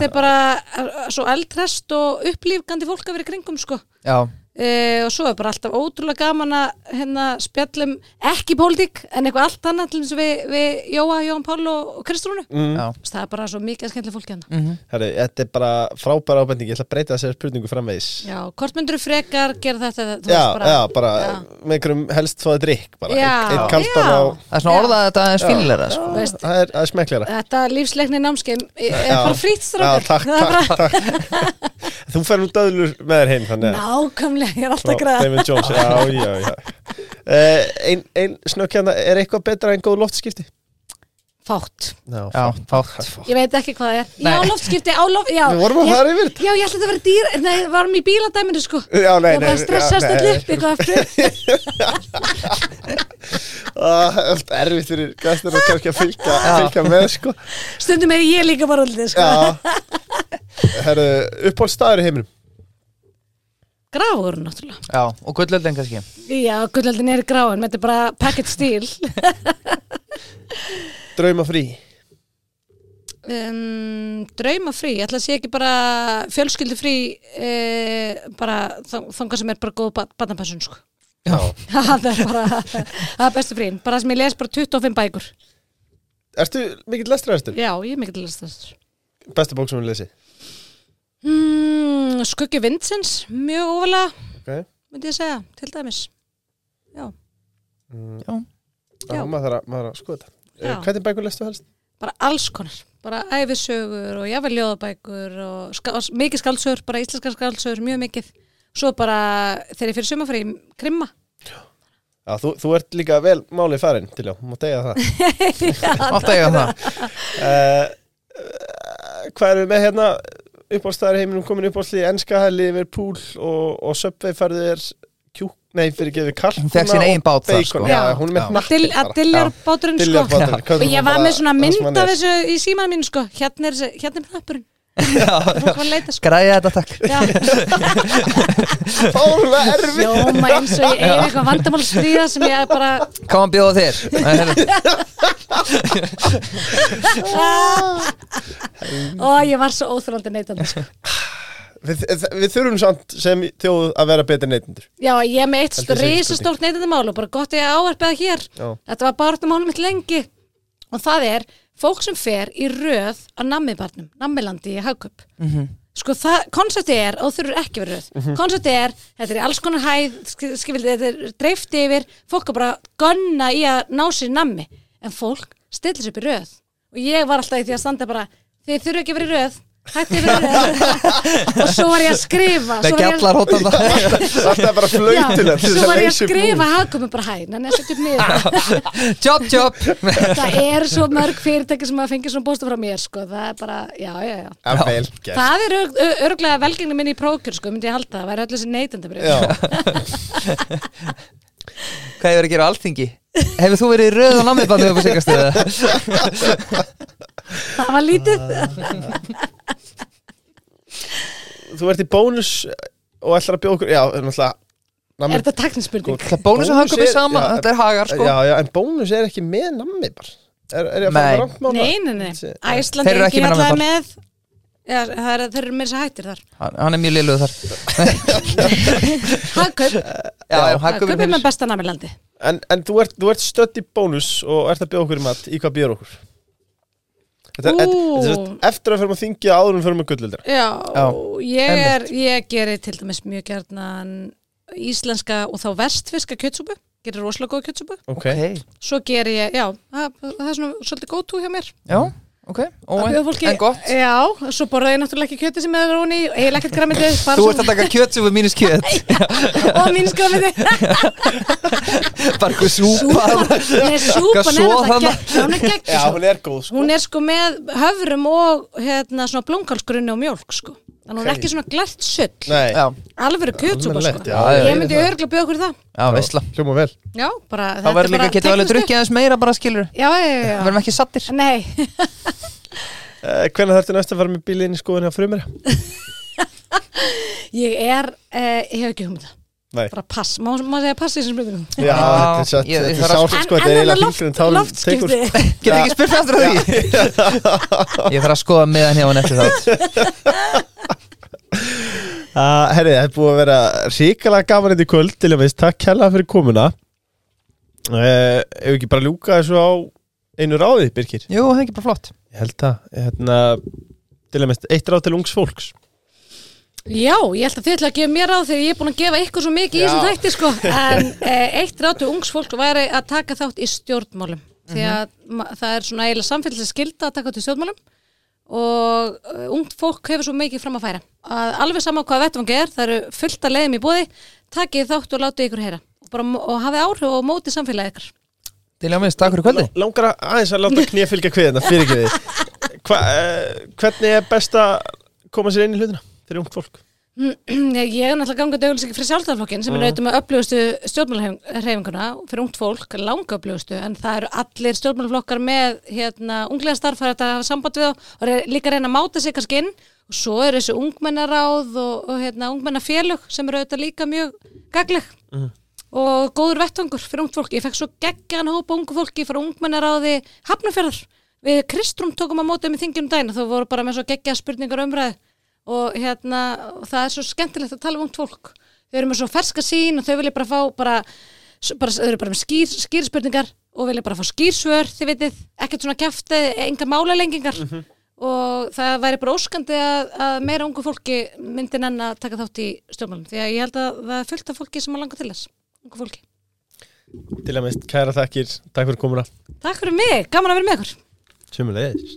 þetta er bara svo eldrest og upplýfgandi fólk að vera í kringum sko Já, Uh, og svo er bara alltaf ótrúlega gaman að hérna, spjallum ekki pólitík en eitthvað allt annað til þess að við, við Jóa, Jóhann Pál og, og Kristrúnu Mm. það er bara svo mikið skemmtilega fólki hann mhm. Herri, þetta er bara frábæra ábending, ég ætla að breyta þessari spurningu framvegis. já, hvort myndur frekar gera þetta þú Já, veist, já, bara já. með einhverjum helst fóða drikk bara, Já, einn já. á Það er svona orðað að þetta aðeins fínleira sko. Það er, það er smekkleira þetta lífsleikni námskeim er bara frýtt Já, strákur takk, Það er takk, takk [LAUGHS] Þú fer nú döðlur með þér heim nákvæmlega, ég er alltaf að græða. David Jones, já, já, já. Uh, [LAUGHS] Ein, ein snökkjana, er eitthvað betra en góð loftskipti? fátt, Já, Já, fátt. ég veit ekki hvað það er. Nei. já, loftskipti, á loft, já. Við vorum að ég, fara yfir þetta. Já, ég ætla þetta að vera dýr nei, við varum í bíladæminu sko. Já, nei, ég var bara að stressast já, allir nei. upp eitthvað Ah, [LAUGHS] Allt erfitt fyrir gæstur og kannski að fylgja, fylgja með sko. stundum er ég líka bara alltaf sko. Já. Herru, uppáhaldstaður í heiminum gráður náttúrulega. Já, og gullöldin kannski. Já, gullöldin er gráin, þetta er bara packet stíl. [LAUGHS] Drauma frí. Um, Drauma frí, ég ætla að sé ekki bara fjölskyldu frí e, bara þang- þangað sem er bara góð batnapassun sko. Já. [LAUGHS] Það er bara það er bestu frín, bara sem ég les bara 25 bækur. Ertu mikill lestraðastur? Já, ég er til þess Besta bók sem hún lesi mm, Skuggi Vindsins, mjög ofalega Ok. myndi ég segja, til dæmis. Já, Já, Já, Já. maður þarf að, skoða þetta. Já. Eh, Hvernig bækur lestu helst? bara alls konar. Bara æfisögur og jáfnvel ljóðabækur og ska, mikið skaldsögur, bara íslenskar skaldsögur mjög mikið, svo bara þegar ég fyrir sumafrí, krimma. Já, þú, þú ert líka vel málið farin til já, má degja það. Átt að eiga það. [LAUGHS] Uh, Hvað erum við með hérna uppáhaldstaður í heiminum komin uppáhaldslið í enska Liverpool og, og Subway færðu er kjúk, nei fyrir gefið kalkuna Hún fékk sinn og eigin bát þar, sko. Já, hún er með Dill- að diljar báturinn sko. og ég var með svona mynd af er. þessu í símaðan mínu sko. Hérna er, hérna er hnappurinn. fólk að sko. Græði þetta takk. Já, [LAUGHS] Fárulega erfið Jóma eins og ég eigi eitthvað vandamál að stríða sem ég bara Hvað maður bjóða þér? [LAUGHS] Og ég var svo óþrólandi neytandi sko. við, við þurfum samt sem þjóð að vera betri neytendur. Já, ég er með eitt risastórt neytandamál og bara gott ég áarpiða hér. Já. Þetta var bara málum mitt lengi. Og það er fólk sem fer í röð á nammibarnum, nammilandi í hagköp Sko það, konseptið er og þurfur ekki verið röð. Mhm. Konseptið er, þetta er alls konar hæð sk- skildi, þetta er dreift yfir fólk er bara að gunna í að ná sér nammi. En fólk stillir sér upp í röð. Og ég var alltaf í því að standa bara þið þurfu ekki í röð og svo var ég að skrifa með svo var ég að- gjallar hóttan Það er bara til svo var ég að skrifa hagkomi bara hæn en þess að niður. Job job. Það er svo mörg fyrirtæki sem að fengi svona bósta frá mér sko. það er bara, já, já, já. Það er vel gert. Það er örglega velgengni minni í prókjur sko, myndi ég halda, það væri öll þessi neytendabrif. Já, [LAUGHS] hvað hefur að gera á alþingi? Hefur þú verið í röð og nammibandu upp á siggastöðu það var lítið [LAUGHS] þú ert í bónus og ætlar að bjóða okkur Já, það er náttúrulega nammi- er þetta taknispurning? það bónus og hangum Bónus við er- sama já, þetta er hagar sko. Já, já, en bónus er ekki með nammi bara. Er, er ég að fara Nei. með rangt mála? nei, nei, nei, Æsland Þeir eru er ekki ekki með alltaf með já, það er, þeir eru með þess að hættir þar. Hann hann er mjög liðluð þar. Hagkaup, já, já, hagkaup hagum er við með besta namilandi En, en þú ert, þú ert stödd í bónus og ert að bjóða okkur í mat. Í hvað bjóður okkur? Þetta er, þetta er eftir að fyrir að þingja áður en fyrir með gullildra Já, Já, ég, er, ég gerir til dæmis mjög gjarnan íslenska og þá vestfiska kjötsúpu, gerir rosalega góða kjötsúpu. Ok, okay. svo gerir ég, já, það, það er svona svolítið góð tú hjá mér. Já, ok. Ó, Að en, bjóða fólki, en gott. Já, svo borða ég náttúrulega ekki kjöti sem er róni og eiginlega ekkert græmitið þú ert að taka kjötsúfu mínus kjöt. [LAUGHS] Og mín skræmitið [LAUGHS] bara eitthvað súpa. Nei, er þarna. gegn hún er gegn já, hún er góð sko. hún er sko með höfrum og hérna svona blómkálsgrunni og mjólk sko þannig hún er ekki svona glært sull. Nei, já, alveg kjötsúpa Almennilegt, sko. já, já, ég myndi það. örgulega bjóða okkur það. Já, veistla hljóma vel. Já, bara þá verður líka, getur alveg drukkið aðeins meira bara skilur Já, já, já, já. verðum ekki sattir Nei, [LAUGHS] uh, Hvernig þarftu næst að fara með bílinn í skoðinu á frumir? [LAUGHS] ég er, eh, ég hef ekki hugmynda Nei. Bara pass, má, má segja pass í þessum spurningum? Já, þetta er satt, ég- ég þetta er þarf að- sárt sko, þetta er eiginlega þarna hringur en tálum Loftskipti. [LAUGHS] getur ekki spurt aftur að því. Ég þarf að skoða meðan hjá hann eftir það Uh, herri, það er búið að vera ríkalega gaman þetta í kvöld til að veist, takk kærlega fyrir komuna. Uh, Ef við ekki bara ljúka þessu á einu ráði, Birkir jú, það er ekki bara flott. Ég held það, hérna, til að veist, eitt ráð til ungs fólks. Já, ég held að þið ætla að gefa mér á þegar ég er búin að gefa ykkur svo mikið í Já. þessum þætti sko. [LAUGHS] en eh, eitt rátu ungs fólk væri að taka þátt í stjórnmálum. Því að ma- það er svona eiginlega samfélagslega skilda að taka þátt í stjórnmálum og uh, ungt fólk hefur svo mikið fram að færa. Að alveg sama hvað vettvangi er, það eru fullt að leiðum í bóði takið þátt og látið ykkur heyra. Og, bara, og hafið áhrif og mótið samfélagið ykkur til að minnst, takk fyrir kvöldi Langar að aðeins að láta knýja fylgja kviðina [LAUGHS] fyrir við. Hva, uh, Hvernig er best að koma sér inn í hlutina fyrir ungt fólk? Ég [CLEARS THROAT] ég er náttúrulega gangað auðvilsingi fyrir sjálfstæðarflokkin sem er auðvitað með upplöfustu stjórnmálahreifinguna fyrir ungt fólk, langa upplöfustu en það eru allir stjórnmálaflokkar með hérna, unglega starf fyrir að hafa samband við og re- líka reyna að máta sig kannski inn og svo eru þessi ungmennaráð og, og hérna, ungmennafélög sem eru auðvitað líka mjög gagleg og góður vettvangur fyrir ungt fólk. Ég fekk svo geggjan hópa ungu fólki fyrir ungmennaráði hafnafjörðar. Við Kristrúm tókum að móta um í þingjum dæn og þau voru bara með svo geggja spurningar umræði og hérna, og það er svo skemmtilegt að tala um ungt fólk. Þau eru með svo ferska sín og þau vilja bara fá bara, bara þau eru bara með skýr, skýrspurningar og vilja bara fá skýrsvör, þið vitið, ekkert svona kæfti, enga málalengingar. Og það væri bara óskandi að, að meira ungu fólki myndi nenn að taka þátt í stjórnmálum. Því að ég held að það er fullt af fólki sem að langa til þess, ungu fólki. Til að veist, kæra þakkir, takk fyrir komuna. Takk fyrir mig, gaman að vera með ykkur. Sjömmulegis